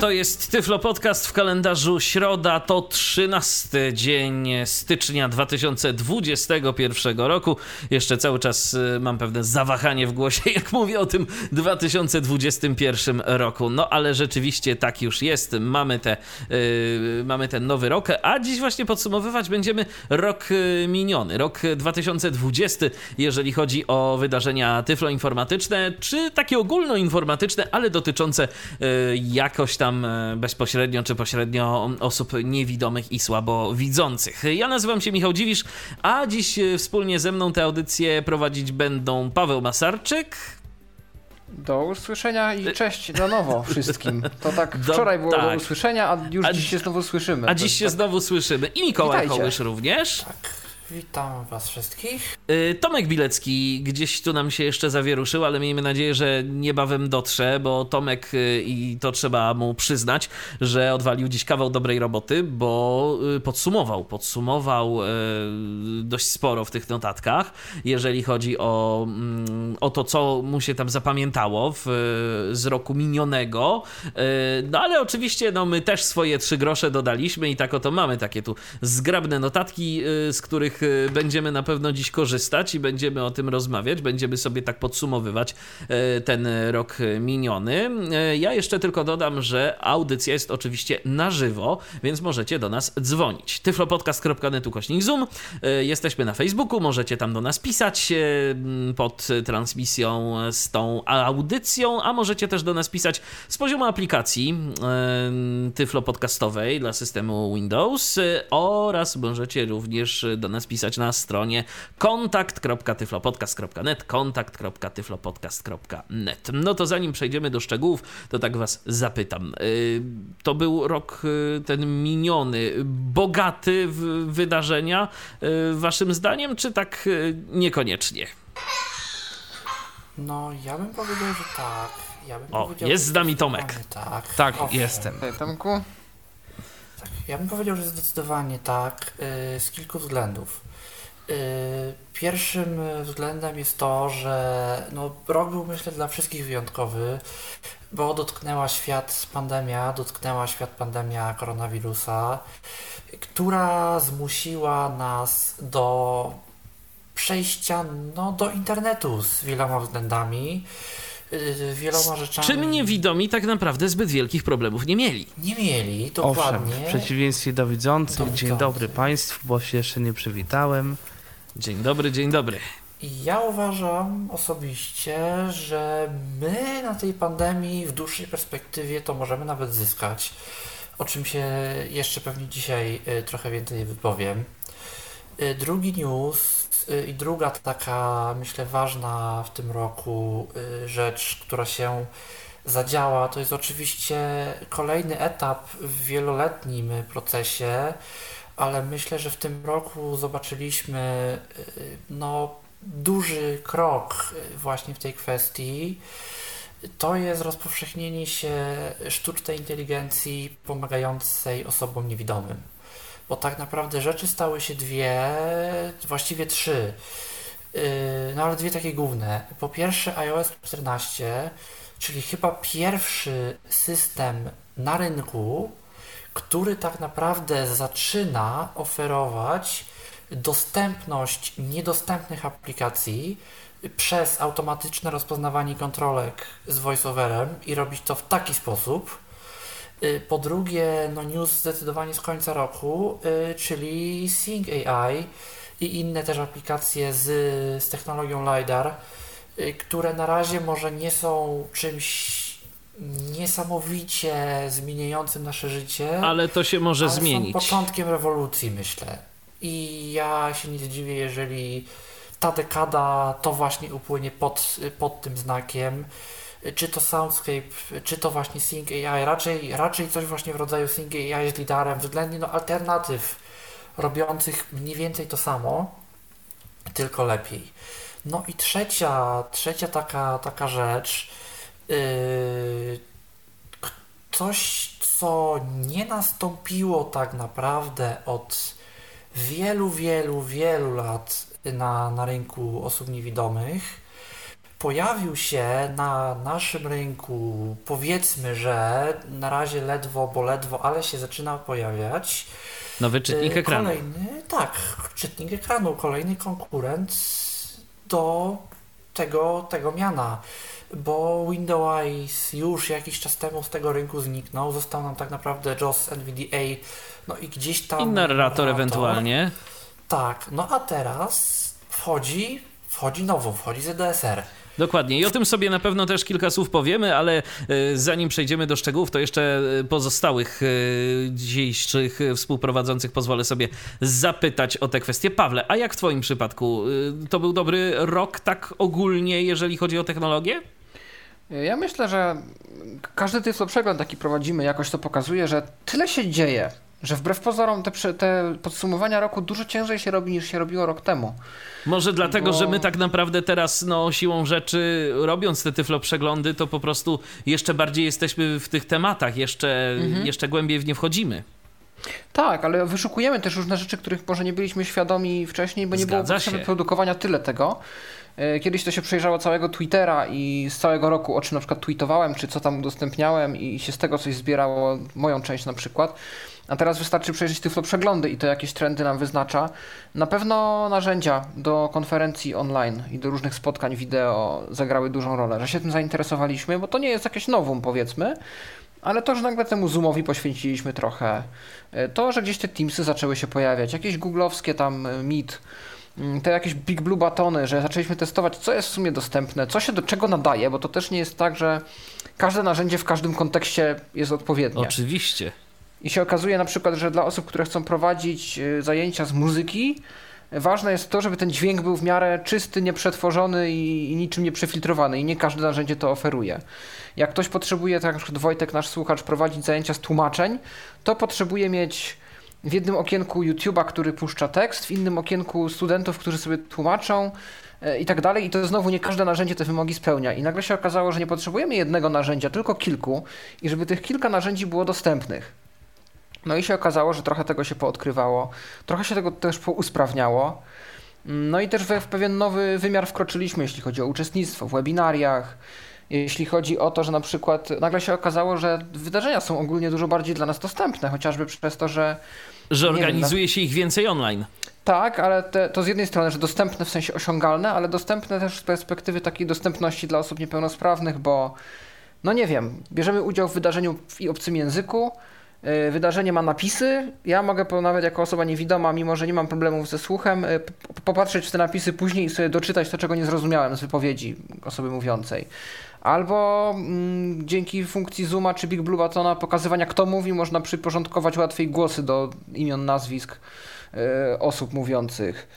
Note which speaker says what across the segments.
Speaker 1: To jest Tyflo Podcast w kalendarzu środa, to 13 dzień stycznia 2021 roku. Jeszcze cały czas y, mam pewne zawahanie w głosie, jak mówię o tym 2021 roku. No ale rzeczywiście tak już jest. Mamy, te, yy, mamy ten nowy rok, a dziś właśnie podsumowywać będziemy rok y, miniony, rok 2020, jeżeli chodzi o wydarzenia tyfloinformatyczne, czy takie ogólnoinformatyczne, ale dotyczące yy, jakoś tam tam e, bezpośrednio czy pośrednio osób niewidomych i słabowidzących. Ja nazywam się Michał Dziwisz, a dziś e, wspólnie ze mną te audycje prowadzić będą Paweł Masarczyk.
Speaker 2: Do usłyszenia i cześć na nowo wszystkim. To tak wczoraj było do, tak. do usłyszenia, a już a, dziś się znowu słyszymy.
Speaker 1: A dziś się tak... znowu słyszymy. I Mikołaj Kołysz również.
Speaker 3: Tak. Witam Was wszystkich.
Speaker 1: Y, Tomek Bilecki gdzieś tu nam się jeszcze zawieruszył, ale miejmy nadzieję, że niebawem dotrze, bo Tomek, y, i to trzeba mu przyznać, że odwalił dziś kawał dobrej roboty, bo y, podsumował, podsumował dość sporo w tych notatkach, jeżeli chodzi o, mm, o to, co mu się tam zapamiętało w, z roku minionego. No ale oczywiście no, my też swoje trzy grosze dodaliśmy i tak oto mamy takie tu zgrabne notatki, z których Y, będziemy na pewno dziś korzystać i będziemy o tym rozmawiać, będziemy sobie tak podsumowywać y, ten rok miniony. Y, ja jeszcze tylko dodam, że audycja jest oczywiście na żywo, więc możecie do nas dzwonić. tyflopodcast.net ukośnik Zoom. Jesteśmy na Facebooku, możecie tam do nas pisać pod transmisją z tą audycją, a możecie też do nas pisać z poziomu aplikacji Tyflo Podcastowej dla systemu Windows oraz możecie również do nas pisać na stronie kontakt.tyflopodcast.net kontakt.tyflopodcast.net No to zanim przejdziemy do szczegółów, to tak was zapytam. Y, to był rok y, ten miniony, bogaty w wydarzenia y, waszym zdaniem, czy tak niekoniecznie?
Speaker 3: No, ja bym powiedział, że tak. Ja bym
Speaker 1: o, jest z nami Tomek.
Speaker 3: Tak,
Speaker 1: tak jestem.
Speaker 2: Hej, Tomku.
Speaker 3: Ja bym powiedział, że zdecydowanie tak, y, z kilku względów. Y, pierwszym względem jest to, że no, rok był myślę dla wszystkich wyjątkowy, bo dotknęła świat pandemia, dotknęła świat pandemia koronawirusa, która zmusiła nas do przejścia no, do internetu z wieloma względami. Y, wieloma rzeczami.
Speaker 1: Czym niewidomi tak naprawdę zbyt wielkich problemów nie mieli?
Speaker 3: Nie mieli, dokładnie.
Speaker 2: Owszem, w przeciwieństwie do widzących, dzień dobry Państwu, bo się jeszcze nie przywitałem.
Speaker 1: Dzień dobry, dzień dobry.
Speaker 3: Ja uważam osobiście, że my na tej pandemii w dłuższej perspektywie to możemy nawet zyskać, o czym się jeszcze pewnie dzisiaj y, trochę więcej wypowiem. Y, drugi news I druga taka, myślę, ważna w tym roku y, rzecz, która się zadziała, to jest oczywiście kolejny etap w wieloletnim procesie, ale myślę, że w tym roku zobaczyliśmy y, no, duży krok właśnie w tej kwestii. To jest rozpowszechnienie się sztucznej inteligencji pomagającej osobom niewidomym bo tak naprawdę rzeczy stały się dwie, właściwie trzy. Yy, no ale dwie takie główne. Po pierwsze iOS 14, czyli chyba pierwszy system na rynku, który tak naprawdę zaczyna oferować dostępność niedostępnych aplikacji przez automatyczne rozpoznawanie kontrolek z voiceoverem i robić to w taki sposób, Y, po drugie, no news zdecydowanie z końca roku, y, czyli Sync AI i inne też aplikacje z, z technologią LiDAR, y, które na razie może nie są czymś niesamowicie zmieniającym nasze życie.
Speaker 1: Ale to się może zmienić.
Speaker 3: Są początkiem rewolucji, myślę. I ja się nie zdziwię, jeżeli ta dekada to właśnie upłynie pod, pod tym znakiem czy to Soundscape, czy to właśnie Sync AI, raczej, raczej coś właśnie w rodzaju Sync AI z lidarem, względnie no, alternatyw robiących mniej więcej to samo, tylko lepiej. No i trzecia, trzecia taka, taka rzecz, yy, coś, co nie nastąpiło tak naprawdę od wielu, wielu, wielu lat na, na rynku osób niewidomych. Pojawił się na naszym rynku, powiedzmy, że na razie ledwo, bo ledwo, ale się zaczyna pojawiać.
Speaker 1: Nowy czytnik y, ekranu.
Speaker 3: Kolejny, tak, czytnik ekranu, kolejny konkurent do tego, tego miana bo Windows już jakiś czas temu z tego rynku zniknął. Został nam tak naprawdę JOS NVDA, no i gdzieś tam.
Speaker 1: I narrator, narrator ewentualnie.
Speaker 3: Tak, no a teraz wchodzi, wchodzi nowo, wchodzi ZDSR.
Speaker 1: Dokładnie. I o tym sobie na pewno też kilka słów powiemy, ale e, zanim przejdziemy do szczegółów, to jeszcze e, pozostałych e, dzisiejszych współprowadzących pozwolę sobie zapytać o te kwestie. Pawle, a jak w Twoim przypadku? To był dobry rok tak ogólnie, jeżeli chodzi o technologię?
Speaker 2: Ja myślę, że każdy tyflo przegląd taki prowadzimy, jakoś to pokazuje, że tyle się dzieje, że wbrew pozorom te, te podsumowania roku dużo ciężej się robi niż się robiło rok temu.
Speaker 1: Może dlatego, Bo... że my tak naprawdę teraz no, siłą rzeczy robiąc te tyflo przeglądy, to po prostu jeszcze bardziej jesteśmy w tych tematach, jeszcze, mhm. jeszcze głębiej w nie wchodzimy.
Speaker 2: Tak, ale wyszukujemy też różne rzeczy, których może nie byliśmy świadomi wcześniej, bo nie Zgadza było potrzeby produkowania tyle tego. E, kiedyś to się przejrzało całego Twittera i z całego roku, o czym na przykład tweetowałem, czy co tam udostępniałem i się z tego coś zbierało, moją część na przykład. A teraz wystarczy przejrzeć Tyflo przeglądy i to jakieś trendy nam wyznacza. Na pewno narzędzia do konferencji online i do różnych spotkań wideo zagrały dużą rolę, że się tym zainteresowaliśmy, bo to nie jest jakieś nowum powiedzmy, ale to, że nagle temu Zoomowi poświęciliśmy trochę, e, to, że gdzieś te Teamsy zaczęły się pojawiać, jakieś googlowskie tam e, Meet, mm, te jakieś Big Blue batony, że zaczęliśmy testować, co jest w sumie dostępne, co się do czego nadaje, bo to też nie jest tak, że każde narzędzie w każdym kontekście jest odpowiednie.
Speaker 1: Oczywiście.
Speaker 2: I się okazuje na przykład, że dla osób, które chcą prowadzić e, zajęcia z muzyki, ważne jest to, żeby ten dźwięk był w miarę czysty, nieprzetworzony i, niczym nie przefiltrowany i nie każde narzędzie to oferuje. Jak ktoś potrzebuje, tak jak na Wojtek, nasz słuchacz, prowadzić zajęcia z tłumaczeń, to potrzebuje mieć w jednym okienku YouTube'a, który puszcza tekst, w innym okienku studentów, którzy sobie tłumaczą e, i tak dalej. I to znowu nie każde narzędzie te wymogi spełnia. I nagle się okazało, że nie potrzebujemy jednego narzędzia, tylko kilku i żeby tych kilka narzędzi było dostępnych. No i się okazało, że trochę tego się poodkrywało, trochę się tego też pousprawniało. No i też w, w pewien nowy wymiar wkroczyliśmy, jeśli chodzi o uczestnictwo w webinariach, jeśli chodzi o to, że na przykład nagle się okazało, że wydarzenia są ogólnie dużo bardziej dla nas dostępne, chociażby przez to, że.
Speaker 1: Że organizuje wiem, się ich więcej online.
Speaker 2: Tak, ale te, to z jednej strony, że dostępne w sensie osiągalne, ale dostępne też z perspektywy takiej dostępności dla osób niepełnosprawnych, bo no nie wiem, bierzemy udział w wydarzeniu w obcym języku, wydarzenie ma napisy. Ja mogę nawet jako osoba niewidoma, mimo że nie mam problemów ze słuchem, e, popatrzeć w te napisy później i sobie doczytać to, czego nie zrozumiałem z wypowiedzi osoby mówiącej. Albo mm, dzięki funkcji Zooma czy Big Blue Batona pokazywania, kto mówi, można przyporządkować łatwiej głosy do imion, nazwisk y, osób mówiących.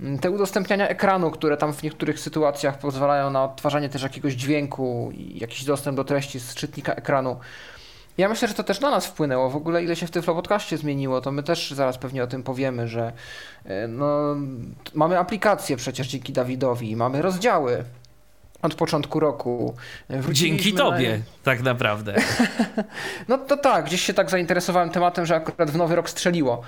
Speaker 2: Mm, te udostępniania ekranu, które tam w niektórych sytuacjach pozwalają na odtwarzanie też jakiegoś dźwięku i jakiś dostęp do treści z czytnika ekranu ja myślę, że to też na nas wpłynęło. W ogóle ile się w Tyflo Podcaście zmieniło, to my też zaraz pewnie o tym powiemy, że e, no, mamy aplikację przecież dzięki Dawidowi, mamy rozdziały od początku roku.
Speaker 1: Dzięki tobie, na... tak naprawdę.
Speaker 2: no to tak, gdzieś się tak zainteresowałem tematem, że akurat w nowy rok strzeliło.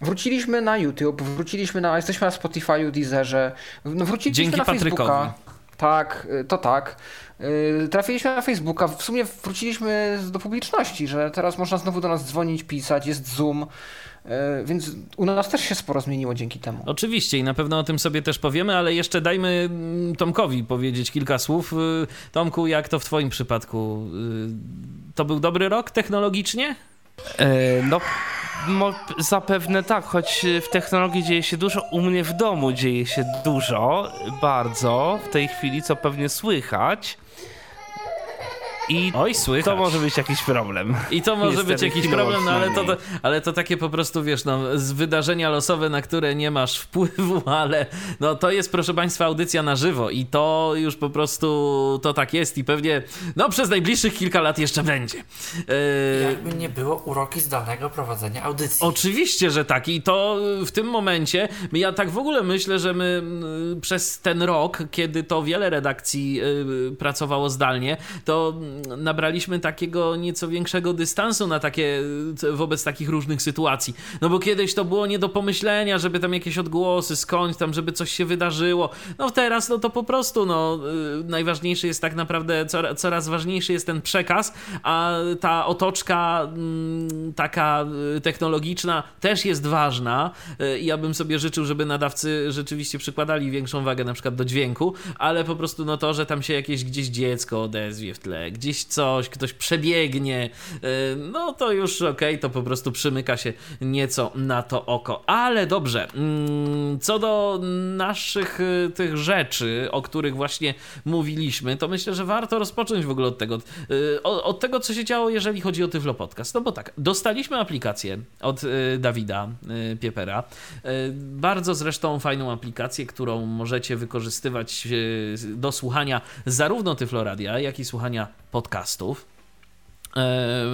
Speaker 2: Wróciliśmy na YouTube, wróciliśmy na, jesteśmy na Spotify'u, Deezerze, no wróciliśmy
Speaker 1: Dzięki
Speaker 2: na
Speaker 1: Patrykowi.
Speaker 2: Facebooka. Tak, y, to tak. Y, trafiliśmy na Facebooka, w sumie wróciliśmy do publiczności, że teraz można znowu do nas dzwonić, pisać, jest Zoom, y, więc u nas też się sporo zmieniło dzięki temu.
Speaker 1: Oczywiście i na pewno o tym sobie też powiemy, ale jeszcze dajmy mm, Tomkowi powiedzieć kilka słów. Tomku, jak to w Twoim przypadku? To był dobry rok technologicznie?
Speaker 4: E, no, zapewne tak, choć w technologii dzieje się dużo. U mnie w domu dzieje się dużo, bardzo w tej chwili, co pewnie słychać. I Oj, słychać. to może być jakiś problem.
Speaker 1: I to może być jakiś problem, no ale to, to, ale to takie po prostu, wiesz, no, z wydarzenia losowe, na które nie masz wpływu, ale no to jest, proszę Państwa, audycja na żywo i to już po prostu to tak jest i pewnie, no przez najbliższych kilka lat jeszcze będzie.
Speaker 3: E... Jakby nie było uroki zdalnego prowadzenia audycji.
Speaker 1: Oczywiście, że tak i to w tym momencie, ja tak w ogóle myślę, że my przez ten rok, kiedy to wiele redakcji y, pracowało zdalnie, to nabraliśmy takiego nieco większego dystansu na takie, wobec takich różnych sytuacji. No bo kiedyś to było nie do pomyślenia, żeby tam jakieś odgłosy skądś tam, żeby coś się wydarzyło. No teraz no to po prostu no y, najważniejszy jest tak naprawdę, coraz ważniejszy jest ten przekaz, a ta otoczka mm, taka y, technologiczna też jest ważna. Y, ja bym sobie życzył, żeby nadawcy rzeczywiście przykładali większą wagę na przykład do dźwięku, ale po prostu no to, że tam się jakieś gdzieś dziecko odezwie w tle, gdzieś coś, ktoś przebiegnie, no to już okej, okay, to po prostu przymyka się nieco na to oko. Ale dobrze, mm, co do naszych tych rzeczy, o których właśnie mówiliśmy, to myślę, że warto rozpocząć w ogóle od tego, od tego, co się działo, jeżeli chodzi o Tyflo Podcast. No bo tak, dostaliśmy aplikację od y, Dawida y, Piepera. Y, bardzo zresztą fajną aplikację, którą możecie wykorzystywać do słuchania zarówno Tyfloradia, jak i słuchania podcastów.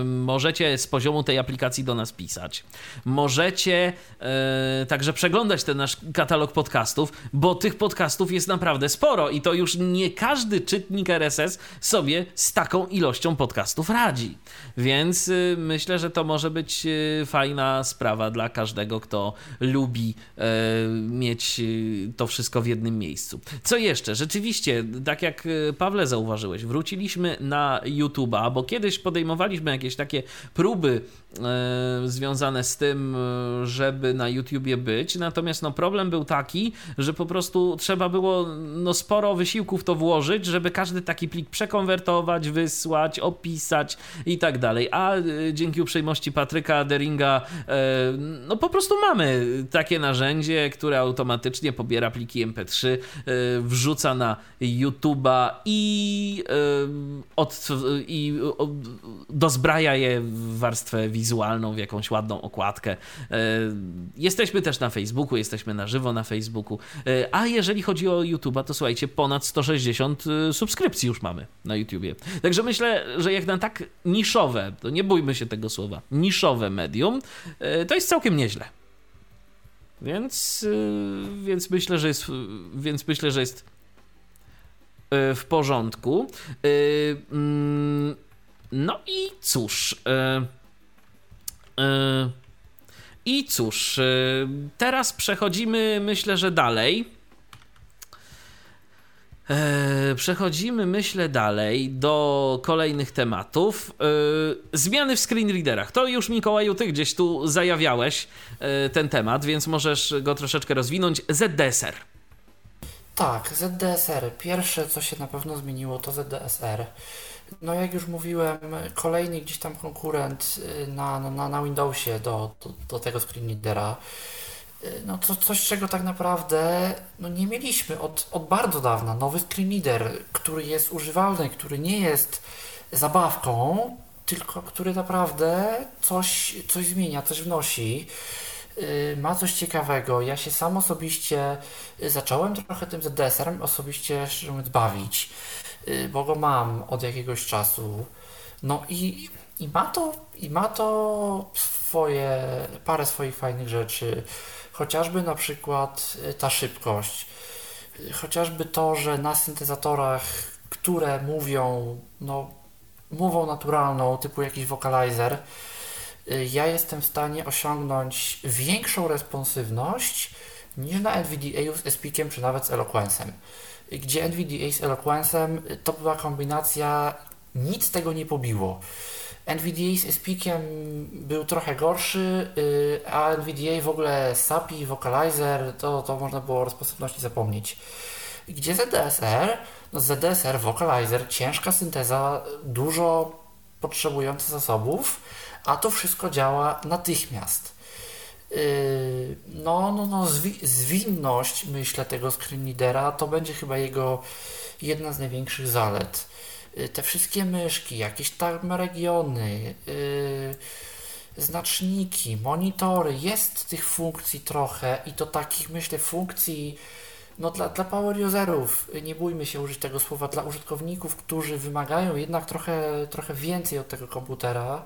Speaker 1: Możecie z poziomu tej aplikacji do nas pisać. Możecie e, także przeglądać ten nasz katalog podcastów, bo tych podcastów jest naprawdę sporo i to już nie każdy czytnik RSS sobie z taką ilością podcastów radzi. Więc y, myślę, że to może być y, fajna sprawa dla każdego, kto lubi e, mieć y, to wszystko w jednym miejscu. Co jeszcze? Rzeczywiście, tak jak Pawle zauważyłeś, wróciliśmy na YouTube'a, bo kiedyś podejmowaliśmy podejmowaliśmy jakieś takie próby związane z tym, e, żeby na YouTubie być, natomiast no, problem był taki, że po prostu trzeba było no, sporo wysiłków to włożyć, żeby każdy taki plik przekonwertować, wysłać, opisać i tak dalej. A e, dzięki uprzejmości Patryka Deringa no po prostu mamy takie narzędzie, które automatycznie pobiera pliki MP3, wrzuca na YouTube'a i, od, i dozbraja je w warstwę wizualną, w jakąś ładną okładkę. E, jesteśmy też na Facebooku, jesteśmy na żywo na Facebooku. E, a jeżeli chodzi o YouTube'a, to słuchajcie, ponad 160 e, subskrypcji już mamy na YouTubie. Także myślę, że jak na tak niszowe, to nie bójmy się tego słowa, niszowe medium, to jest całkiem nieźle. Więc, więc myślę, że jest, więc myślę, że jest w porządku. Mm, no i cóż. E, I cóż, e, teraz przechodzimy, myślę, że dalej. Przechodzimy, myślę, dalej do kolejnych tematów. Zmiany w screenreaderach. To już, Mikołaju, ty gdzieś tu zajawiałeś ten temat, więc możesz go troszeczkę rozwinąć. ZDSR.
Speaker 3: Tak, ZDSR. Pierwsze, co się na pewno zmieniło, to ZDSR. No jak już mówiłem, kolejny gdzieś tam konkurent y, na, na, na Windowsie do, do, do tego screenreadera. Y, no to coś, czego tak naprawdę no nie mieliśmy od, od bardzo dawna. Nowy screenreader, który jest używalny, który nie jest zabawką, tylko który naprawdę coś, coś zmienia, coś wnosi y, ma coś ciekawego. Ja się sam osobiście zacząłem trochę tym ZDSR-em osobiście szczerze mówiąc bawić. Y, bo go mam od jakiegoś czasu. No i, i, ma, to, i ma to swoje, parę swoich fajnych rzeczy. Chociażby na przykład y, ta szybkość. Y, chociażby to, że na syntezatorach, które mówią, no, mową naturalną, typu jakiś vocalizer, ja jestem w stanie osiągnąć większą responsywność niż na NVDA z Espikiem czy nawet z Eloquence'em gdzie NVDA z Eloquence'em to była kombinacja, nic tego nie pobiło. NVDA z Espikiem był trochę gorszy, y, a NVDA w ogóle SAPI, Vocalizer, to, to można było o rozposobności zapomnieć. Gdzie ZDSR? No ZDSR, Vocalizer, ciężka synteza, dużo potrzebująca zasobów, a to wszystko działa natychmiast. Yy, no, no, no, zwi zwinność, myślę, tego screenreadera to będzie chyba jego jedna z największych zalet. Yy, te wszystkie myszki, jakieś tam regiony, yy, znaczniki, monitory, jest tych funkcji trochę i to takich, myślę, funkcji no dla, dla power userów, nie bójmy się użyć tego słowa, dla użytkowników, którzy wymagają jednak trochę, trochę więcej od tego komputera,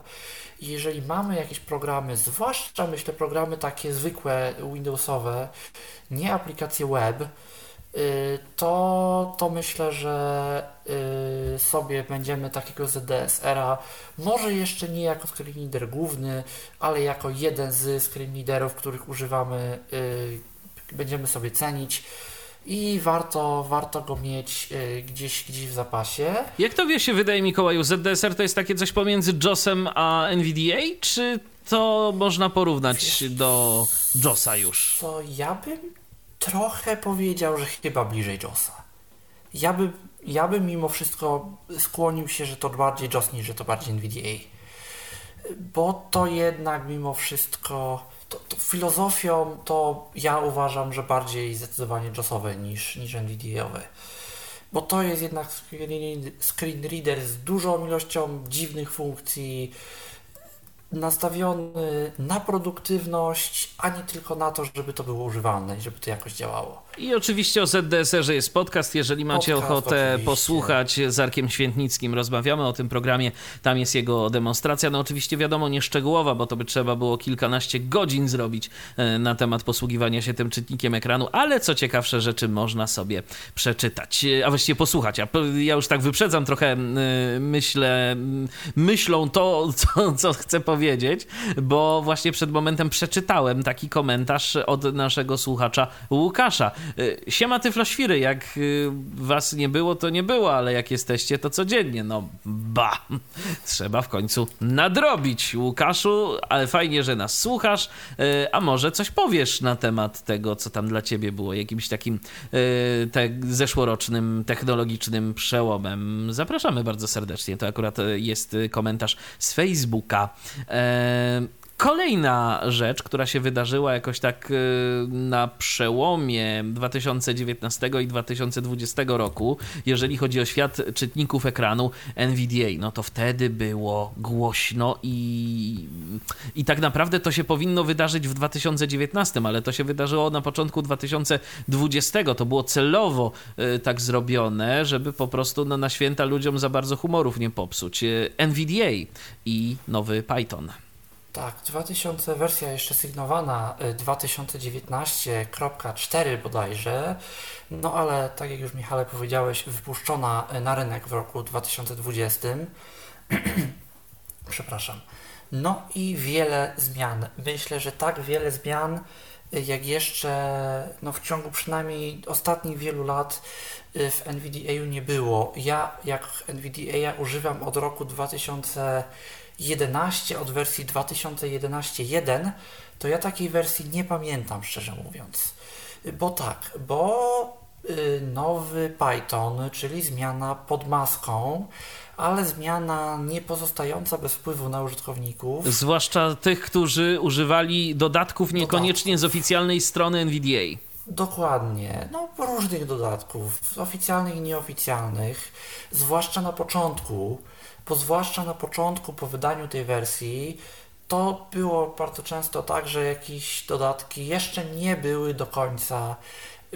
Speaker 3: jeżeli mamy jakieś programy, zwłaszcza myślę programy takie zwykłe Windowsowe, nie aplikacje web, y, to, to myślę, że y, sobie będziemy takiego ZDSR-a, może jeszcze nie jako screen reader główny, ale jako jeden z screen readerów, których używamy, y, będziemy sobie cenić i warto, warto go mieć gdzieś, gdzieś w zapasie.
Speaker 1: Jak to wie się wydaje Mikołaju, ZDSR to jest takie coś pomiędzy JOSem a NVDA, czy to można porównać Wiesz, do JOSa już?
Speaker 3: Co ja bym trochę powiedział, że chyba bliżej JOSa. Ja bym, ja bym mimo wszystko skłonił się, że to bardziej JOS niż że to bardziej NVDA. Bo to jednak mimo wszystko to, to filozofią to ja uważam, że bardziej zdecydowanie JOSowe niż, niż NVDA-owe. Bo to jest jednak screen reader z dużą ilością dziwnych funkcji, nastawiony na produktywność, a nie tylko na to, żeby to było używalne i żeby to jakoś działało.
Speaker 1: I oczywiście o ZDSR-ze jest podcast. Jeżeli macie podcast, ochotę oczywiście. posłuchać z Arkiem Świętnickim, rozmawiamy o tym programie. Tam jest jego demonstracja. No oczywiście wiadomo, nie szczegółowa, bo to by trzeba było kilkanaście godzin zrobić e, na temat posługiwania się tym czytnikiem ekranu, ale co ciekawsze rzeczy można sobie przeczytać, e, a właściwie posłuchać. Ja już tak wyprzedzam trochę, myślę, myślą to, co, co chcę powiedzieć, bo właśnie przed momentem przeczytałem taki komentarz od naszego słuchacza Łukasza. Y, siema tyfloświry, jak y, was nie było, to nie było, ale jak jesteście, to codziennie. No ba, trzeba w końcu nadrobić. Łukaszu, ale fajnie, że nas słuchasz, y, a może coś powiesz na temat tego, co tam dla ciebie było, jakimś takim te, zeszłorocznym technologicznym przełomem. Zapraszamy bardzo serdecznie. To akurat jest komentarz z Facebooka. Kolejna rzecz, która się wydarzyła jakoś tak y, na przełomie 2019 i 2020 roku, jeżeli chodzi o świat czytników ekranu NVDA, no to wtedy było głośno i, i tak naprawdę to się powinno wydarzyć w 2019, ale to się wydarzyło na początku 2020. To było celowo y, tak zrobione, żeby po prostu no, na święta ludziom za bardzo humorów nie popsuć. Y, NVDA i nowy Python.
Speaker 3: Tak, 2000 wersja jeszcze sygnowana 2019.4 y, bodajże, no ale tak jak już Michale powiedziałeś, wypuszczona y, na rynek w roku 2020. Przepraszam. No i wiele zmian. Myślę, że tak wiele zmian, y, jak jeszcze no, w ciągu przynajmniej ostatnich wielu lat w NVDA nie było. Ja jak NVDA używam od roku 2000 11 od wersji 2011.1, to ja takiej wersji nie pamiętam, szczerze mówiąc. Bo tak, bo y, nowy Python, czyli zmiana pod maską, ale zmiana nie pozostająca bez wpływu na użytkowników.
Speaker 1: Zwłaszcza tych, którzy używali dodatków niekoniecznie dodatków. z oficjalnej strony NVDA.
Speaker 3: Dokładnie. No, różnych dodatków, oficjalnych i nieoficjalnych, zwłaszcza na początku bo zwłaszcza na początku, po wydaniu tej wersji, to było bardzo często tak, że jakieś dodatki jeszcze nie były do końca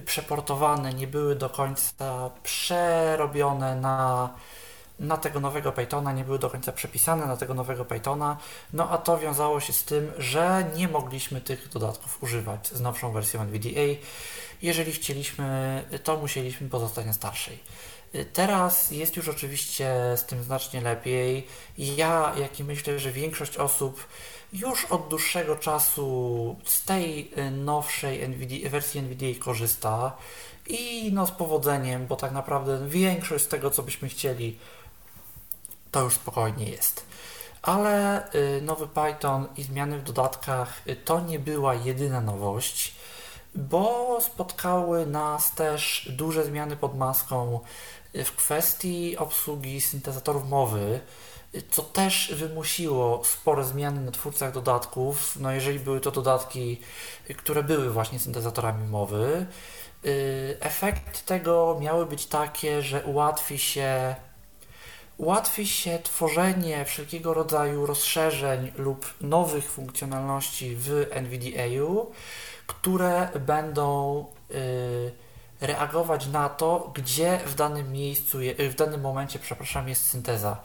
Speaker 3: przeportowane, nie były do końca przerobione na, na tego nowego Pythona, nie były do końca przepisane na tego nowego Pythona, no a to wiązało się z tym, że nie mogliśmy tych dodatków używać z nowszą wersją NVDA. Jeżeli chcieliśmy, to musieliśmy pozostać na starszej. Teraz jest już oczywiście z tym znacznie lepiej. Ja, jak i myślę, że większość osób już od dłuższego czasu z tej y, nowszej wersji NVIDIA korzysta i no z powodzeniem, bo tak naprawdę większość z tego, co byśmy chcieli, to już spokojnie jest. Ale y, nowy Python i zmiany w dodatkach y, to nie była jedyna nowość, bo spotkały nas też duże zmiany pod maską w kwestii obsługi syntezatorów mowy, co też wymusiło spore zmiany na twórcach dodatków, no jeżeli były to dodatki, które były właśnie syntezatorami mowy. Y, efekt tego miały być takie, że ułatwi się ułatwi się tworzenie wszelkiego rodzaju rozszerzeń lub nowych funkcjonalności w NVDA, które będą yy, reagować na to, gdzie w danym miejscu, w danym momencie, przepraszam, jest synteza.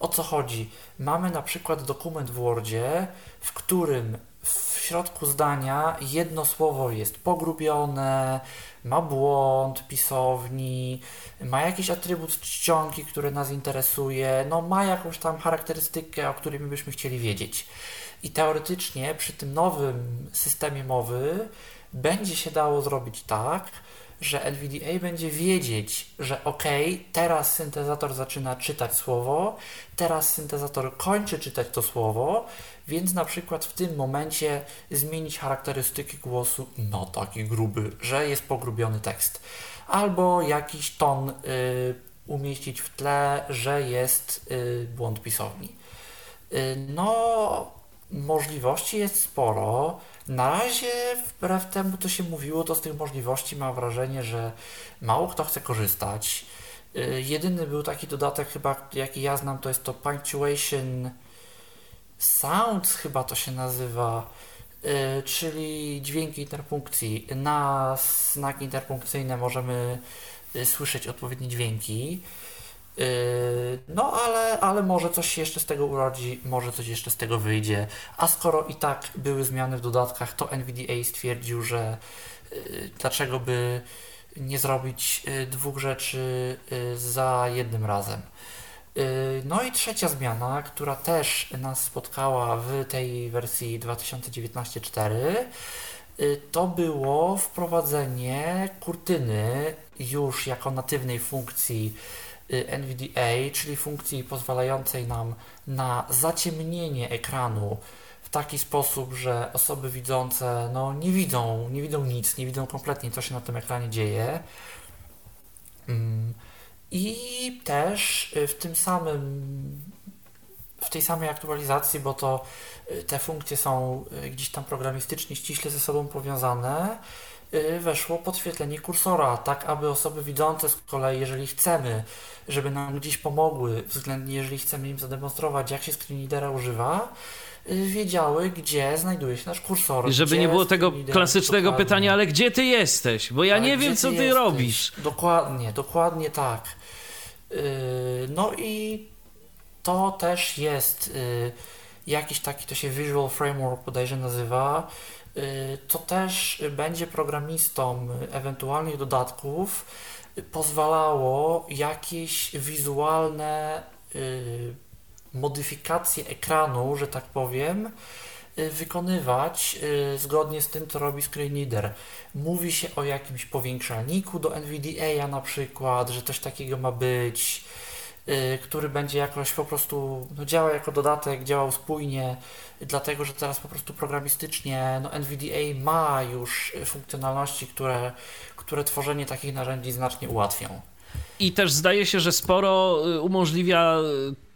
Speaker 3: O co chodzi? Mamy na przykład dokument w Wordzie, w którym w środku zdania jedno słowo jest pogrubione, ma błąd pisowni, ma jakiś atrybut czcionki, który nas interesuje, no ma jakąś tam charakterystykę, o której my byśmy chcieli wiedzieć. I teoretycznie przy tym nowym systemie mowy będzie się dało zrobić tak, że NVDA będzie wiedzieć, że ok, teraz syntezator zaczyna czytać słowo, teraz syntezator kończy czytać to słowo, więc na przykład w tym momencie zmienić charakterystyki głosu, no taki gruby, że jest pogrubiony tekst, albo jakiś ton y, umieścić w tle, że jest y, błąd pisowni. Y, no, możliwości jest sporo. Na razie, wbrew temu, co się mówiło, to z tych możliwości mam wrażenie, że mało kto chce korzystać. Y, jedyny był taki dodatek, chyba jaki ja znam, to jest to Punctuation Sounds, chyba to się nazywa, y, czyli dźwięki interpunkcji. Na znaki interpunkcyjne możemy y, słyszeć odpowiednie dźwięki. Yy, no, ale, ale może coś się jeszcze z tego urodzi, może coś jeszcze z tego wyjdzie. A skoro i tak były zmiany w dodatkach, to NVDA stwierdził, że yy, dlaczego by nie zrobić yy, dwóch rzeczy za jednym razem. No i trzecia zmiana, która też nas spotkała w tej wersji 2019.4, to było wprowadzenie kurtyny już jako natywnej funkcji NVDA, czyli funkcji pozwalającej nam na zaciemnienie ekranu w taki sposób, że osoby widzące no, nie widzą, nie widzą nic, nie widzą kompletnie, co się na tym ekranie dzieje. Mm. I też y, w tym samym, w tej samej aktualizacji, bo to y, te funkcje są gdzieś tam programistycznie ściśle ze sobą powiązane, Y, weszło podświetlenie kursora, tak aby osoby widzące z kolei, jeżeli chcemy, żeby nam gdzieś pomogły, względnie jeżeli chcemy im zademonstrować, jak się screenreadera używa, y, wiedziały, gdzie znajduje się nasz kursor.
Speaker 1: I żeby nie było tego klasycznego dokładnie. pytania, ale gdzie ty jesteś? Bo ja ale nie wiem, co ty, ty robisz.
Speaker 3: Dokładnie, dokładnie tak. Y, no i to też jest jakiś taki, to się Visual Framework bodajże nazywa, Y, to też będzie programistom ewentualnych dodatków pozwalało jakieś wizualne y, modyfikacje ekranu, że tak powiem, y, wykonywać zgodnie z tym, co robi screenreader. Mówi się o jakimś powiększalniku do NVDA na przykład, że coś takiego ma być, który będzie jakoś po prostu no, działał jako dodatek, działał spójnie dlatego że teraz po prostu programistycznie no, NVDA ma już funkcjonalności, które, które tworzenie takich narzędzi znacznie ułatwią.
Speaker 1: I też zdaje się, że sporo y, umożliwia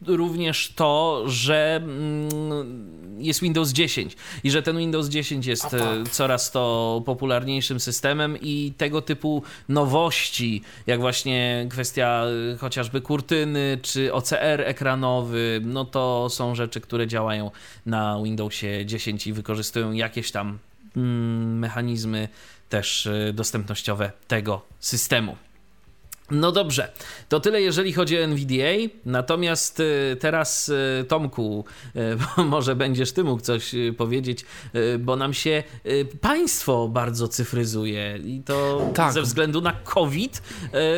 Speaker 1: y, również to, że mm, jest Windows 10 i że ten Windows 10 jest tak. Coraz to popularniejszym systemem i tego typu nowości, jak właśnie kwestia chociażby kurtyny czy OCR ekranowy, no to są rzeczy, które działają na Windowsie 10 i wykorzystują jakieś tam mm, mechanizmy też dostępnościowe tego systemu. No dobrze, to tyle jeżeli chodzi o NVDA. Natomiast y, teraz y, Tomku, y, może będziesz ty mógł coś powiedzieć, bo nam się państwo bardzo cyfryzuje i to tak. ze względu na COVID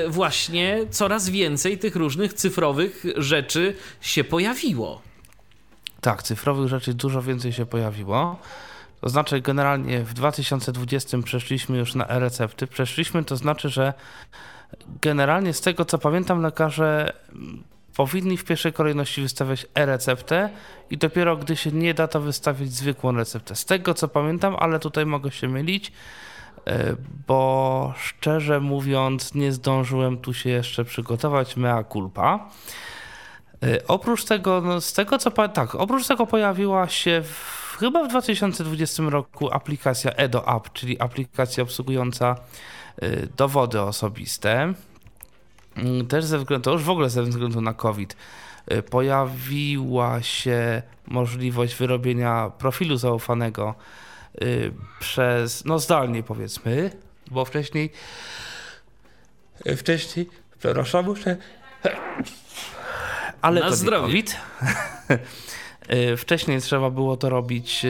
Speaker 1: właśnie coraz więcej tych różnych cyfrowych rzeczy się pojawiło.
Speaker 4: Tak, cyfrowych rzeczy dużo więcej się pojawiło. To znaczy, generalnie w 2020 przeszliśmy już na e-recepty. Przeszliśmy, to znaczy, że generalnie z tego co pamiętam, lekarze powinni w pierwszej kolejności wystawiać e-receptę i dopiero gdy się nie da, to wystawić zwykłą receptę. Z tego co pamiętam, ale tutaj mogę się mylić, e, bo szczerze mówiąc, nie zdążyłem tu się jeszcze przygotować. Mea culpa. E, oprócz tego, no z tego co tak, oprócz tego pojawiła się w, chyba w 2020 roku aplikacja Edo App, czyli aplikacja obsługująca dowody osobiste. Mm, też ze względu, to już w ogóle ze względu na COVID, y, pojawiła się możliwość wyrobienia profilu zaufanego y, przez, no zdalnie powiedzmy, bo wcześniej, wcześniej, przepraszam, muszę, ale
Speaker 1: na
Speaker 4: to
Speaker 1: zdrowie.
Speaker 4: COVID. Wcześniej trzeba było to robić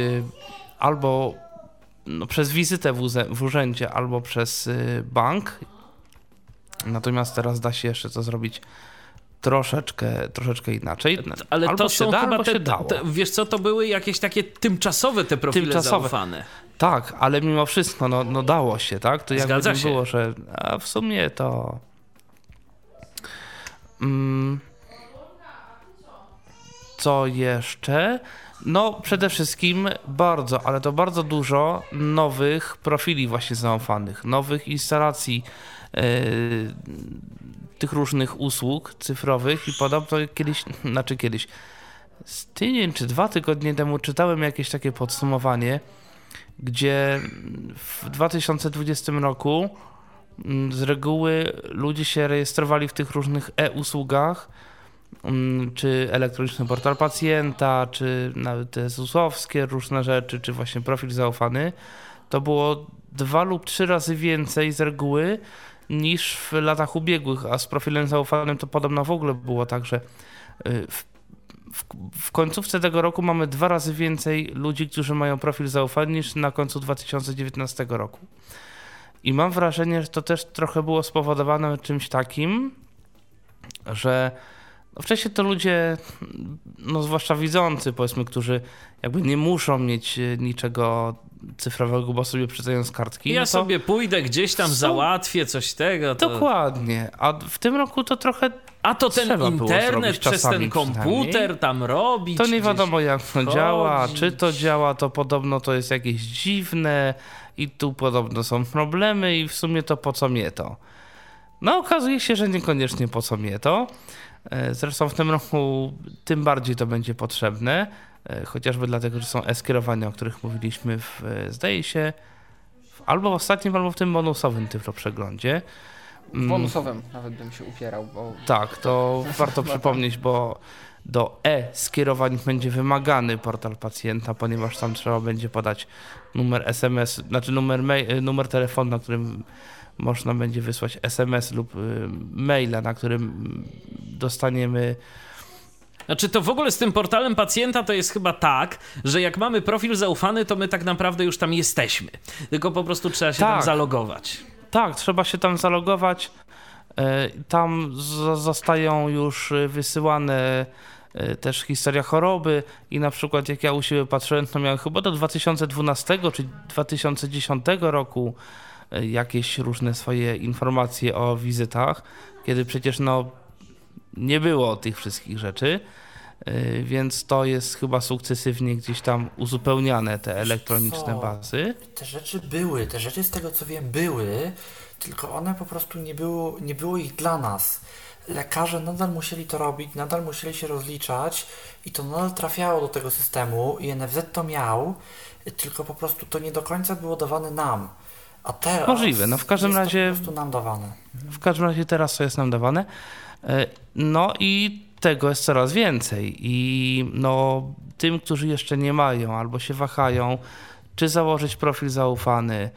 Speaker 4: albo no, przez wizytę w, w urzędzie, albo przez y, bank. Natomiast teraz da się jeszcze to zrobić troszeczkę, troszeczkę inaczej.
Speaker 1: Ale
Speaker 4: albo
Speaker 1: to są
Speaker 4: da,
Speaker 1: chyba te,
Speaker 4: dało.
Speaker 1: te, wiesz co, to były jakieś takie tymczasowe te profile tymczasowe. zaufane.
Speaker 4: Tak, ale mimo wszystko, no, no dało się, tak? To jakby
Speaker 1: Zgadza
Speaker 4: nie
Speaker 1: się.
Speaker 4: było, że a w sumie to... Mm, co jeszcze? No, przede wszystkim bardzo, ale to bardzo dużo nowych profili właśnie zaufanych, nowych instalacji yy, tych różnych usług cyfrowych i podobno kiedyś, znaczy kiedyś, z tydzień czy dwa tygodnie temu czytałem jakieś takie podsumowanie, gdzie w 2020 roku mm, z reguły ludzie się rejestrowali w tych różnych e-usługach, czy elektroniczny portal pacjenta, czy nawet te ZUS-owskie różne rzeczy, czy właśnie profil zaufany, to było dwa lub trzy razy więcej z reguły niż w latach ubiegłych, a z profilem zaufanym to podobno w ogóle było tak, że y, w, w, w, końcówce tego roku mamy dwa razy więcej ludzi, którzy mają profil zaufany niż na końcu 2019 roku. I mam wrażenie, że to też trochę było spowodowane czymś takim, że no wcześniej to ludzie, no zwłaszcza widzący, powiedzmy, którzy jakby nie muszą mieć e, niczego cyfrowego, bo sobie przydają z kartki.
Speaker 1: Ja
Speaker 4: no
Speaker 1: sobie pójdę gdzieś tam, są... załatwię coś tego.
Speaker 4: To... Dokładnie. A w tym roku to trochę.
Speaker 1: A to ten internet przez ten komputer tam robić.
Speaker 4: To nie wiadomo jak to działa. Czy to działa, to podobno to jest jakieś dziwne i tu podobno są problemy i w sumie to po co mnie to? No okazuje się, że niekoniecznie po co mnie to. E, zresztą w tym roku tym bardziej to będzie potrzebne, e, chociażby dlatego, że są e-skierowania, o których mówiliśmy, w, e, zdaje się, w, albo w ostatnim, albo w tym bonusowym Tyflo przeglądzie.
Speaker 2: Mm. bonusowym nawet bym się upierał. Bo...
Speaker 4: Tak, to warto przypomnieć, bo do e-skierowań będzie wymagany portal pacjenta, ponieważ tam trzeba będzie podać numer SMS, znaczy numer, mail, numer telefonu, na którym można będzie wysłać SMS lub y, maila, na którym dostaniemy.
Speaker 1: Znaczy to w ogóle z tym portalem pacjenta to jest chyba tak, że jak mamy profil zaufany, to my tak naprawdę już tam jesteśmy. Tylko po prostu trzeba się tak. tam zalogować.
Speaker 4: Tak, trzeba się tam zalogować. E, tam zostają już wysyłane e, też historia choroby i na przykład jak ja u siebie patrzyłem, to miałem chyba do 2012 czy 2010 roku jakieś różne swoje informacje o wizytach, kiedy przecież no, nie było tych wszystkich rzeczy. E, więc to jest chyba sukcesywnie gdzieś tam uzupełniane, te elektroniczne bazy.
Speaker 3: Te rzeczy były, te rzeczy z tego co wiem były, tylko one po prostu nie było, nie było ich dla nas. Lekarze nadal musieli to robić, nadal musieli się rozliczać i to nadal trafiało do tego systemu i NFZ to miał, tylko po prostu to nie do końca było dawane nam. A teraz
Speaker 4: Możliwe, no w każdym razie.
Speaker 3: po prostu nam dawane.
Speaker 4: W każdym razie teraz to jest nam dawane. E, no i tego jest coraz więcej. I no, tym, którzy jeszcze nie mają albo się wahają, czy założyć profil zaufany,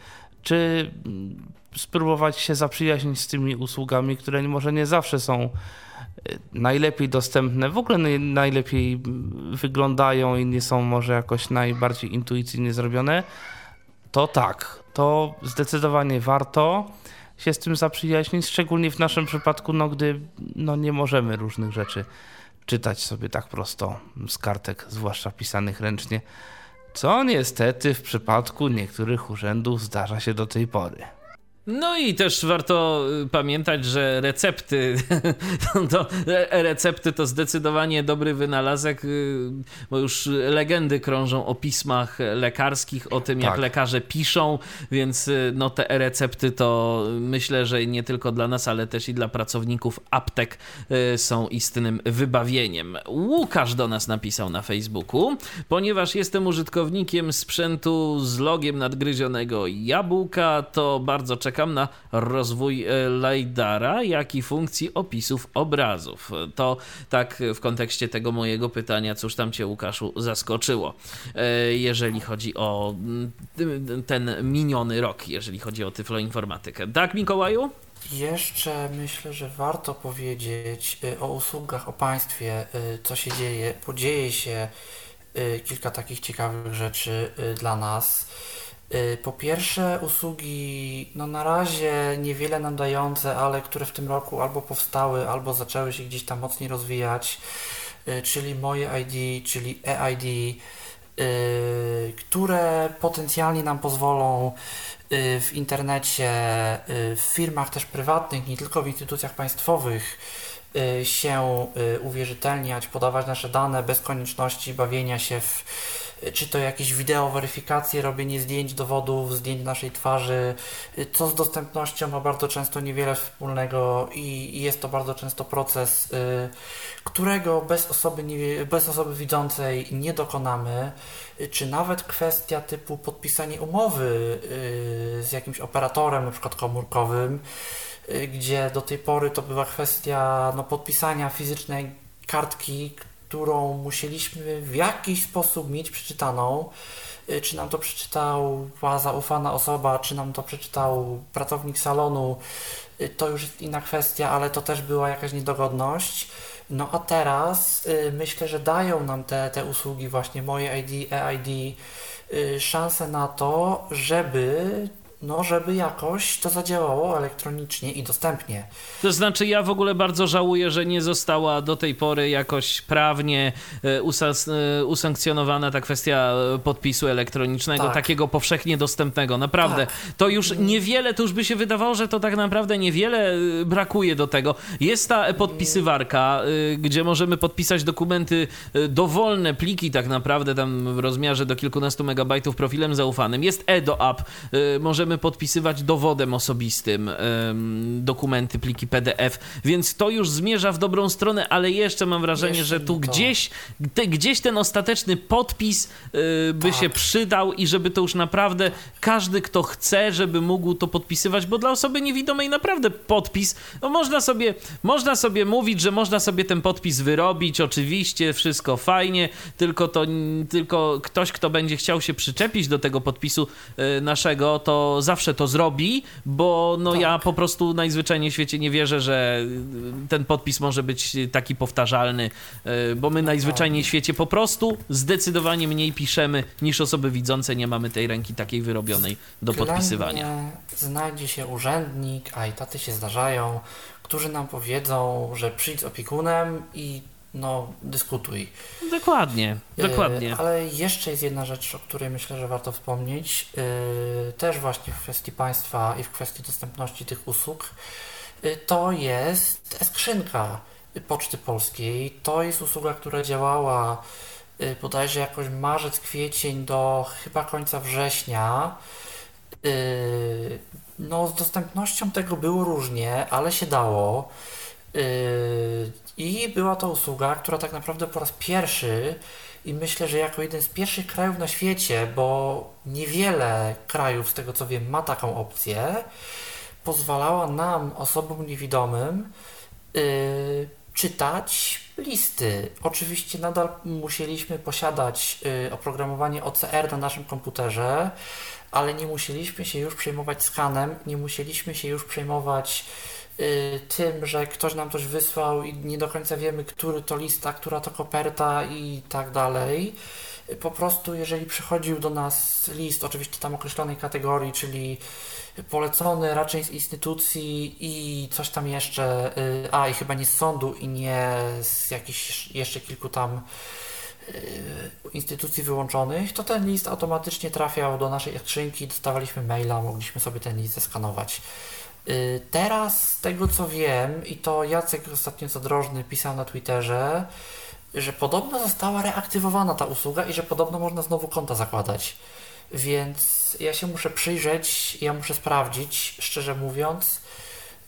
Speaker 4: czy spróbować się zaprzyjaźnić z tymi usługami, które może nie zawsze są e, najlepiej dostępne, w ogóle najlepiej wyglądają i nie są może jakoś najbardziej intuicyjnie zrobione, to tak, to zdecydowanie warto się z tym zaprzyjaźnić, szczególnie w naszym przypadku, no, gdy no, nie możemy różnych rzeczy czytać sobie tak prosto z kartek, zwłaszcza pisanych ręcznie, co niestety w przypadku niektórych urzędów zdarza się do tej pory.
Speaker 1: No i też warto y, pamiętać, że recepty to, recepty to zdecydowanie dobry wynalazek, y, bo już legendy krążą o pismach lekarskich, o tym jak tak. lekarze piszą, więc y, no te recepty to myślę, że nie tylko dla nas, ale też i dla pracowników aptek są istnym wybawieniem. Łukasz do nas napisał na Facebooku, ponieważ jestem użytkownikiem sprzętu z logiem nadgryzionego jabłka, to bardzo czekam czekam na rozwój e, LiDARa, jak i funkcji opisów obrazów. To tak w kontekście tego mojego pytania, cóż tam cię Łukaszu zaskoczyło, e, jeżeli chodzi o mm, ten miniony rok, jeżeli chodzi o tyfloinformatykę. Tak, Mikołaju?
Speaker 3: Jeszcze myślę, że warto powiedzieć e, o usługach, o państwie, co się dzieje. Podzieje się kilka takich ciekawych rzeczy dla nas. Po pierwsze, usługi, no na razie niewiele nam dające, ale które w tym roku albo powstały, albo zaczęły się gdzieś tam mocniej rozwijać, czyli moje ID, czyli EID, które potencjalnie nam pozwolą Y, w internecie, y, w firmach też prywatnych, nie tylko w instytucjach państwowych y, się uwierzytelniać, podawać nasze dane bez konieczności bawienia się w czy to jakieś wideo weryfikacje, robienie zdjęć dowodów, zdjęć naszej twarzy, co z dostępnością ma bardzo często niewiele wspólnego i jest to bardzo często proces, którego bez osoby, nie, bez osoby widzącej nie dokonamy. Czy nawet kwestia typu podpisanie umowy y, z jakimś operatorem, na przykład komórkowym, y, gdzie do tej pory to była kwestia no, podpisania fizycznej kartki, którą musieliśmy w jakiś sposób mieć przeczytaną. Y, czy nam to przeczytała zaufana osoba, czy nam to przeczytał pracownik salonu, to już jest inna kwestia, ale to też była jakaś niedogodność. No a teraz y, myślę, że dają nam te, te usługi właśnie moje ID, EID szansę na to, żeby no, żeby jakoś to zadziałało elektronicznie i dostępnie.
Speaker 1: To znaczy, ja w ogóle bardzo żałuję, że nie została do tej pory jakoś prawnie e, e, usankcjonowana ta kwestia e, podpisu elektronicznego, tak. takiego powszechnie dostępnego. Naprawdę, tak. to już niewiele, to już by się wydawało, że to tak naprawdę niewiele brakuje do tego. Jest ta podpisywarka, gdzie możemy podpisać dokumenty, dowolne pliki tak naprawdę, tam w rozmiarze do kilkunastu megabajtów profilem zaufanym. Jest EDO-App, możemy możemy podpisywać dowodem osobistym dokumenty, pliki PDF, więc to już zmierza w dobrą stronę, ale jeszcze mam wrażenie, jeszcze że tu gdzieś, te, gdzieś ten ostateczny podpis y, by tak. się przydał i żeby to już naprawdę każdy, kto chce, żeby mógł to podpisywać, bo dla osoby niewidomej naprawdę podpis, no można sobie, można sobie mówić, że można sobie ten podpis wyrobić, oczywiście, wszystko fajnie, tylko to, tylko ktoś, kto będzie chciał się przyczepić do tego podpisu y, naszego, to zawsze to zrobi, bo no tak. ja po prostu najzwyczajniej w świecie nie wierzę, że ten podpis może być taki powtarzalny, e, bo my najzwyczajniej w świecie po prostu zdecydowanie mniej piszemy niż osoby widzące, nie mamy tej ręki takiej wyrobionej do podpisywania.
Speaker 3: znajdzie się urzędnik, a i taty się zdarzają, którzy nam powiedzą, że przyjdź z opiekunem i no, dyskutuj.
Speaker 1: Dokładnie, e, dokładnie.
Speaker 3: ale jeszcze jest jedna rzecz, o której myślę, że warto wspomnieć. Yy, też właśnie w kwestii państwa i w kwestii dostępności tych usług. Yy, to jest skrzynka Poczty Polskiej. To jest usługa, która działała yy, bodajże jakoś marzec, kwiecień do chyba końca września. No, z dostępnością tego było różnie, ale się dało. I była to usługa, która tak naprawdę po raz pierwszy i myślę, że jako jeden z pierwszych krajów na świecie, bo niewiele krajów z tego co wiem ma taką opcję, pozwalała nam, osobom niewidomym, yy, czytać listy. Oczywiście nadal musieliśmy posiadać yy, oprogramowanie OCR na naszym komputerze, ale nie musieliśmy się już przejmować skanem, nie musieliśmy się już przejmować tym, że ktoś nam coś wysłał i nie do końca wiemy, który to lista, która to koperta i tak dalej. Po prostu, jeżeli przychodził do nas list, oczywiście tam określonej kategorii, czyli polecony raczej z instytucji i coś tam jeszcze, y, a i chyba nie z sądu i nie z jakichś jeszcze kilku tam y, instytucji wyłączonych, to ten list automatycznie trafiał do naszej skrzynki, dostawaliśmy maila, mogliśmy sobie ten list zeskanować. Y, teraz, z tego co wiem, i to Jacek ostatnio Zadrożny pisał na Twitterze, że podobno została reaktywowana ta usługa i że podobno można znowu konta zakładać. Więc ja się muszę przyjrzeć, ja muszę sprawdzić, szczerze mówiąc,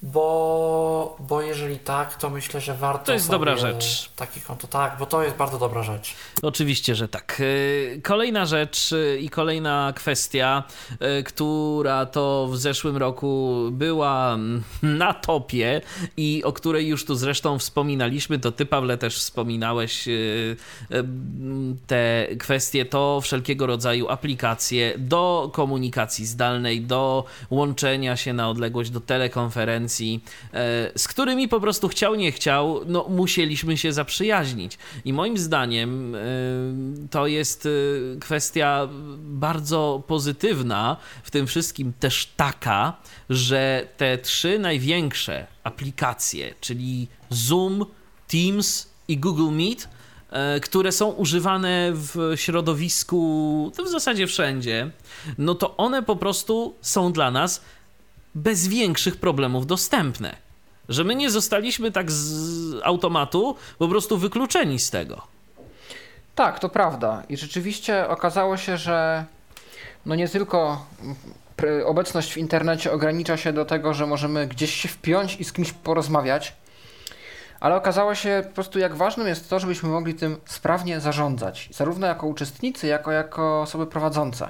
Speaker 3: bo, bo jeżeli tak, to myślę, że warto.
Speaker 1: To jest dobra rzecz.
Speaker 3: Taki konto, tak, bo to jest bardzo dobra rzecz.
Speaker 1: Oczywiście, że tak. Y, kolejna rzecz y, i kolejna kwestia, y, która to w zeszłym roku była na topie i o której już tu zresztą wspominaliśmy, to ty, Pawle, też wspominałeś te kwestie, to wszelkiego rodzaju aplikacje do komunikacji zdalnej, do łączenia się na odległość, do telekonferencji konferencji, z którymi po prostu chciał, nie chciał, no musieliśmy się zaprzyjaźnić. I moim zdaniem to jest kwestia bardzo pozytywna, w tym wszystkim też taka, że te trzy największe aplikacje, czyli Zoom, Teams i Google Meet, e, które są używane w środowisku, w zasadzie wszędzie, no to one po prostu są dla nas bez większych problemów dostępne. Że my nie zostaliśmy tak z automatu po prostu wykluczeni z tego.
Speaker 2: Tak, to prawda. I rzeczywiście okazało się, że no nie tylko obecność w internecie ogranicza się do tego, że możemy gdzieś się wpiąć i z kimś porozmawiać, ale okazało się po prostu, jak ważnym jest to, żebyśmy mogli tym sprawnie zarządzać, zarówno jako uczestnicy, jako jako osoby prowadzące.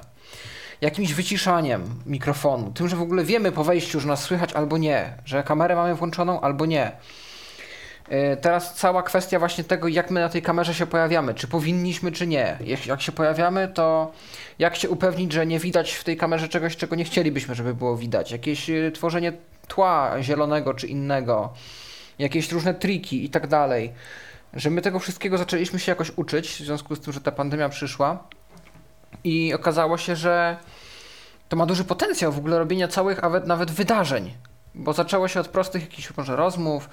Speaker 2: Jakimś wyciszaniem mikrofonu, tym, że w ogóle wiemy po wejściu, że nas słychać albo nie, że kamerę mamy włączoną albo nie. E, teraz cała kwestia właśnie tego, jak my na tej kamerze się pojawiamy, czy powinniśmy, czy nie. Jak się pojawiamy, to jak się upewnić, że nie widać w tej kamerze czegoś, czego nie chcielibyśmy, żeby było widać. Jakieś e, tworzenie tła zielonego czy innego, jakieś różne triki i tak dalej. Że my tego wszystkiego zaczęliśmy się jakoś uczyć, w związku z tym, że ta pandemia przyszła. I okazało się, że to ma duży potencjał w ogóle robienia całych, nawet, nawet wydarzeń. Bo zaczęło się od prostych jakichś może rozmów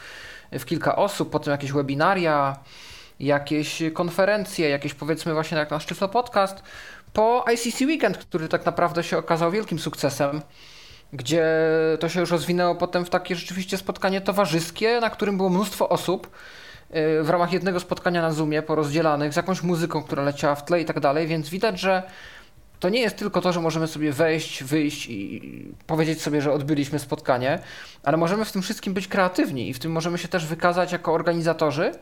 Speaker 2: w kilka osób, potem jakieś webinaria, jakieś konferencje, jakieś powiedzmy właśnie jak nasz Szczyflo Podcast, po ICC Weekend, który tak naprawdę się okazał wielkim sukcesem, gdzie to się już rozwinęło potem w takie rzeczywiście spotkanie towarzyskie, na którym było mnóstwo osób w ramach jednego spotkania na Zoomie porozdzielanych z jakąś muzyką, która leciała w tle i tak dalej, więc widać, że to nie jest tylko to, że możemy sobie wejść, wyjść i powiedzieć sobie, że odbyliśmy spotkanie, ale możemy w tym wszystkim być kreatywni i w tym możemy się też wykazać jako organizatorzy.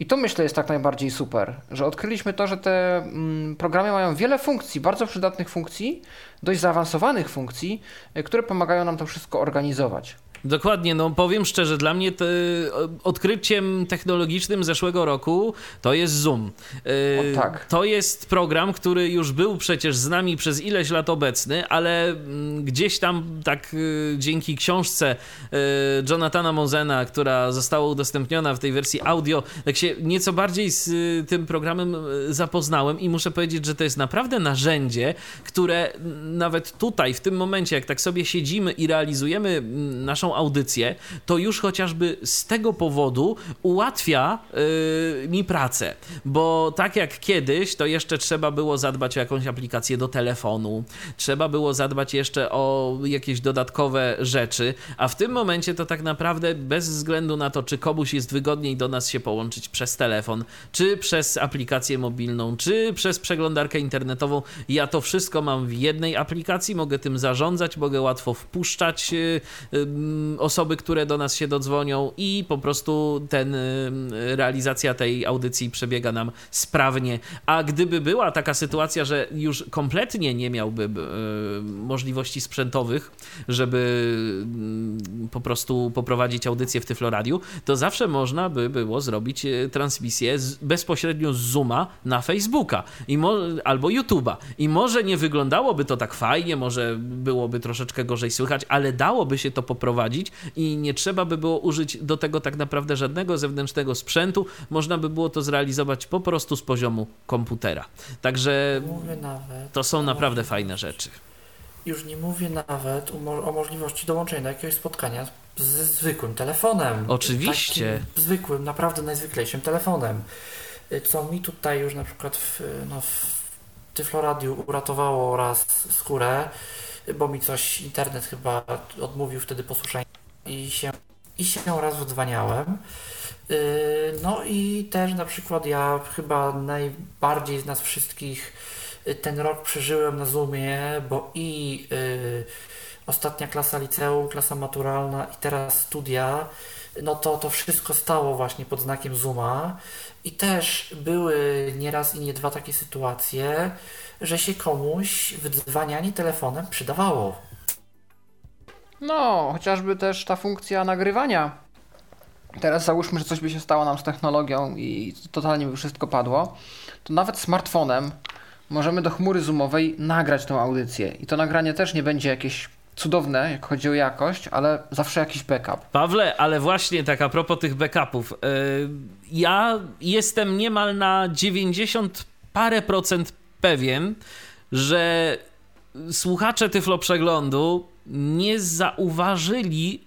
Speaker 2: I to myślę jest tak najbardziej super, że odkryliśmy to, że te mm, programy mają wiele funkcji, bardzo przydatnych funkcji, dość zaawansowanych funkcji, y, które pomagają nam to wszystko organizować.
Speaker 1: Dokładnie, no powiem szczerze, dla mnie te, odkryciem technologicznym zeszłego roku to jest Zoom.
Speaker 2: O, tak.
Speaker 1: To jest program, który już był przecież z nami przez ileś lat obecny, ale mm, gdzieś tam tak y, dzięki książce y, Jonathana Mozena, która została udostępniona w tej wersji audio, tak się nieco bardziej z tym programem zapoznałem i muszę powiedzieć, że to jest naprawdę narzędzie, które nawet tutaj, w tym momencie, jak tak sobie siedzimy i realizujemy mm, audycję, to już chociażby z tego powodu ułatwia yy, mi pracę. Bo tak jak kiedyś, to jeszcze trzeba było zadbać o jakąś aplikację do telefonu, trzeba było zadbać jeszcze o jakieś dodatkowe rzeczy, a w tym momencie to tak naprawdę bez względu na to, czy komuś jest wygodniej do nas się połączyć przez telefon, czy przez aplikację mobilną, czy przez przeglądarkę internetową, ja to wszystko mam w jednej aplikacji, mogę tym zarządzać, mogę łatwo wpuszczać yy, yy, osoby, które do nas się dodzwonią i po prostu ten, realizacja tej audycji przebiega nam sprawnie. A gdyby była taka sytuacja, że już kompletnie nie miałby możliwości sprzętowych, żeby po prostu poprowadzić audycję w Tyfloradiu, to zawsze można by było zrobić e, transmisję bezpośrednio z Zooma na Facebooka i albo YouTube'a. I może nie wyglądałoby to tak fajnie, może byłoby troszeczkę gorzej słychać, ale dałoby się to poprowadzić prowadzić i nie trzeba by było użyć do tego tak naprawdę żadnego zewnętrznego sprzętu. Można by było to zrealizować po prostu z poziomu komputera. Także to są naprawdę fajne rzeczy.
Speaker 3: Już nie mówię nawet o możliwości dołączenia do jakiegoś spotkania ze zwykłym telefonem.
Speaker 1: Oczywiście.
Speaker 3: Takim zwykłym, naprawdę najzwyklejszym telefonem. Co mi tutaj już na przykład w, no, w Tyfloradiu uratowało raz skórę bo mi coś internet chyba odmówił wtedy posłuszenia i się, i się raz odzwaniałem. Y, no i też na przykład ja chyba najbardziej z nas wszystkich y, ten rok przeżyłem na Zoomie, bo i y, ostatnia klasa liceum, klasa maturalna i teraz studia, no to to wszystko stało właśnie pod znakiem Zooma i też były nieraz i nie dwa takie sytuacje, że się komuś wydzwanianie telefonem przydawało.
Speaker 2: No, chociażby też ta funkcja nagrywania. Teraz załóżmy, że coś by się stało nam z technologią i totalnie by wszystko padło, to nawet smartfonem możemy do chmury zoomowej nagrać tą audycję. I to nagranie też nie będzie jakieś cudowne, jak chodzi o jakość, ale zawsze jakiś backup.
Speaker 1: Pawle, ale właśnie tak a propos tych backupów. Yy, ja jestem niemal na 90 parę procent pewien, że słuchacze Tyflo Przeglądu nie zauważyli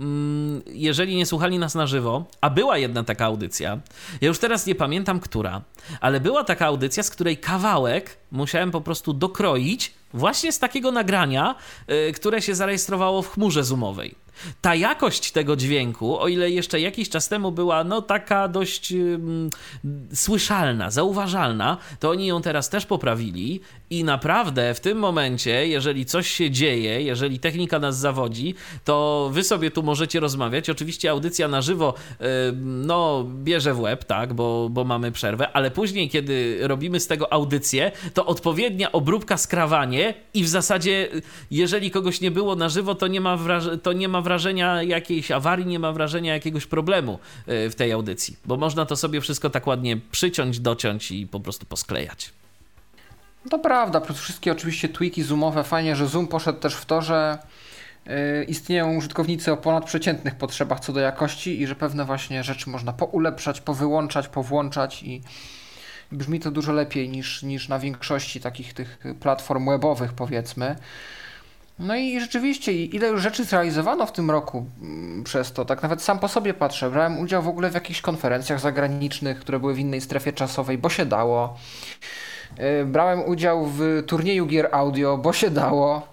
Speaker 1: Mm, jeżeli nie słuchali nas na żywo, a była jedna taka audycja, ja już teraz nie pamiętam która, ale była taka audycja, z której kawałek musiałem po prostu dokroić właśnie z takiego nagrania, yy, które się zarejestrowało w chmurze zoomowej ta jakość tego dźwięku, o ile jeszcze jakiś czas temu była no taka dość słyszalna, zauważalna, to oni ją teraz też poprawili i naprawdę w tym momencie, jeżeli coś się dzieje, jeżeli technika nas zawodzi, to wy sobie tu możecie rozmawiać. Oczywiście audycja na żywo no bierze w łeb, tak, bo, bo mamy przerwę, ale później, kiedy robimy z tego audycję, to odpowiednia obróbka, skrawanie i w zasadzie, jeżeli kogoś nie było na żywo, to nie ma, wraż- to nie ma wrażenia jakiejś awarii, nie ma wrażenia jakiegoś problemu e, w tej audycji, bo można to sobie wszystko tak ładnie przyciąć, dociąć i po prostu posklejać.
Speaker 2: To prawda, plus wszystkie oczywiście tweaki zoomowe. Fajnie, że Zoom poszedł też w to, że yy, istnieją użytkownicy o ponadprzeciętnych potrzebach co do jakości i że pewne właśnie rzeczy można poulepszać, powyłączać, powłączać i brzmi to dużo lepiej niż, niż na większości takich tych platform webowych powiedzmy. No i rzeczywiście, ile już rzeczy zrealizowano w tym roku mm, przez to, tak nawet sam po sobie patrzę. Brałem udział w ogóle w jakichś konferencjach zagranicznych, które były w innej strefie czasowej, bo się dało. Y, brałem udział w turnieju gier audio, bo się dało.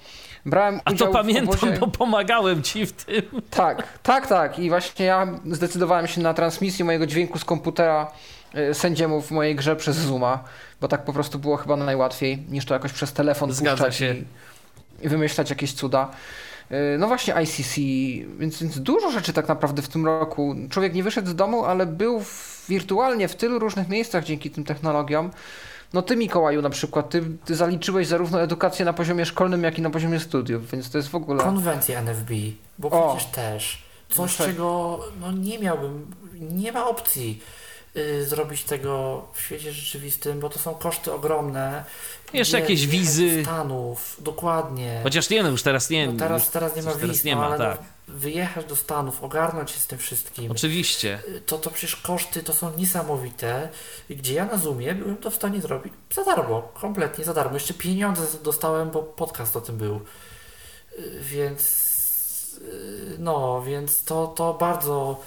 Speaker 2: Brałem
Speaker 1: A
Speaker 2: udział
Speaker 1: to pamiętam,
Speaker 2: obozie...
Speaker 1: bo pomagałem ci w tym.
Speaker 2: Tak, tak, tak. I właśnie ja zdecydowałem się na transmisję mojego dźwięku z komputera y, sędziemu w mojej grze przez Zooma, bo tak po prostu było chyba najłatwiej, niż to jakoś przez telefon
Speaker 1: Zgadza się.
Speaker 2: I i wymyślać jakieś cuda. Y, no właśnie ICC, więc, więc dużo rzeczy tak naprawdę w tym roku. Człowiek nie wyszedł z domu, ale był w, wirtualnie w tylu różnych miejscach dzięki tym technologiom. No ty Mikołaju na przykład, ty, ty zaliczyłeś zarówno edukację na poziomie szkolnym, jak i na poziomie studiów, więc to jest w ogóle...
Speaker 3: Konwencja NFB, bo o. przecież też. Coś, no czego no, nie miałbym, nie ma opcji zrobić tego w świecie rzeczywistym, bo to są koszty ogromne.
Speaker 1: Jeszcze jakieś wizy.
Speaker 3: Stanów, dokładnie.
Speaker 1: Chociaż nie, no już teraz nie.
Speaker 3: No teraz, teraz nie ma wiz,
Speaker 1: nie ma,
Speaker 3: ale
Speaker 1: tak.
Speaker 3: no, wyjechać do Stanów, ogarnąć się z tym wszystkim.
Speaker 1: Oczywiście.
Speaker 3: To, to przecież koszty to są niesamowite, gdzie ja na Zoomie byłem to w stanie zrobić za darmo, kompletnie za darmo. Jeszcze pieniądze dostałem, bo podcast o tym był. Więc no, więc to, to bardzo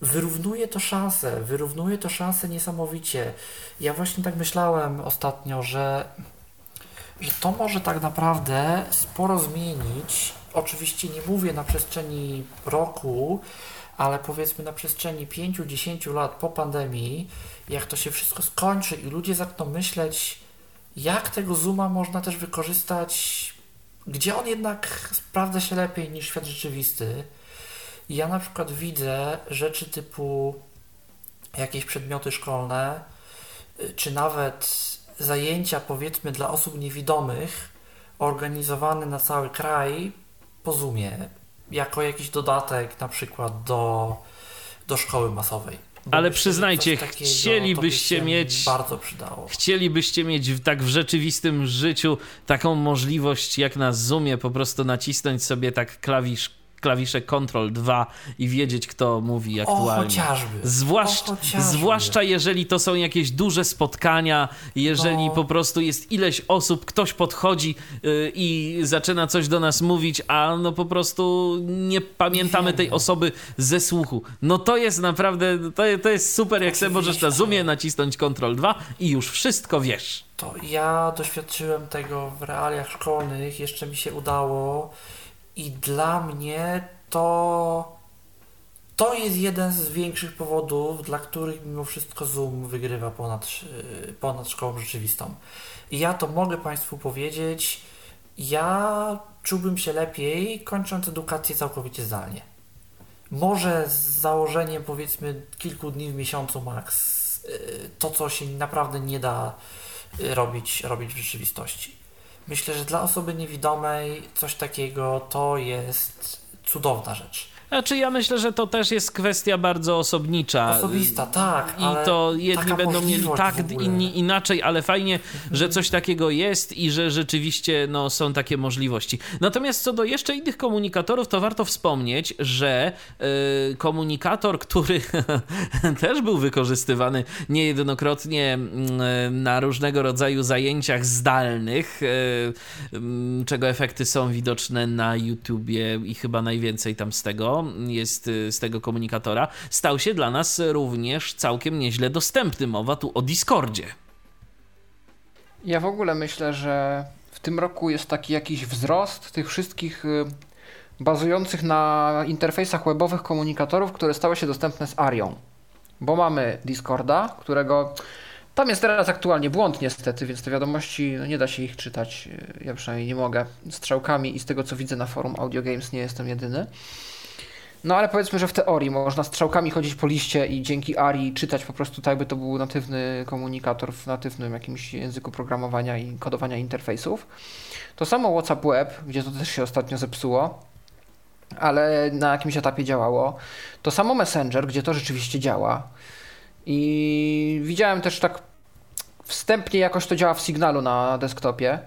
Speaker 3: wyrównuje to szanse, wyrównuje to szanse niesamowicie. Ja właśnie tak myślałem ostatnio, że że to może tak naprawdę sporo zmienić. Oczywiście nie mówię na przestrzeni roku, ale powiedzmy na przestrzeni 5-10 lat po pandemii, jak to się wszystko skończy i ludzie zaczną myśleć, jak tego Zooma można też wykorzystać, gdzie on jednak sprawdza się lepiej niż świat rzeczywisty. Ja na przykład widzę rzeczy typu jakieś przedmioty szkolne, czy nawet zajęcia, powiedzmy, dla osób niewidomych, organizowane na cały kraj po Zoomie, jako jakiś dodatek na przykład do, do szkoły masowej.
Speaker 1: Bo Ale przyznajcie, chcielibyście mieć.
Speaker 3: Bardzo przydało.
Speaker 1: Chcielibyście mieć w, tak w rzeczywistym życiu taką możliwość, jak na Zoomie, po prostu nacisnąć sobie tak klawisz klawisze Ctrl 2 i wiedzieć, kto mówi aktualnie.
Speaker 3: O, chociażby.
Speaker 1: Zwłasz,
Speaker 3: o, chociażby.
Speaker 1: Zwłaszcza jeżeli to są jakieś duże spotkania, jeżeli no. po prostu jest ileś osób, ktoś podchodzi yy, i zaczyna coś do nas mówić, a no po prostu nie pamiętamy tej osoby ze słuchu. No to jest naprawdę, to, to jest super, jak sobie możesz na Zoomie nacisnąć Ctrl 2 i już wszystko wiesz.
Speaker 3: To ja doświadczyłem tego w realiach szkolnych, jeszcze mi się udało i dla mnie to to jest jeden z większych powodów, dla których mimo wszystko Zoom wygrywa ponad, ponad szkołą rzeczywistą. I ja to mogę Państwu powiedzieć. Ja czułbym się lepiej, kończąc edukację całkowicie zdalnie. Może z założeniem powiedzmy kilku dni w miesiącu max. Y, to, co się naprawdę nie da y, robić, robić w rzeczywistości. Myślę, że dla osoby niewidomej coś takiego to jest cudowna rzecz.
Speaker 1: Znaczy ja myślę, że to też jest kwestia bardzo osobnicza.
Speaker 3: Osobista, tak.
Speaker 1: I to jedni będą mieli tak, inni inaczej, ale fajnie, że coś takiego jest i że rzeczywiście no, są takie możliwości. Natomiast co do jeszcze innych komunikatorów, to warto wspomnieć, że y, komunikator, który też był wykorzystywany niejednokrotnie y, na różnego rodzaju zajęciach zdalnych, y, y, czego efekty są widoczne na YouTubie i chyba najwięcej tam z tego jest y, z tego komunikatora, stał się dla nas również całkiem nieźle dostępny. Mowa tu o Discordzie.
Speaker 2: Ja w ogóle myślę, że w tym roku jest taki jakiś wzrost tych wszystkich y, bazujących na interfejsach webowych komunikatorów, które stały się dostępne z Arią. Bo mamy Discorda, którego tam jest teraz aktualnie błąd niestety, więc te wiadomości no nie da się ich czytać. Ja przynajmniej nie mogę strzałkami i z tego co widzę na forum Audio Games nie jestem jedyny. No ale powiedzmy, że w teorii można strzałkami chodzić po liście i dzięki ARI czytać po prostu tak, by to był natywny komunikator w natywnym jakimś języku programowania i kodowania interfejsów. To samo WhatsApp Web, gdzie to też się ostatnio zepsuło, ale na jakimś etapie działało. To samo Messenger, gdzie to rzeczywiście działa. I widziałem też tak wstępnie jakoś to działa w Signalu na desktopie.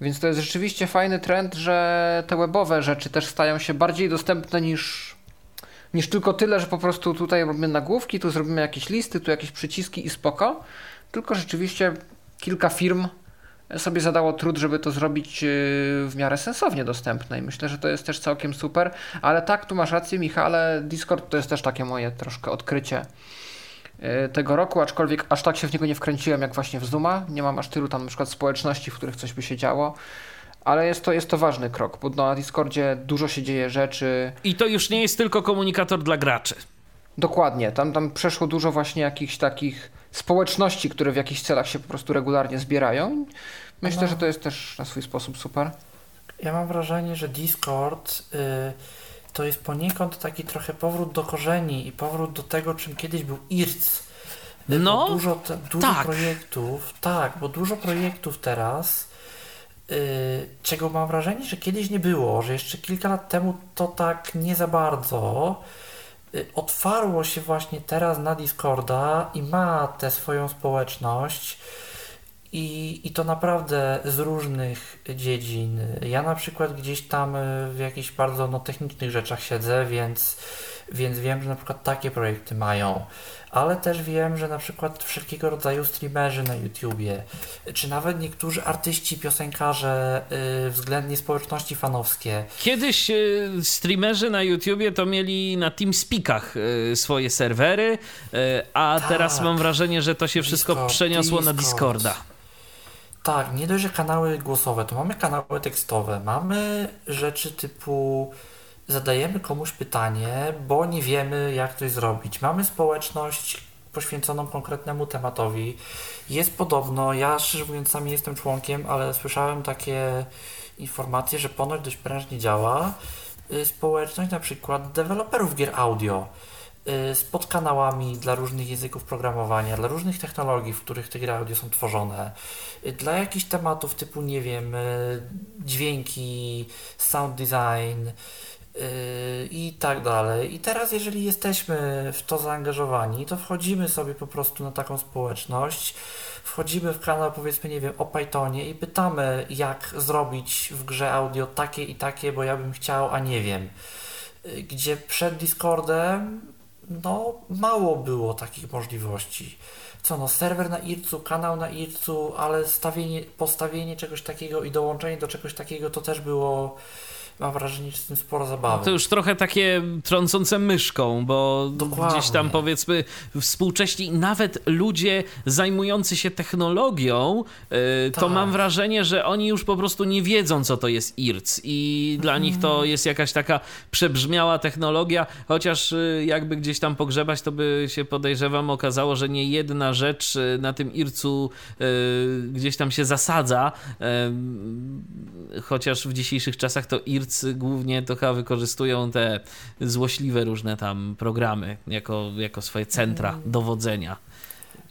Speaker 2: Więc to jest rzeczywiście fajny trend, że te webowe rzeczy też stają się bardziej dostępne niż niż tylko tyle, że po prostu tutaj robimy nagłówki, tu zrobimy jakieś listy, tu jakieś przyciski i spoko. Tylko rzeczywiście kilka firm sobie zadało trud, żeby to zrobić yy, w miarę sensownie dostępne i myślę, że to jest też całkiem super, ale tak, tu masz rację Michale, Discord to jest też takie moje troszkę odkrycie yy, tego roku, aczkolwiek aż tak się w niego nie wkręciłem jak właśnie w Zooma, nie mam aż tylu tam na przykład społeczności, w których coś by się działo, ale jest to, jest to ważny krok, bo na Discordzie dużo się dzieje rzeczy.
Speaker 1: I to już nie jest tylko komunikator dla graczy.
Speaker 2: Dokładnie, tam, tam przeszło dużo właśnie jakichś takich społeczności, które w jakichś celach się po prostu regularnie zbierają. Myślę, no. że to jest też na swój sposób super.
Speaker 3: Ja mam wrażenie, że Discord y, to jest poniekąd taki trochę powrót do korzeni i powrót do tego, czym kiedyś był IRC. Y, no, dużo, te, dużo tak. projektów, tak, bo dużo projektów teraz czego mam wrażenie, że kiedyś nie było, że jeszcze kilka lat temu to tak nie za bardzo y, otwarło się właśnie teraz na Discorda i ma tę swoją społeczność i, i to naprawdę z różnych dziedzin. Ja na przykład gdzieś tam y, w jakichś bardzo no, technicznych rzeczach siedzę, więc, więc wiem, że na przykład takie projekty mają ale też wiem, że na przykład wszelkiego rodzaju streamerzy na YouTubie, czy nawet niektórzy artyści, piosenkarze, yy, względnie społeczności fanowskie.
Speaker 1: Kiedyś yy, streamerzy na YouTubie to mieli na TeamSpeakach yy, swoje serwery, y, a tak. teraz mam wrażenie, że to się wszystko Discord, przeniosło Discord. na Discorda.
Speaker 3: Tak, nie dość, że kanały głosowe, to mamy kanały tekstowe, mamy rzeczy typu zadajemy komuś pytanie, bo nie wiemy, jak coś zrobić. Mamy społeczność poświęconą konkretnemu tematowi. Jest podobno, ja szczerze mówiąc sam jestem członkiem, ale słyszałem takie informacje, że ponoć dość prężnie działa. Y, społeczność na przykład deweloperów gier audio y, z podkanałami dla różnych języków programowania, dla różnych technologii, w których te gry audio są tworzone, y, dla jakichś tematów typu, nie wiem, dźwięki, sound design, i tak dalej. I teraz, jeżeli jesteśmy w to zaangażowani, to wchodzimy sobie po prostu na taką społeczność, wchodzimy w kanał, powiedzmy, nie wiem, o Pythonie i pytamy, jak zrobić w grze audio takie i takie, bo ja bym chciał, a nie wiem. Yy, gdzie przed Discordem, no, mało było takich możliwości. Co no, serwer na IRCU, kanał na IRCU, ale stawienie, postawienie czegoś takiego i dołączenie do czegoś takiego to też było mam wrażenie, że z tym sporo zabawy.
Speaker 1: To już trochę takie trącące myszką, bo Dokładnie. gdzieś tam powiedzmy współcześni nawet ludzie zajmujący się technologią, yy, tak. to mam wrażenie, że oni już po prostu nie wiedzą, co to jest IRC i dla nich to jest jakaś taka przebrzmiała technologia, chociaż yy, jakby gdzieś tam pogrzebać, to by się podejrzewam okazało, że nie jedna rzecz yy, na tym IRC-u yy, gdzieś tam się zasadza, chociaż w dzisiejszych czasach to IRC głównie to chyba wykorzystują te złośliwe różne tam programy jako, jako swoje centra mm. dowodzenia.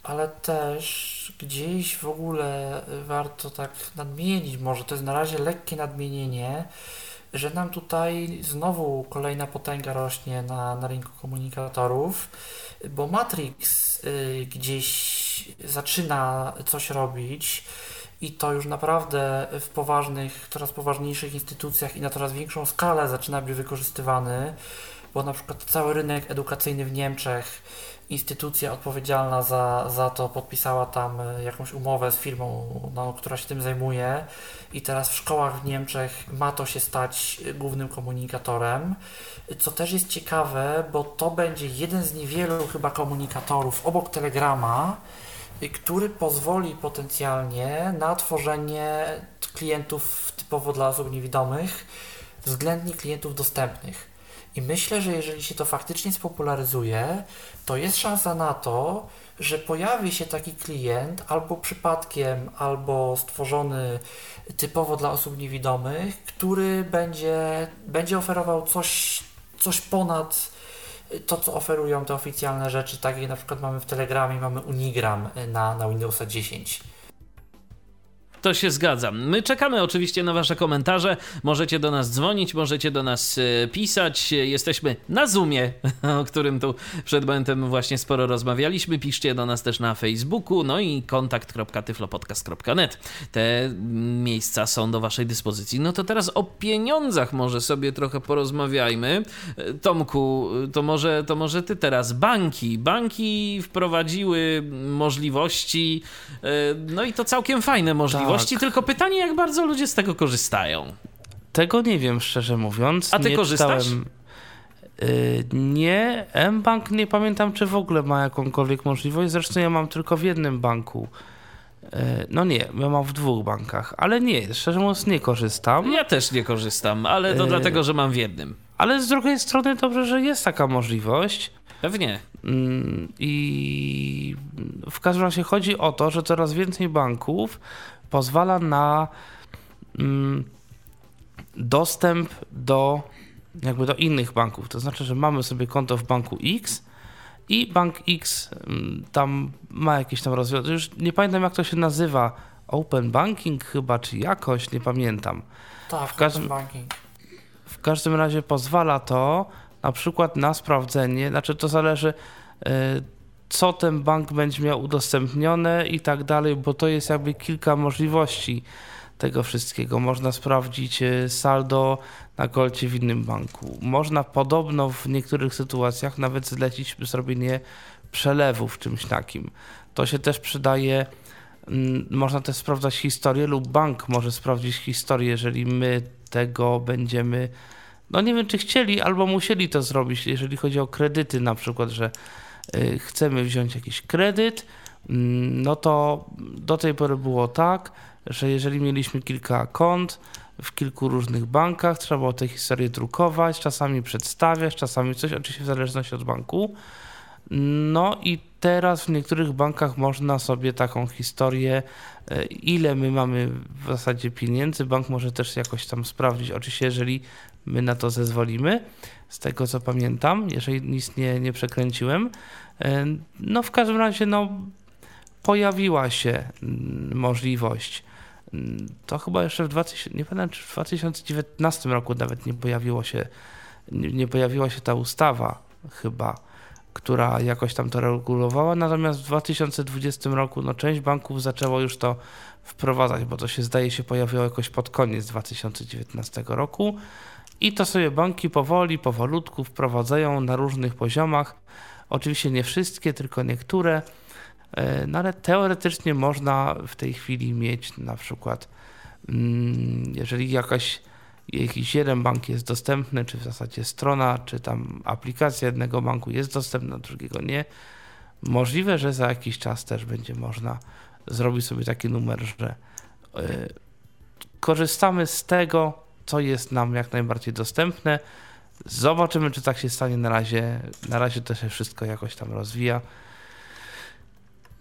Speaker 3: Ale też gdzieś w ogóle warto tak nadmienić, może to jest na razie lekkie nadmienienie, że nam tutaj znowu kolejna potęga rośnie na, na rynku komunikatorów, bo Matrix y, gdzieś zaczyna coś robić i to już naprawdę w poważnych, coraz poważniejszych instytucjach i na coraz większą skalę zaczyna być wykorzystywany, bo na przykład cały rynek edukacyjny w Niemczech instytucja odpowiedzialna za, za to podpisała tam e, jakąś umowę z firmą, no, która się tym zajmuje. I teraz w szkołach w Niemczech ma to się stać e, głównym komunikatorem, co też jest ciekawe, bo to będzie jeden z niewielu chyba komunikatorów obok Telegrama, który pozwoli potencjalnie na tworzenie klientów typowo dla osób niewidomych względnie klientów dostępnych. I myślę, że jeżeli się to faktycznie spopularyzuje, to jest szansa na to, że pojawi się taki klient albo przypadkiem, albo stworzony typowo dla osób niewidomych, który będzie, będzie oferował coś, coś ponad to, co oferują te oficjalne rzeczy, tak jak na przykład mamy w Telegramie, mamy Unigram na, na Windowsa 10.
Speaker 1: To się zgadza. My czekamy oczywiście na Wasze komentarze. Możecie do nas dzwonić, możecie do nas e, pisać. Jesteśmy na Zoomie, o którym tu przed momentem właśnie sporo rozmawialiśmy. Piszcie do nas też na Facebooku, no i kontakt.tyflopodcast.net. Te miejsca są do Waszej dyspozycji. No to teraz o pieniądzach może sobie trochę porozmawiajmy. E, Tomku, to może, to może Ty teraz. Banki. Banki wprowadziły możliwości, e, no i to całkiem fajne możliwości możliwości, tak. tylko pytanie, jak bardzo ludzie z tego korzystają.
Speaker 4: Tego nie wiem, szczerze mówiąc.
Speaker 1: A ty
Speaker 4: nie
Speaker 1: korzystasz? Czytałem...
Speaker 4: Yy, nie, mBank nie pamiętam, czy w ogóle ma jakąkolwiek możliwość. Zresztą ja mam tylko w jednym banku. Yy, no nie, ja mam w dwóch bankach, ale nie, szczerze mówiąc nie korzystam.
Speaker 1: Ja też nie korzystam, ale to yy, dlatego, że mam w jednym.
Speaker 4: Ale z drugiej strony dobrze, że jest taka możliwość.
Speaker 1: Pewnie.
Speaker 4: Mm, I w każdym razie chodzi o to, że coraz więcej banków pozwala na mm, dostęp do jakby do innych banków. To znaczy, że mamy sobie konto w banku X i bank X mm, tam ma jakieś tam rozwiązanie. Już nie pamiętam jak to się nazywa. Open Banking chyba, czy jakoś, nie pamiętam.
Speaker 3: Tak, w każdym, banking.
Speaker 4: W każdym razie pozwala to na przykład na sprawdzenie, znaczy to zależy, y, co ten bank będzie miał udostępnione i tak dalej, bo to jest jakby kilka możliwości tego wszystkiego. Można sprawdzić e, saldo na kolcie w innym banku. Można podobno w niektórych sytuacjach nawet zlecić zrobienie przelewów czymś takim. To się też przydaje. Mm, można też sprawdzać historię, lub bank może sprawdzić historię, jeżeli my tego będziemy. No nie wiem, czy chcieli albo musieli to zrobić, jeżeli chodzi o kredyty, na przykład, że chcemy wziąć jakiś kredyt, mm, no to do tej pory było tak, że jeżeli mieliśmy kilka kont w kilku różnych bankach, trzeba było te historie drukować, czasami przedstawiać, czasami coś, oczywiście w zależności od banku. No i teraz w niektórych bankach można sobie taką historię, y, ile my mamy w zasadzie pieniędzy, bank może też jakoś tam sprawdzić, oczywiście jeżeli my na to zezwolimy z tego co pamiętam, jeżeli nic nie, nie przekręciłem. E, no w każdym razie no, pojawiła się mm, możliwość. Mm, to chyba jeszcze w 2000, nie pamiętam, czy w 2019 roku nawet nie pojawiło się, nie pojawiła się ta ustawa chyba, która jakoś tam to regulowała, natomiast w 2020 roku no, część banków zaczęło już to wprowadzać, bo to się zdaje się pojawiło jakoś pod koniec 2019 roku. I to sobie banki powoli, powolutku wprowadzają na różnych poziomach. Oczywiście nie wszystkie, tylko niektóre. E, no ale teoretycznie można w tej chwili mieć na przykład, mm, jeżeli jakaś, jakiś jeden bank jest dostępny, czy w zasadzie strona, czy tam aplikacja jednego banku jest dostępna, drugiego nie, możliwe, że za jakiś czas też będzie można zrobić sobie taki numer, że e, korzystamy z tego, co jest nam jak najbardziej dostępne. Zobaczymy, czy tak się stanie na razie. Na razie to się wszystko jakoś tam rozwija.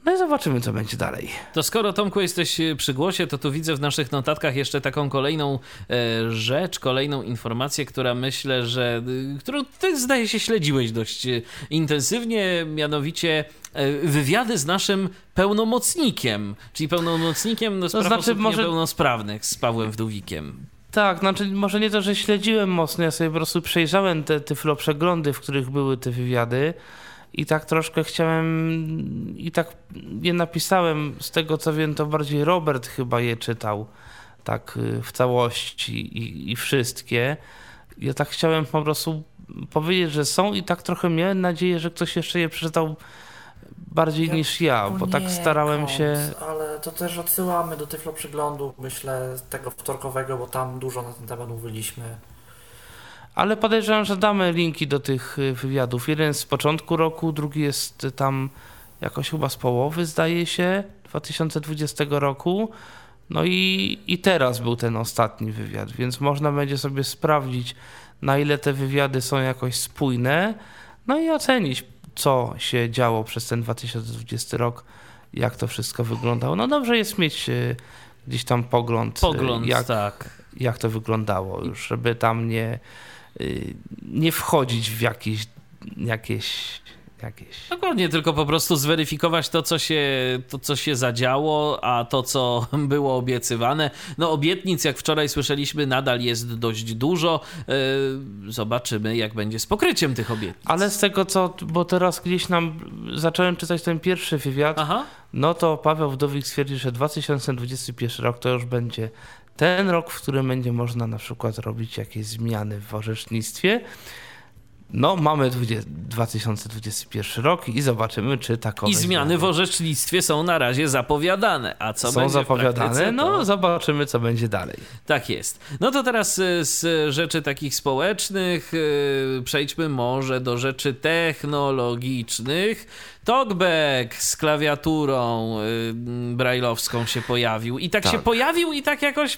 Speaker 4: No i zobaczymy, co będzie dalej.
Speaker 1: To skoro Tomku jesteś e, przy głosie, to tu widzę w naszych notatkach jeszcze taką kolejną e, rzecz, kolejną informację, która myślę, że e, którą ty zdaje się śledziłeś dość e, intensywnie, mianowicie wywiady z naszym pełnomocnikiem, czyli pełnomocnikiem do spraw znaczy, osób może... niepełnosprawnych z Pawłem Wdówikiem.
Speaker 4: Tak, znaczy może nie to, że śledziłem mocno, ja sobie po prostu przejrzałem te tyflo przeglądy, w których były te wywiady i tak troszkę chciałem i tak je napisałem, z tego co wiem, to bardziej Robert chyba je czytał tak y, w całości i, i wszystkie. Ja tak chciałem po prostu powiedzieć, że są i tak trochę miałem nadzieję, że ktoś jeszcze je przeczytał bardziej
Speaker 3: Ja
Speaker 4: niż ja, bo tak starałem się...
Speaker 3: Ale to też odsyłamy do Tyflo Przeglądu, myślę, tego wtorkowego, bo tam dużo na ten temat mówiliśmy.
Speaker 4: Ale podejrzewam, że damy linki do tych y, wywiadów. Jeden z początku roku, drugi jest tam jakoś chyba z połowy, zdaje się, 2020 roku. No i, i teraz był ten ostatni wywiad, więc można będzie sobie sprawdzić, na ile te wywiady są jakoś spójne, no i ocenić, co się działo przez ten 2020 rok, jak to wszystko wyglądało. No dobrze jest mieć y, gdzieś tam pogląd, y,
Speaker 1: Pogląd,
Speaker 4: jak,
Speaker 1: tak.
Speaker 4: jak to wyglądało już, żeby tam nie, y, nie wchodzić w jakieś, jakieś, jakieś
Speaker 1: Dokładnie, tylko po prostu zweryfikować to co, się, to, co się zadziało, a to, co było obiecywane. No, obietnic, jak wczoraj słyszeliśmy, nadal jest dość dużo. Yy, Zobaczymy, jak będzie z pokryciem tych obietnic.
Speaker 4: Ale z tego co, bo teraz gdzieś nam zacząłem czytać ten pierwszy wywiad,
Speaker 1: Aha.
Speaker 4: no to Paweł Wdowik stwierdził, że 2021 rok to już będzie ten rok, w którym będzie można na przykład robić jakieś zmiany w orzecznictwie. No, mamy 20, 2021 rok i zobaczymy, czy takowe
Speaker 1: I zmiany w orzecznictwie są na razie zapowiadane. A co
Speaker 4: są
Speaker 1: będzie
Speaker 4: zapowiadane.
Speaker 1: praktyce,
Speaker 4: No,
Speaker 1: to...
Speaker 4: zobaczymy, co będzie dalej.
Speaker 1: Tak jest. No to teraz y, z rzeczy takich społecznych y, przejdźmy może do rzeczy technologicznych. Talkback z klawiaturą y, brajlowską się pojawił. I tak,
Speaker 4: Tak.
Speaker 1: się pojawił i tak jakoś...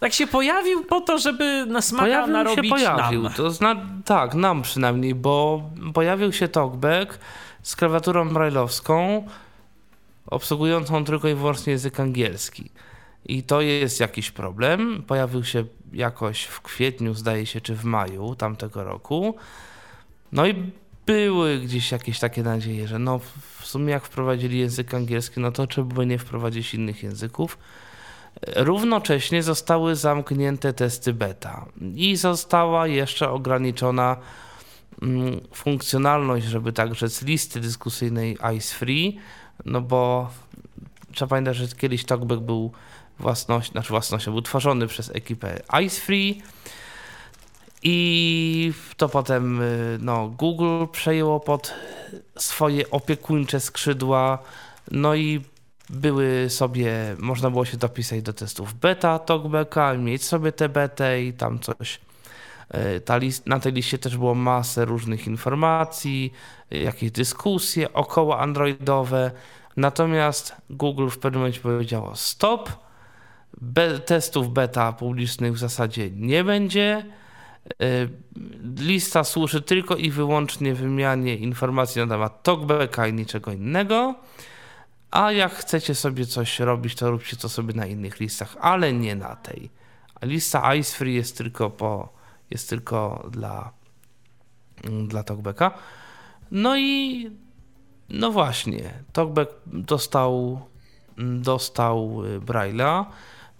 Speaker 1: Tak się pojawił po to, żeby na smaka
Speaker 4: Pojawił
Speaker 1: narobić
Speaker 4: się, pojawił.
Speaker 1: nam.
Speaker 4: To zna, tak, nam przynajmniej, bo pojawił się talkback z klawiaturą brajlowską, obsługującą tylko i wyłącznie język angielski. I to jest jakiś problem. Pojawił się jakoś w kwietniu, zdaje się, czy w maju tamtego roku. No i były gdzieś jakieś takie nadzieje, że no w sumie jak wprowadzili język angielski, no to czemu by nie wprowadzić innych języków. Równocześnie zostały zamknięte testy beta i została jeszcze ograniczona mm, funkcjonalność, żeby tak rzec, listy dyskusyjnej ICE Free, no bo trzeba pamiętać, że kiedyś TalkBack był własnością, znaczy własnością, był tworzony przez ekipę ICE Free i to potem y, no, Google przejęło pod swoje opiekuńcze skrzydła, no i były sobie, można było się dopisać do testów beta TalkBacka, mieć sobie te betę i tam coś. Y, Ta list, na tej liście też było masę różnych informacji, y, jakieś dyskusje około androidowe. Natomiast Google w pewnym momencie powiedziało stop, be, testów beta publicznych w zasadzie nie będzie. Y, Lista służy tylko i wyłącznie wymianie informacji na temat talkbacka i niczego innego. A jak chcecie sobie coś robić, to róbcie to sobie na innych listach, ale nie na tej. Lista Ice Free jest tylko po, jest tylko dla, mm, dla talkbacka. No i no właśnie, talkback dostał, mm, dostał y, Braille'a.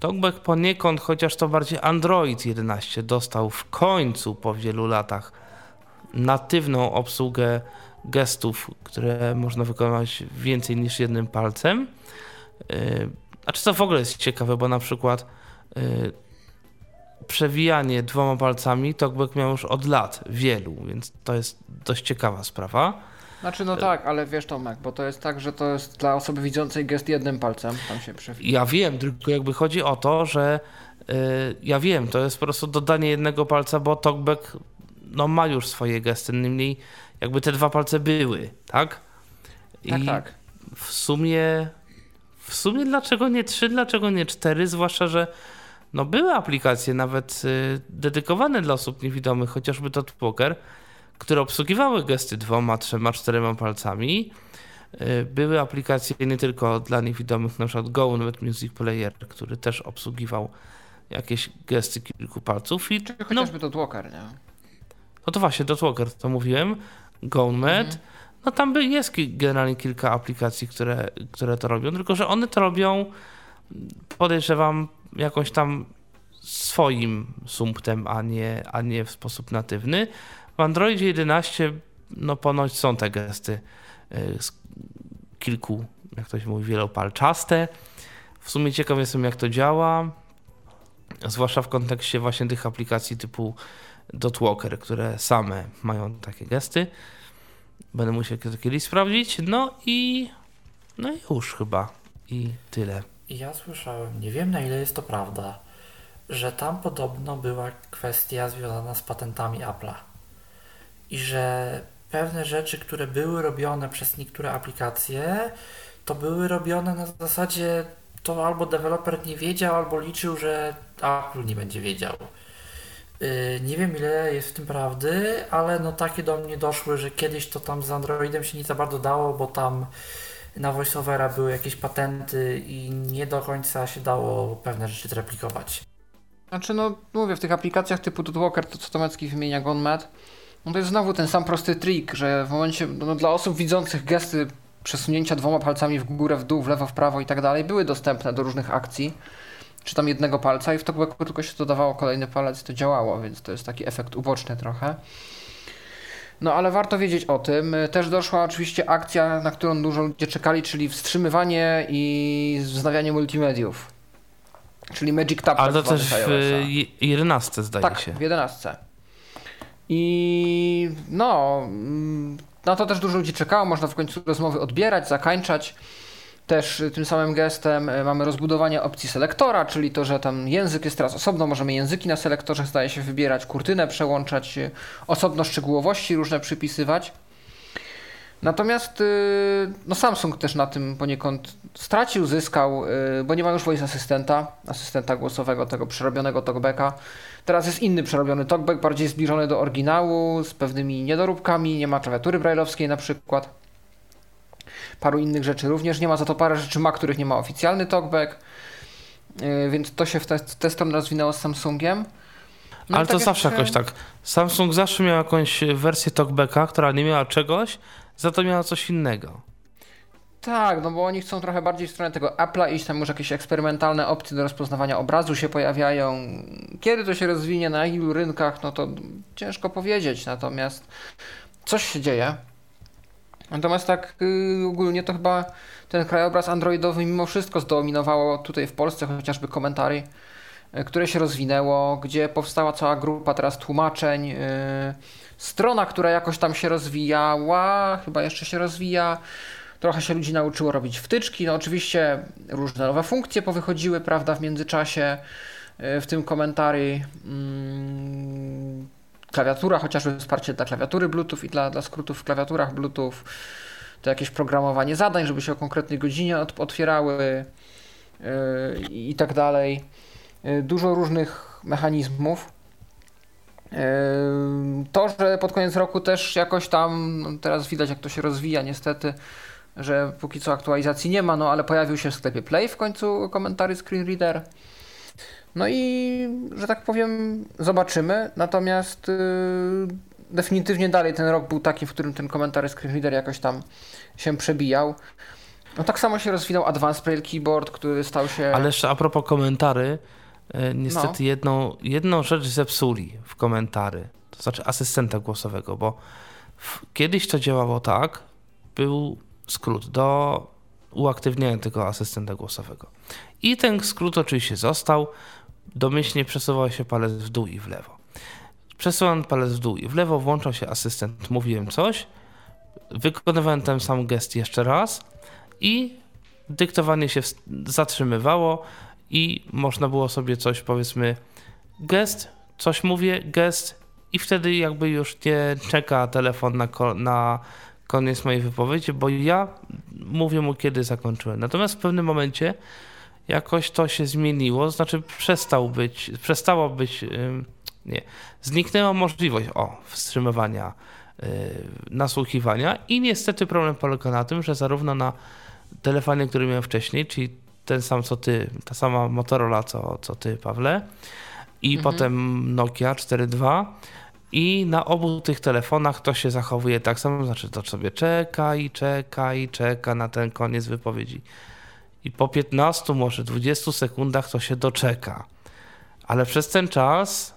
Speaker 4: Talkback poniekąd, chociaż to bardziej Android 11, dostał w końcu po wielu latach natywną obsługę gestów, które można wykonywać więcej niż jednym palcem. Yy, A czy to w ogóle jest ciekawe, bo na przykład yy, przewijanie dwoma palcami Talkback miał już od lat, wielu, więc to jest dość ciekawa sprawa.
Speaker 2: Znaczy no tak, ale wiesz Tomek, bo to jest tak, że to jest dla osoby widzącej gest jednym palcem, tam się przewija.
Speaker 4: Ja wiem, tylko jakby chodzi o to, że yy, ja wiem, to jest po prostu dodanie jednego palca, bo Talkback no, ma już swoje gesty, niemniej jakby te dwa palce były, tak?
Speaker 2: Tak, tak.
Speaker 4: w sumie w sumie dlaczego nie trzy, dlaczego nie cztery, zwłaszcza, że no były aplikacje nawet y, dedykowane dla osób niewidomych, chociażby to Poker, które obsługiwały gesty dwoma, trzema, czterema palcami. Y, były aplikacje nie tylko dla niewidomych, na przykład Go nawet Music Player, który też obsługiwał jakieś gesty kilku palców i
Speaker 2: Czy
Speaker 4: no,
Speaker 2: chociażby to Walker, nie?
Speaker 4: no to właśnie, Dotwalker to mówiłem, GoNet, no tam by jest generalnie kilka aplikacji, które, które to robią, tylko że one to robią, podejrzewam, jakąś tam swoim sumptem, a nie, a nie w sposób natywny. W Androidzie 11 no ponoć są te gesty y, z kilku, jak ktoś mówi, wielopalczaste. W sumie ciekaw jestem, jak to działa, zwłaszcza w kontekście właśnie tych aplikacji typu Dotwalker, które same mają takie gesty. Będę musiał kiedyś sprawdzić. No i no i już chyba. I tyle.
Speaker 3: Ja słyszałem, nie wiem na ile jest to prawda, że tam podobno była kwestia związana z patentami Apple'a. I że pewne rzeczy, które były robione przez niektóre aplikacje, to były robione na zasadzie to albo deweloper nie wiedział, albo liczył, że Apple nie będzie wiedział. Yy, nie wiem ile jest w tym prawdy, ale no takie do mnie doszły, że kiedyś to tam z Androidem się nie za bardzo dało, bo tam na VoiceOvera były jakieś patenty i nie do końca się dało pewne rzeczy zreplikować.
Speaker 2: Znaczy, no mówię, w tych aplikacjach typu Dotwalker, to co Tomecki wymienia GoneMat, no to jest znowu ten sam prosty trik, że w momencie, no dla osób widzących gesty przesunięcia dwoma palcami w górę, w dół, w lewo, w prawo i tak dalej były dostępne do różnych akcji, czy tam jednego palca i w talkbacku tylko się dodawało kolejny palec i to działało, więc to jest taki efekt uboczny trochę. No ale warto wiedzieć o tym. Też doszła oczywiście akcja, na którą dużo ludzie czekali, czyli wstrzymywanie i wznawianie multimediów. Czyli Magic Tap.
Speaker 4: Ale to
Speaker 2: tak
Speaker 4: też w
Speaker 2: iOS-a.
Speaker 4: je- 11 zdaje
Speaker 2: Tak,
Speaker 4: się.
Speaker 2: w 11. I no, mm, na to też dużo ludzi czekało. Można w końcu rozmowy odbierać, zakańczać. Też y, tym samym gestem y, mamy rozbudowanie opcji selektora, czyli to, że tam język jest teraz osobno, możemy języki na selektorze zdaje się wybierać, kurtynę przełączać, y, osobno szczegółowości różne przypisywać. Natomiast no Samsung też na tym poniekąd stracił, zyskał, bo nie ma już voice asystenta, asystenta głosowego, tego przerobionego talkbacka. Teraz jest inny przerobiony talkback, bardziej zbliżony do oryginału, z pewnymi niedoróbkami, nie ma klawiatury brajlowskiej na przykład. Paru innych rzeczy również nie ma, za to parę rzeczy ma, których nie ma oficjalny talkback. Y, Więc to się w tę te stronę rozwinęło z Samsungiem. No
Speaker 4: Ale
Speaker 2: tak
Speaker 4: to zawsze jakoś tak. Samsung zawsze miał jakąś wersję talkbacka, która nie miała czegoś, za to miała coś innego.
Speaker 2: Tak, no bo oni chcą trochę bardziej w stronę tego Apple'a iść, tam już jakieś eksperymentalne opcje do rozpoznawania obrazu się pojawiają. Kiedy to się rozwinie, na ilu rynkach, no to ciężko powiedzieć, natomiast coś się dzieje. Natomiast tak yy, ogólnie to chyba ten krajobraz androidowy mimo wszystko zdominowało tutaj w Polsce chociażby komentary, yy, które się rozwinęło, gdzie powstała cała grupa teraz tłumaczeń, yy, strona, która jakoś tam się rozwijała, chyba jeszcze się rozwija. Trochę się ludzi nauczyło robić wtyczki. No oczywiście różne nowe funkcje powychodziły, prawda, w międzyczasie, yy, w tym komentarzy. Klawiatura, chociażby wsparcie dla klawiatury Bluetooth i dla, dla skrótów w klawiaturach Bluetooth. To jakieś programowanie zadań, żeby się o konkretnej godzinie ot- otwierały yy, i tak dalej. Yy, Dużo różnych mechanizmów. Yy, To, że pod koniec roku też jakoś tam, no teraz widać jak to się rozwija niestety, że póki co aktualizacji nie ma, no ale pojawił się w sklepie Play w końcu komentary Screen Reader. No i, że tak powiem, zobaczymy. Natomiast yy, definitywnie dalej ten rok był taki, w którym ten komentarz Screen Reader jakoś tam się przebijał. No tak samo się rozwinął Advanced Braille Keyboard, który stał się...
Speaker 4: Ale jeszcze a propos komentarzy, e, niestety
Speaker 2: No.
Speaker 4: jedną, jedną rzecz zepsuli w komentary, to znaczy asystenta głosowego, bo w, kiedyś to działało tak, był skrót do uaktywnienia tego asystenta głosowego. I ten skrót oczywiście został, domyślnie przesuwał się palec w dół i w lewo. Przesuwając palec w dół i w lewo, włączał się asystent, mówiłem coś, wykonywałem ten sam gest jeszcze raz i dyktowanie się zatrzymywało i można było sobie coś, powiedzmy, gest, coś mówię, gest i wtedy jakby już nie czeka telefon na, na koniec mojej wypowiedzi, bo ja mówię mu, kiedy zakończyłem. Natomiast w pewnym momencie jakoś to się zmieniło, znaczy przestał być, przestało być, nie, zniknęła możliwość, o, wstrzymywania yy, nasłuchiwania i niestety problem polega na tym, że zarówno na telefonie, który miałem wcześniej, czyli ten sam co ty, ta sama Motorola co, co ty, Pawle, i
Speaker 2: Mhm.
Speaker 4: potem Nokia 4.2 i na obu tych telefonach to się zachowuje tak samo, znaczy to sobie czeka i czeka i czeka na ten koniec wypowiedzi. I po 15, może 20 sekundach to się doczeka. ale przez ten czas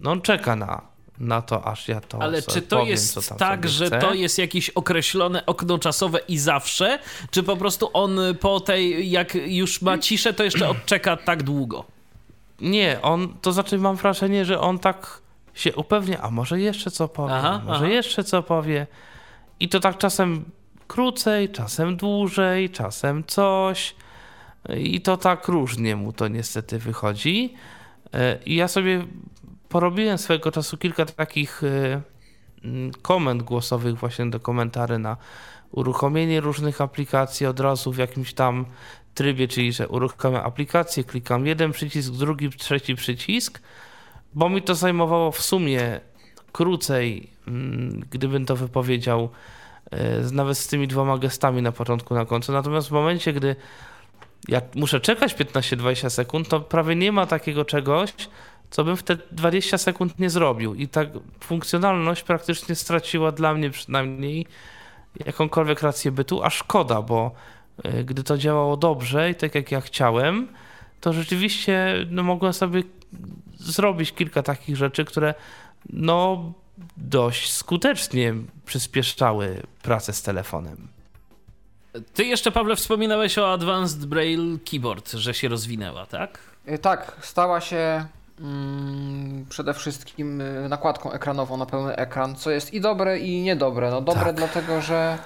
Speaker 4: no on czeka na, na to, aż ja to
Speaker 1: Ale czy to
Speaker 4: powiem,
Speaker 1: jest tak, że
Speaker 4: chcę.
Speaker 1: to jest jakieś określone okno czasowe i zawsze? Czy po prostu on po tej, jak już ma ciszę, to jeszcze odczeka tak długo?
Speaker 4: Nie, on, to znaczy mam wrażenie, że on tak się upewnia, a może jeszcze co powie,
Speaker 1: Aha,
Speaker 4: może
Speaker 1: aha.
Speaker 4: jeszcze co powie. I to tak czasem krócej, czasem dłużej, czasem coś. I to tak różnie mu to niestety wychodzi. E, I ja sobie porobiłem swego czasu kilka takich e, mm, komend głosowych właśnie do komentarzy na uruchomienie różnych aplikacji od razu w jakimś tam trybie, czyli że uruchamiam aplikację, klikam jeden przycisk, drugi, trzeci przycisk, bo mi to zajmowało w sumie krócej, mm, gdybym to wypowiedział nawet z tymi dwoma gestami na początku, na końcu. Natomiast w momencie, gdy ja muszę czekać 15-20 sekund, to prawie nie ma takiego czegoś, co bym w te 20 sekund nie zrobił. I tak funkcjonalność praktycznie straciła dla mnie przynajmniej jakąkolwiek rację bytu, a szkoda, bo y, gdy to działało dobrze i tak jak ja chciałem, to rzeczywiście no, mogłem sobie zrobić kilka takich rzeczy, które no dość skutecznie przyspieszały pracę z telefonem.
Speaker 1: Ty jeszcze, Pawle, wspominałeś o Advanced Braille Keyboard, że się rozwinęła, tak?
Speaker 2: Y, Tak, stała się mm, przede wszystkim y, nakładką ekranową na pełny ekran, co jest i dobre, i niedobre. No dobre
Speaker 4: Tak.
Speaker 2: dlatego, że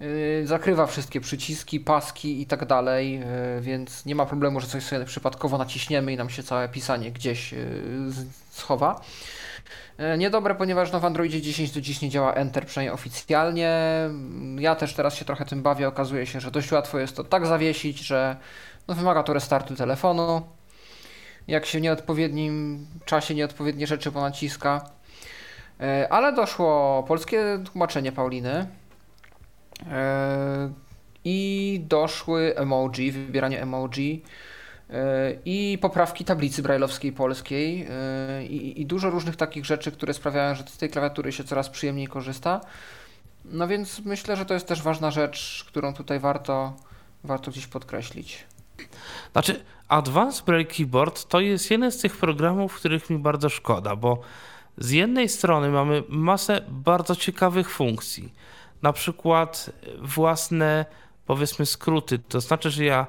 Speaker 2: y, zakrywa wszystkie przyciski, paski i tak dalej, y, więc nie ma problemu, że coś sobie przypadkowo naciśniemy i nam się całe pisanie gdzieś y, schowa. Y, Niedobre, ponieważ no w Androidzie 10 do dziś nie działa Enter, przynajmniej oficjalnie. Mm, Ja też teraz się trochę tym bawię. Okazuje się, że dość łatwo jest to tak zawiesić, że no wymaga to restartu telefonu jak się w nieodpowiednim czasie nieodpowiednie rzeczy ponaciska. E, Ale doszło polskie tłumaczenie Pauliny e, i doszły emoji, wybieranie emoji e, i poprawki tablicy brajlowskiej polskiej e, i, i dużo różnych takich rzeczy, które sprawiają, że z tej klawiatury się coraz przyjemniej korzysta. No więc myślę, że to jest też ważna rzecz, którą tutaj warto, warto gdzieś podkreślić.
Speaker 4: Znaczy, Advanced Braille Keyboard to jest jeden z tych programów, których mi bardzo szkoda, bo z jednej strony mamy masę bardzo ciekawych funkcji, na przykład własne, powiedzmy, skróty. To znaczy, że ja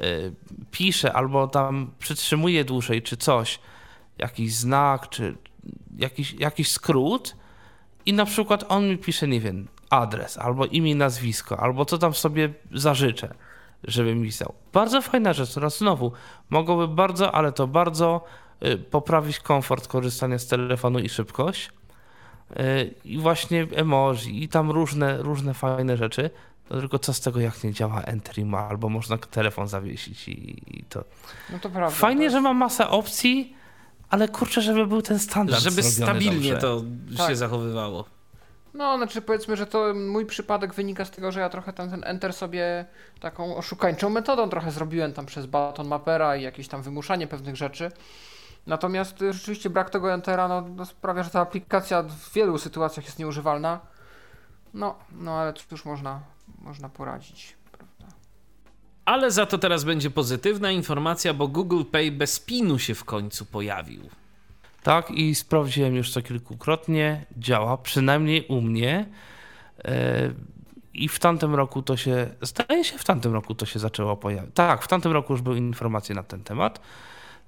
Speaker 4: y, piszę albo tam przytrzymuję dłużej, czy coś, jakiś znak, czy jakiś, jakiś skrót, i na przykład on mi pisze, nie wiem, adres, albo imię, nazwisko, albo co tam sobie zażyczę żebym pisał. Bardzo fajna rzecz, teraz znowu mogłoby bardzo, ale to bardzo y, poprawić komfort korzystania z telefonu i szybkość. Y, I właśnie emoji i tam różne, różne fajne rzeczy. No tylko co z tego, jak nie działa Enter i ma, albo można telefon zawiesić i, i to.
Speaker 2: No to prawda.
Speaker 4: Fajnie,
Speaker 2: to
Speaker 4: że ma masę opcji, ale kurczę, żeby był ten standard.
Speaker 1: Żeby stabilnie
Speaker 4: dobrze.
Speaker 1: to
Speaker 2: Tak.
Speaker 1: się zachowywało.
Speaker 2: No, znaczy powiedzmy, że to mój przypadek wynika z tego, że ja trochę tam ten Enter sobie taką oszukańczą metodą trochę zrobiłem tam przez baton mapera i jakieś tam wymuszanie pewnych rzeczy. Natomiast y, rzeczywiście brak tego Entera no, no sprawia, że ta aplikacja w wielu sytuacjach jest nieużywalna. No, no ale cóż można, można poradzić. Prawda?
Speaker 1: Ale za to teraz będzie pozytywna informacja, bo Google Pay bez pinu się w końcu pojawił.
Speaker 4: Tak, i sprawdziłem już to kilkukrotnie. Działa, przynajmniej u mnie. E, I w tamtym roku to się, zdaje się, w tamtym roku to się zaczęło pojawiać. Tak, w tamtym roku już były informacje na ten temat.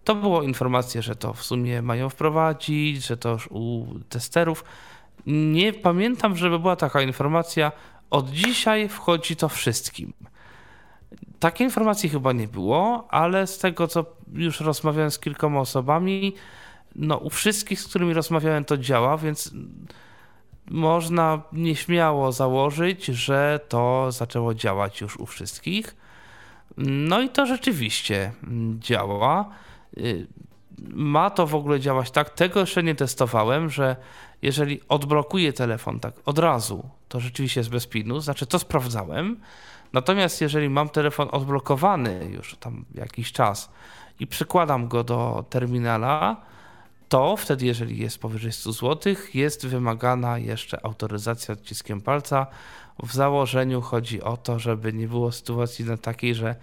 Speaker 4: To było informacje, że to w sumie mają wprowadzić, że to już u testerów. Nie pamiętam, żeby była taka informacja. Od dzisiaj wchodzi to wszystkim. Takiej informacji chyba nie było, ale z tego, co już rozmawiałem z kilkoma osobami, no u wszystkich, z którymi rozmawiałem, to działa, więc można nieśmiało założyć, że to zaczęło działać już u wszystkich. No i to rzeczywiście działa. Ma to w ogóle działać tak, tego jeszcze nie testowałem, że jeżeli odblokuję telefon tak od razu, to rzeczywiście jest bez pinu, znaczy to sprawdzałem. Natomiast jeżeli mam telefon odblokowany już tam jakiś czas i przykładam go do terminala, to wtedy, jeżeli jest powyżej 100 zł, jest wymagana jeszcze autoryzacja odciskiem palca. W założeniu chodzi o to, żeby nie było sytuacji na takiej, że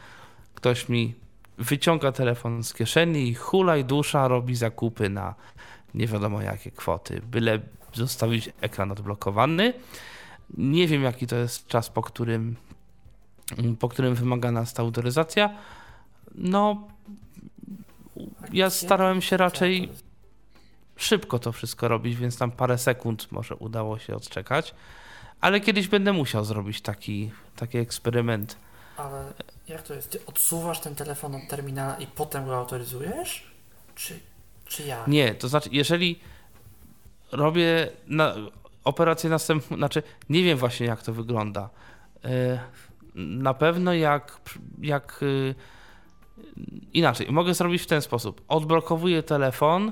Speaker 4: ktoś mi wyciąga telefon z kieszeni i hulaj dusza robi zakupy na nie wiadomo jakie kwoty, byle zostawić ekran odblokowany. Nie wiem jaki to jest czas, po którym, po którym wymagana jest ta autoryzacja. No, ja starałem się raczej szybko to wszystko robić, więc tam parę sekund może udało się odczekać. Ale kiedyś będę musiał zrobić taki, taki eksperyment.
Speaker 3: Ale jak to jest? Ty odsuwasz ten telefon od terminala i potem go autoryzujesz? Czy, czy jak?
Speaker 4: Nie, to znaczy, jeżeli robię na, operację następną, znaczy nie wiem właśnie jak to wygląda. E, na pewno jak, jak e, inaczej, mogę zrobić w ten sposób. Odblokowuję telefon,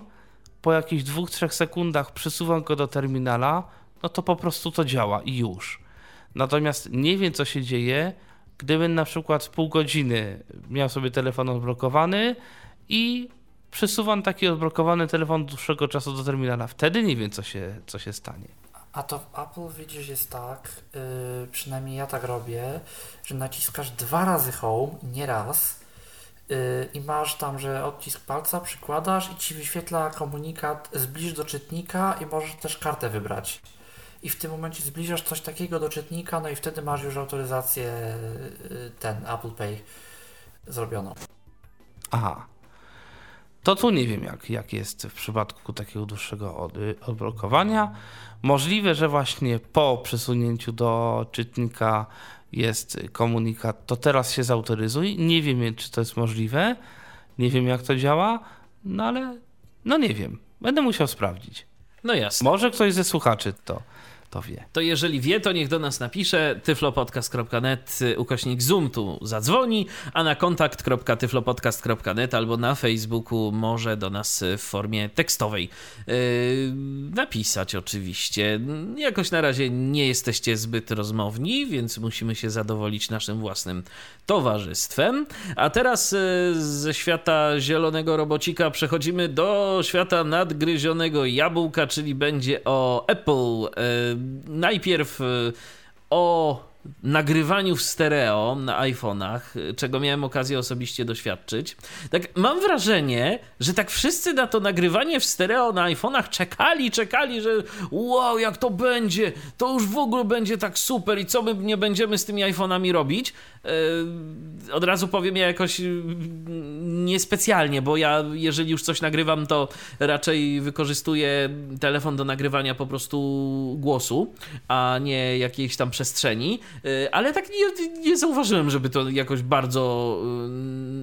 Speaker 4: po jakichś dwóch, trzech sekundach przesuwam go do terminala, no to po prostu to działa i już. Natomiast nie wiem, co się dzieje, gdybym na przykład pół godziny miał sobie telefon odblokowany i przesuwam taki odblokowany telefon dłuższego czasu do terminala. Wtedy nie wiem, co się, co się stanie.
Speaker 3: A to w Apple widzisz jest tak, yy, przynajmniej ja tak robię, że naciskasz dwa razy home, nie raz yy, i masz tam, że odcisk palca przykładasz i ci wyświetla komunikat zbliż do czytnika i możesz też kartę wybrać. I w tym momencie zbliżasz coś takiego do czytnika, no i wtedy masz już autoryzację yy, ten Apple Pay zrobioną.
Speaker 4: Aha. To tu nie wiem, jak, jak jest w przypadku takiego dłuższego od, odblokowania. Możliwe, że właśnie po przesunięciu do czytnika jest komunikat, to teraz się zautoryzuj. Nie wiem, czy to jest możliwe. Nie wiem, jak to działa, no ale no nie wiem. Będę musiał sprawdzić.
Speaker 1: No jasne.
Speaker 4: Może ktoś ze słuchaczy to to wie.
Speaker 1: To jeżeli wie, to niech do nas napisze tyflopodcast.net ukośnik zoom tu zadzwoni, a na kontakt.tyflopodcast.net albo na Facebooku może do nas w formie tekstowej yy, napisać oczywiście. Jakoś na razie nie jesteście zbyt rozmowni, więc musimy się zadowolić naszym własnym towarzystwem. A teraz yy, ze świata zielonego robocika przechodzimy do świata nadgryzionego jabłka, czyli będzie o Apple. Yy, najpierw y, o nagrywaniu w stereo na iPhone'ach, czego miałem okazję osobiście doświadczyć. Tak mam wrażenie, że tak wszyscy na to nagrywanie w stereo na iPhone'ach czekali, czekali, że wow, jak to będzie, to już w ogóle będzie tak super i co my nie będziemy z tymi iPhone'ami robić. Yy, od razu powiem ja jakoś yy, niespecjalnie, bo ja jeżeli już coś nagrywam, to raczej wykorzystuję telefon do nagrywania po prostu głosu, a nie jakiejś tam przestrzeni. Y, ale tak nie, nie zauważyłem, żeby to jakoś bardzo y,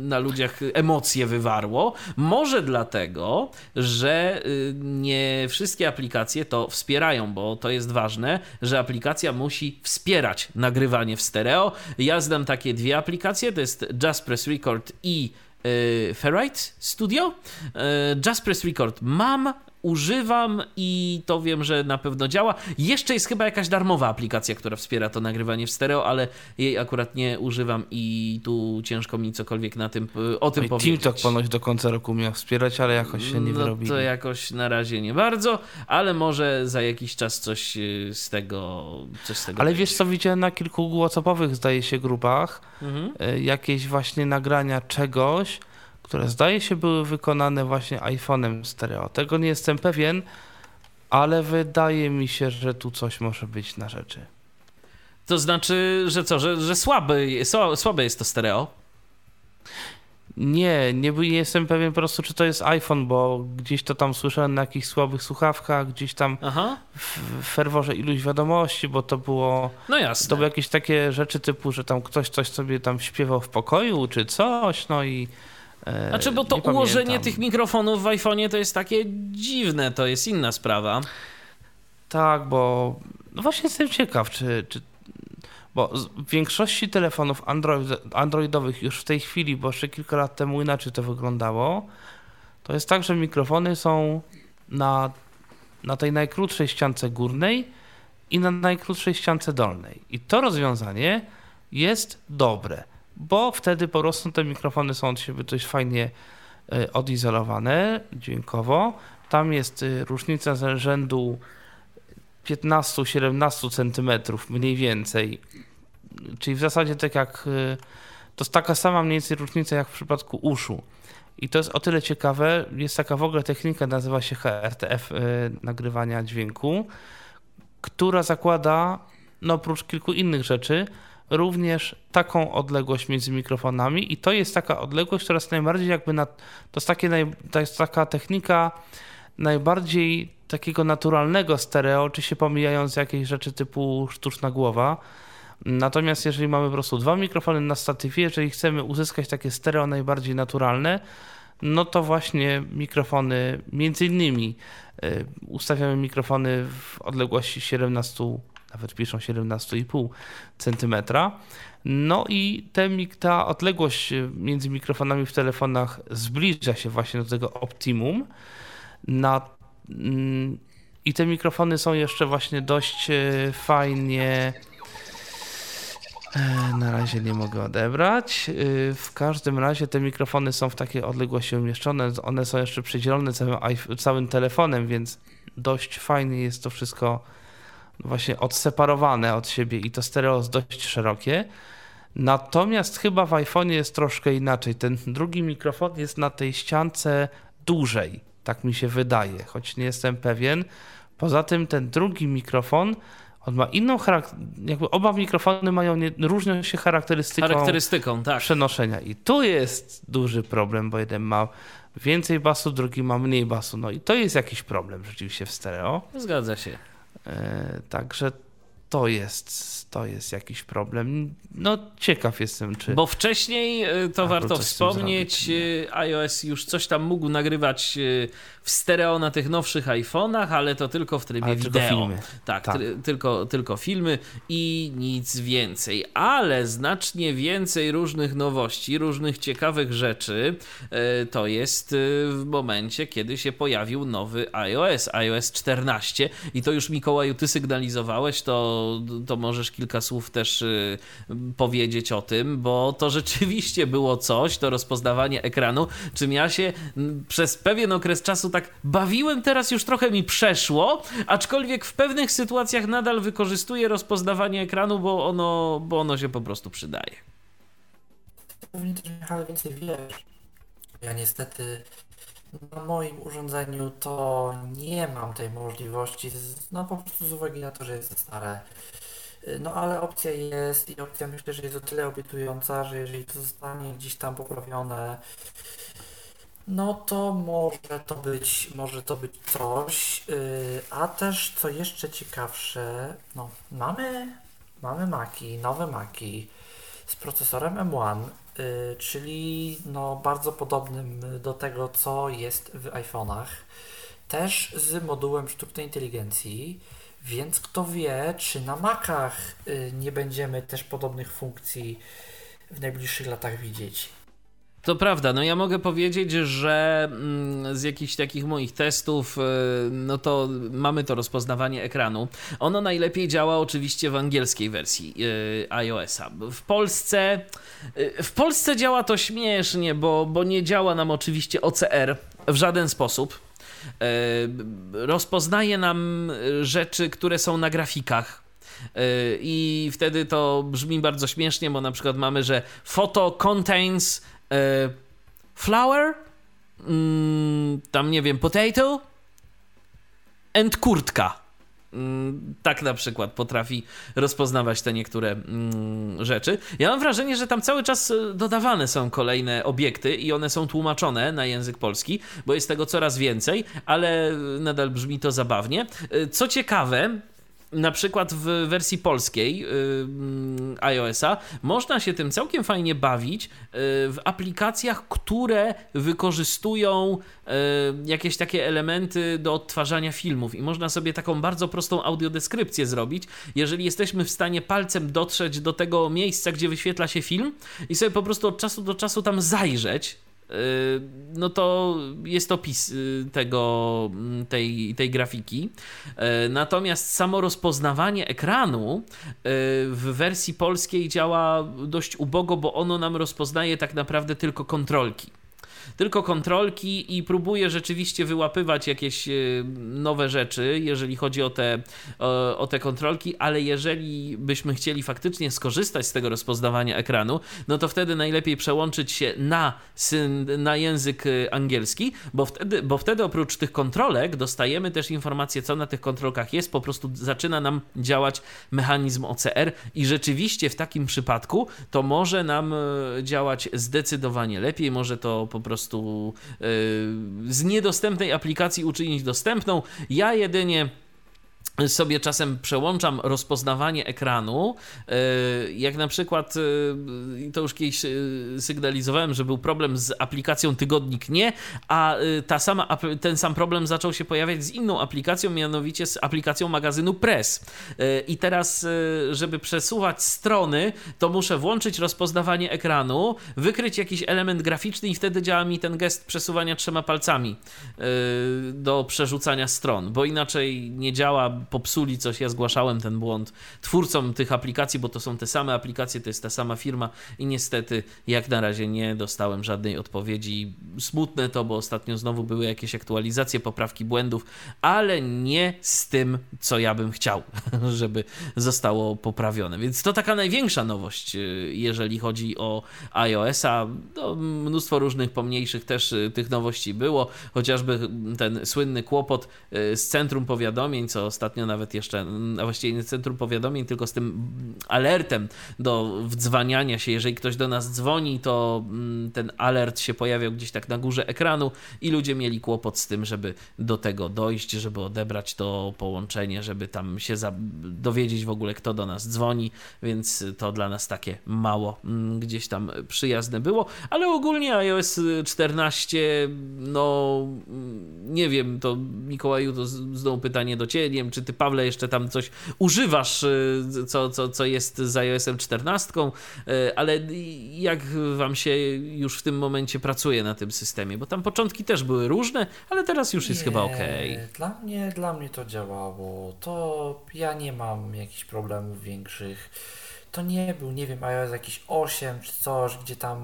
Speaker 1: na ludziach emocje wywarło. Może dlatego, że y, nie wszystkie aplikacje to wspierają, bo to jest ważne, że aplikacja musi wspierać nagrywanie w stereo. Ja znam takie dwie aplikacje, to jest Just Press Record i Ferrite Studio. Just Press Record mam, używam i to wiem, że na pewno działa. Jeszcze jest chyba jakaś darmowa aplikacja, która wspiera to nagrywanie w stereo, ale jej akurat nie używam i tu ciężko mi cokolwiek na tym, o tym Oj, powiedzieć.
Speaker 4: TeamTalk ponoć do końca roku miał wspierać, ale jakoś się nie no
Speaker 1: to jakoś na razie nie bardzo, ale może za jakiś czas coś y, z tego coś z tego
Speaker 4: Ale wiesz co, widziałem na kilku whatsappowych zdaje się grupach mhm. Y, jakieś właśnie nagrania czegoś, które zdaje się były wykonane właśnie iPhone'em stereo. Tego nie jestem pewien, ale wydaje mi się, że tu coś może być na rzeczy.
Speaker 1: To znaczy, że co, że, że słaby, słabe jest to stereo?
Speaker 4: Nie, nie, nie jestem pewien po prostu, czy to jest iPhone, bo gdzieś to tam słyszałem na jakichś słabych słuchawkach, gdzieś tam Aha. w ferworze iluś wiadomości, bo to było.
Speaker 1: No jasne.
Speaker 4: To były jakieś takie rzeczy typu, że tam ktoś coś sobie tam śpiewał w pokoju, czy coś, no i
Speaker 1: znaczy, bo to ułożenie pamiętam. tych mikrofonów w iPhone'ie to jest takie dziwne, to jest inna sprawa.
Speaker 4: Tak, bo no właśnie jestem ciekaw, czy, czy bo w większości telefonów Android, androidowych już w tej chwili, bo jeszcze kilka lat temu inaczej to wyglądało, to jest tak, że mikrofony są na, na tej najkrótszej ściance górnej i na najkrótszej ściance dolnej. I to rozwiązanie jest dobre bo wtedy po prostu te mikrofony są od siebie dość fajnie e, odizolowane dźwiękowo. Tam jest e, różnica z rzędu 15-17 cm mniej więcej. Czyli w zasadzie tak jak, e, to jest taka sama mniej więcej różnica jak w przypadku uszu. I to jest o tyle ciekawe, jest taka w ogóle technika, nazywa się HRTF nagrywania dźwięku, która zakłada, no oprócz kilku innych rzeczy, również taką odległość między mikrofonami i to jest taka odległość, która jest najbardziej jakby, na, to, jest takie, to jest taka technika najbardziej takiego naturalnego stereo, oczywiście pomijając jakieś rzeczy typu sztuczna głowa. Natomiast jeżeli mamy po prostu dwa mikrofony na statywie, jeżeli chcemy uzyskać takie stereo najbardziej naturalne, no to właśnie mikrofony, między innymi y, ustawiamy mikrofony w odległości 17, nawet piszą 17,5 cm. No i te, ta odległość między mikrofonami w telefonach zbliża się właśnie do tego optimum. Na, mm, I te mikrofony są jeszcze właśnie dość y, fajnie E, na razie nie mogę odebrać. E, w każdym razie te mikrofony są w takiej odległości umieszczone. One są jeszcze przedzielone całym, całym telefonem, więc dość fajnie jest to wszystko właśnie odseparowane od siebie i to stereo jest dość szerokie. Natomiast chyba w iPhone'ie jest troszkę inaczej. Ten drugi mikrofon jest na tej ściance dłużej, tak mi się wydaje, choć nie jestem pewien. Poza tym ten drugi mikrofon on ma inną charakterystykę, jakby oba mikrofony mają, nie, różnią się charakterystyką,
Speaker 1: charakterystyką tak.
Speaker 4: przenoszenia. I tu jest duży problem, bo jeden ma więcej basu, drugi ma mniej basu. No i to jest jakiś problem rzeczywiście w stereo.
Speaker 1: Zgadza się.
Speaker 4: E, także to jest, to jest jakiś problem. No ciekaw jestem, czy...
Speaker 1: Bo wcześniej, e, to warto wspomnieć, zrobić, e, iOS już coś tam mógł nagrywać e, w stereo na tych nowszych iPhone'ach, ale to tylko w trybie
Speaker 4: ale
Speaker 1: wideo.
Speaker 4: Tylko filmy.
Speaker 1: Tak, tak. tylko, tylko filmy i nic więcej. Ale znacznie więcej różnych nowości, różnych ciekawych rzeczy to jest w momencie, kiedy się pojawił nowy iOS, iOS 14 i to już Mikołaju, ty sygnalizowałeś, to to, możesz kilka słów też y, powiedzieć o tym, bo to rzeczywiście było coś, to rozpoznawanie ekranu, czym ja się przez pewien okres czasu tak bawiłem, teraz już trochę mi przeszło, aczkolwiek w pewnych sytuacjach nadal wykorzystuję rozpoznawanie ekranu, bo ono, bo ono się po prostu przydaje.
Speaker 3: Też Michał więcej wiesz. Ja niestety na moim urządzeniu to nie mam tej możliwości, no po prostu z uwagi na to, że jest stare. No ale opcja jest i opcja myślę, że jest o tyle obiecująca, że jeżeli to zostanie gdzieś tam poprawione, no to może to być, może to być coś. Y, a też co jeszcze ciekawsze, no mamy, mamy Maki, nowe Maki z procesorem M1, Y, czyli no, bardzo podobnym do tego, co jest w iPhone'ach, też z modułem sztucznej inteligencji, więc kto wie, czy na Macach y, nie będziemy też podobnych funkcji w najbliższych latach widzieć.
Speaker 1: To prawda, no ja mogę powiedzieć, że mm, z jakichś takich moich testów, y, no to mamy to rozpoznawanie ekranu. Ono najlepiej działa oczywiście w angielskiej wersji y, iOS-a. W Polsce, y, w Polsce działa to śmiesznie, bo, bo nie działa nam oczywiście OCR w żaden sposób. Rozpoznaje nam rzeczy, które są na grafikach. I wtedy to brzmi bardzo śmiesznie, bo na przykład mamy, że photo contains flower, mm, tam nie wiem, potato and kurtka. Mm, tak na przykład potrafi rozpoznawać te niektóre mm, rzeczy. Ja mam wrażenie, że tam cały czas e, dodawane są kolejne obiekty i one są tłumaczone na język polski, bo jest tego coraz więcej, ale nadal brzmi to zabawnie. E, co ciekawe, na przykład w wersji polskiej yy, iOS-a można się tym całkiem fajnie bawić yy, w aplikacjach, które wykorzystują yy, jakieś takie elementy do odtwarzania filmów. I można sobie taką bardzo prostą audiodeskrypcję zrobić, jeżeli jesteśmy w stanie palcem dotrzeć do tego miejsca, gdzie wyświetla się film i sobie po prostu od czasu do czasu tam zajrzeć, Y, no to jest opis y, tego, mm, tej, tej grafiki. Y, natomiast samo rozpoznawanie ekranu w wersji polskiej działa dość ubogo, bo ono nam rozpoznaje tak naprawdę tylko kontrolki. Tylko kontrolki i próbuję rzeczywiście wyłapywać jakieś nowe rzeczy, jeżeli chodzi o te, o, te kontrolki, ale jeżeli byśmy chcieli faktycznie skorzystać z tego rozpoznawania ekranu, no to wtedy najlepiej przełączyć się na, na język angielski, bo wtedy, bo wtedy oprócz tych kontrolek dostajemy też informację, co na tych kontrolkach jest, po prostu zaczyna nam działać mechanizm OCR i rzeczywiście w takim przypadku to może nam e, działać zdecydowanie lepiej, może to po prostu e, z niedostępnej aplikacji uczynić dostępną. Ja jedynie sobie czasem przełączam rozpoznawanie ekranu. E, jak na przykład, e, to już kiedyś e, sygnalizowałem, że był problem z aplikacją Tygodnik Nie, a ta sama, ten sam problem zaczął się pojawiać z inną aplikacją, mianowicie z aplikacją magazynu Press. I teraz, żeby przesuwać strony, to muszę włączyć rozpoznawanie ekranu, wykryć jakiś element graficzny i wtedy działa mi ten gest przesuwania trzema palcami do przerzucania stron, bo inaczej nie działa popsuli coś, ja zgłaszałem ten błąd twórcom tych aplikacji, bo to są te same aplikacje, to jest ta sama firma i niestety jak na razie nie dostałem żadnej odpowiedzi. Smutne to, bo ostatnio znowu były jakieś aktualizacje, poprawki błędów, ale nie z tym, co ja bym chciał, żeby zostało poprawione. Więc to taka największa nowość, y, jeżeli chodzi o iOS-a. No, mnóstwo różnych pomniejszych też y, tych nowości było, chociażby ten słynny kłopot y, z centrum powiadomień, co ostatnio ostatnio nawet jeszcze, a właściwie nie centrum powiadomień, tylko z tym alertem do wdzwaniania się. Jeżeli ktoś do nas dzwoni, to mm, ten alert się pojawiał gdzieś tak na górze ekranu i ludzie mieli kłopot z tym, żeby do tego dojść, żeby odebrać to połączenie, żeby tam się dowiedzieć w ogóle, kto do nas dzwoni, więc to dla nas takie mało mm, gdzieś tam przyjazne było, ale ogólnie iOS 14, no mm, nie wiem, to Mikołaju, to znowu pytanie do Ciebie, nie wiem, czy ty, Pawle, jeszcze tam coś używasz, y, co, co, co jest z iOS 14, y, ale jak wam się już w tym momencie pracuje na tym systemie? Bo tam początki też były różne, ale teraz już jest
Speaker 3: nie,
Speaker 1: chyba ok.
Speaker 3: Dla mnie, dla mnie to działało. To ja nie mam jakichś problemów większych. To nie był, nie wiem, iOS jakiś 8 czy coś, gdzie tam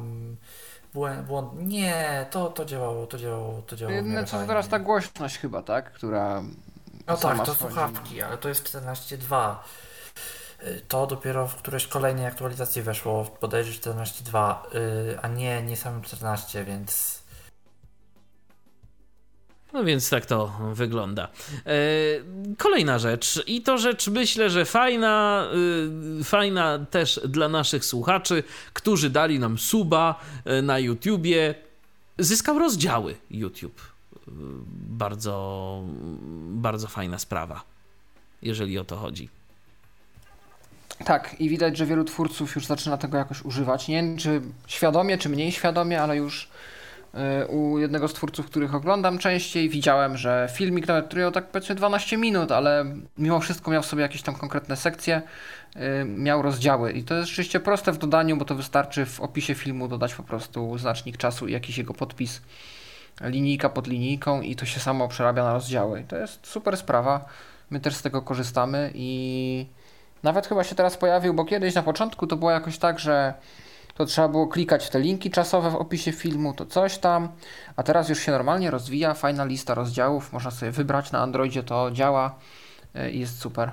Speaker 3: błąd, błąd. Nie, to, to działało, to działało, to działało.
Speaker 2: No co teraz ta głośność chyba, tak? Która
Speaker 3: no tak, to słuchawki, ale to jest 14.2. Y, to dopiero w którejś kolejnej aktualizacji weszło, bodajże 14.2, y, a nie, nie samym 14, więc...
Speaker 1: No więc tak to wygląda. E, kolejna rzecz i to rzecz myślę, że fajna, y, fajna też dla naszych słuchaczy, którzy dali nam suba na YouTubie. Zyskał rozdziały YouTube bardzo, bardzo fajna sprawa, jeżeli o to chodzi.
Speaker 2: Tak, i widać, że wielu twórców już zaczyna tego jakoś używać. Nie wiem, czy świadomie, czy mniej świadomie, ale już y, u jednego z twórców, których oglądam częściej, widziałem, że filmik nawet trwał tak powiedzmy 12 minut, ale mimo wszystko miał sobie jakieś tam konkretne sekcje, y, miał rozdziały. I to jest rzeczywiście proste w dodaniu, bo to wystarczy w opisie filmu dodać po prostu znacznik czasu i jakiś jego podpis linijka pod linijką i to się samo przerabia na rozdziały. To jest super sprawa. My też z tego korzystamy i nawet chyba się teraz pojawił, bo kiedyś na początku to było jakoś tak, że to trzeba było klikać w te linki czasowe w opisie filmu, to coś tam, a teraz już się normalnie rozwija, fajna lista rozdziałów, można sobie wybrać na Androidzie, to działa e, i jest super.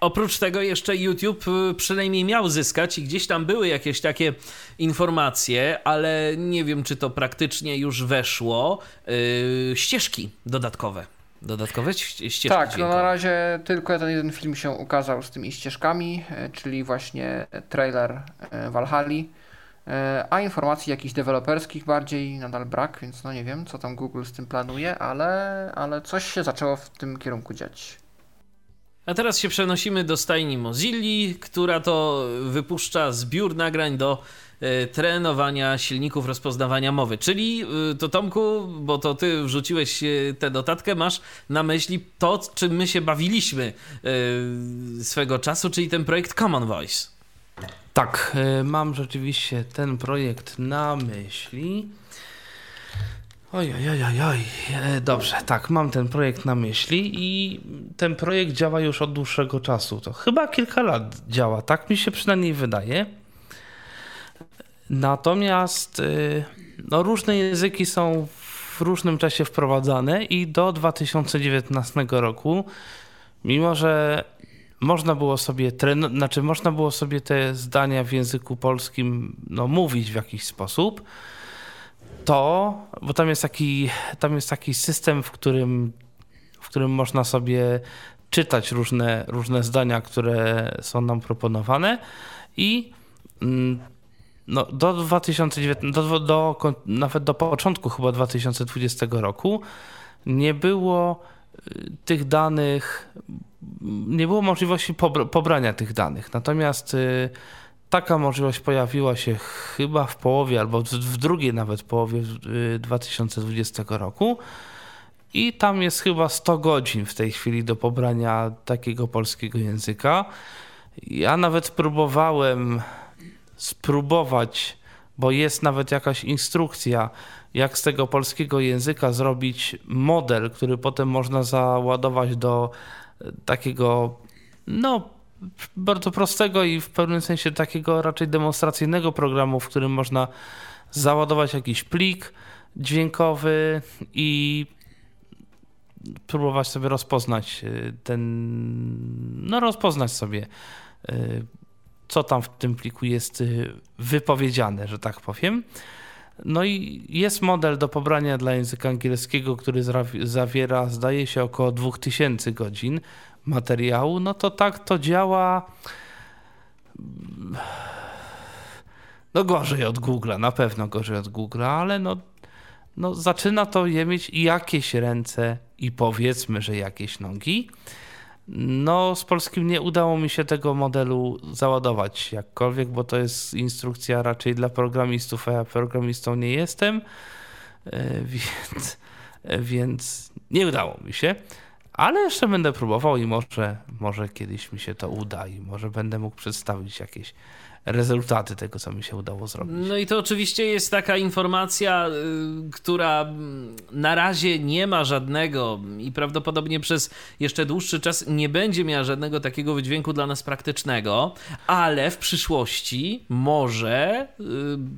Speaker 1: Oprócz tego jeszcze YouTube y, przynajmniej miał zyskać i gdzieś tam były jakieś takie informacje, ale nie wiem, czy to praktycznie już weszło. Yy, ścieżki dodatkowe. Dodatkowe ścieżki
Speaker 2: Tak, dźwiękowe. no na razie tylko ten jeden film się ukazał z tymi ścieżkami, e, czyli właśnie trailer Valhalla, e, a informacji jakichś deweloperskich bardziej nadal brak, więc no nie wiem, co tam Google z tym planuje, ale, ale coś się zaczęło w tym kierunku dziać.
Speaker 1: A teraz się przenosimy do stajni Mozilli, która to wypuszcza zbiór nagrań do e, trenowania silników rozpoznawania mowy. Czyli e, to Tomku, bo to ty wrzuciłeś e, tę notatkę, masz na myśli to, czym my się bawiliśmy swego czasu, czyli ten projekt Common Voice.
Speaker 4: Tak, mam rzeczywiście ten projekt na myśli. Oj, oj, oj, oj. E, dobrze, tak, mam ten projekt na myśli i ten projekt działa już od dłuższego czasu. To chyba kilka lat działa, tak mi się przynajmniej wydaje. Natomiast y, no, różne języki są w różnym czasie wprowadzane i do 2019 roku, mimo że można było sobie tren- znaczy można było sobie te zdania w języku polskim no, mówić w jakiś sposób, to, bo tam jest taki, tam jest taki system, w którym, w którym można sobie czytać różne, różne zdania, które są nam proponowane i mm, no, do 2019, do, do, nawet do początku chyba 2020 roku nie było y, tych danych, nie było możliwości pobrania tych danych. Natomiast y, taka możliwość pojawiła się chyba w połowie albo w drugiej nawet połowie 2020 y, roku. I tam jest chyba 100 godzin w tej chwili do pobrania takiego polskiego języka. Ja nawet próbowałem spróbować, bo jest nawet jakaś instrukcja, jak z tego polskiego języka zrobić model, który potem można załadować do takiego, no, bardzo prostego i w pewnym sensie takiego raczej demonstracyjnego programu, w którym można załadować jakiś plik dźwiękowy i próbować sobie rozpoznać e, ten, no rozpoznać sobie e, co tam w tym pliku jest y, wypowiedziane, że tak powiem. No i jest model do pobrania dla języka angielskiego, który zawiera, zdaje się, około 2000 godzin materiału. No to tak to działa. No gorzej od Google'a, na pewno gorzej od Google'a, ale no, no zaczyna to je mieć jakieś ręce i powiedzmy, że jakieś nogi. No, z polskim nie udało mi się tego modelu załadować jakkolwiek, bo to jest instrukcja raczej dla programistów, a ja programistą nie jestem, e, więc, więc nie udało mi się. Ale jeszcze będę próbował i może, może kiedyś mi się to uda i może będę mógł przedstawić jakieś rezultaty tego, co mi się udało zrobić.
Speaker 1: No i to oczywiście jest taka informacja, y, która mm, na razie nie ma żadnego i prawdopodobnie przez jeszcze dłuższy czas nie będzie miała żadnego takiego wydźwięku dla nas praktycznego, ale w przyszłości może y,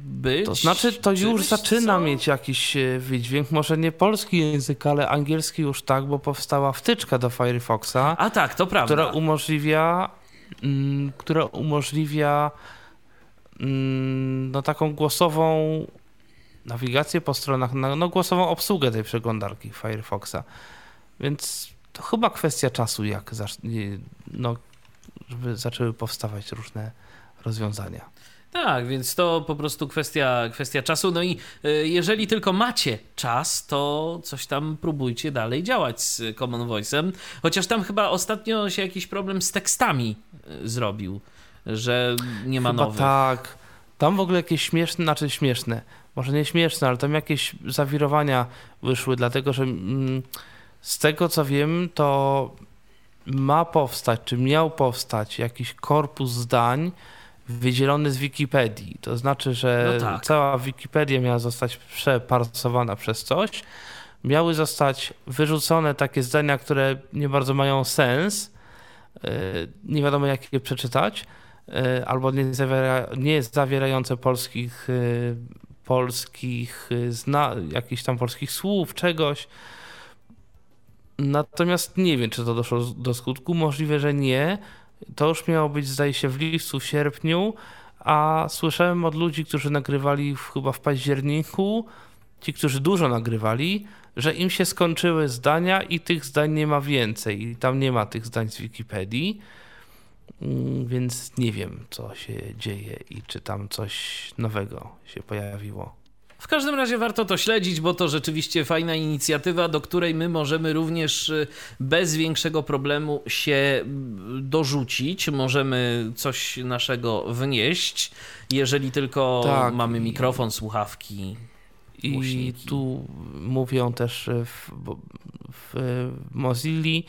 Speaker 1: być.
Speaker 4: To znaczy, to już zaczyna co? mieć jakiś e, wydźwięk, może nie polski język, ale angielski już tak, bo powstała wtyczka do Firefoxa.
Speaker 1: A tak, to prawda.
Speaker 4: Która umożliwia, mm, która umożliwia no, taką głosową nawigację po stronach, no, głosową obsługę tej przeglądarki Firefoxa. Więc to chyba kwestia czasu, jak no, żeby zaczęły powstawać różne rozwiązania.
Speaker 1: Tak, więc to po prostu kwestia, kwestia czasu. No i y, jeżeli tylko macie czas, to coś tam próbujcie dalej działać z Common Voice'em. Chociaż tam chyba ostatnio się jakiś problem z tekstami y, zrobił że nie ma
Speaker 4: Chyba
Speaker 1: nowych.
Speaker 4: Tak. Tam w ogóle jakieś śmieszne, znaczy śmieszne, może nie śmieszne, ale tam jakieś zawirowania wyszły, dlatego że mm, z tego co wiem, to ma powstać, czy miał powstać jakiś korpus zdań wydzielony z Wikipedii. To znaczy, że no tak. cała Wikipedia miała zostać przeparsowana przez coś. Miały zostać wyrzucone takie zdania, które nie bardzo mają sens. E, nie wiadomo, jak je przeczytać albo nie, zawiera, nie zawierające polskich, e, polskich e, zna, jakichś tam polskich słów, czegoś. Natomiast nie wiem, czy to doszło do skutku. Możliwe, że nie. To już miało być, zdaje się, w lipcu, w sierpniu, a słyszałem od ludzi, którzy nagrywali w, chyba w październiku, ci, którzy dużo nagrywali, że im się skończyły zdania i tych zdań nie ma więcej. I tam nie ma tych zdań z Wikipedii. Mm, więc nie wiem, co się dzieje i czy tam coś nowego się pojawiło.
Speaker 1: W każdym razie warto to śledzić, bo to rzeczywiście fajna inicjatywa, do której my możemy również y, bez większego problemu się mm, dorzucić. Możemy coś naszego wnieść, jeżeli tylko tak. mamy mikrofon, słuchawki.
Speaker 4: I tu mówią też w, w Mozilli,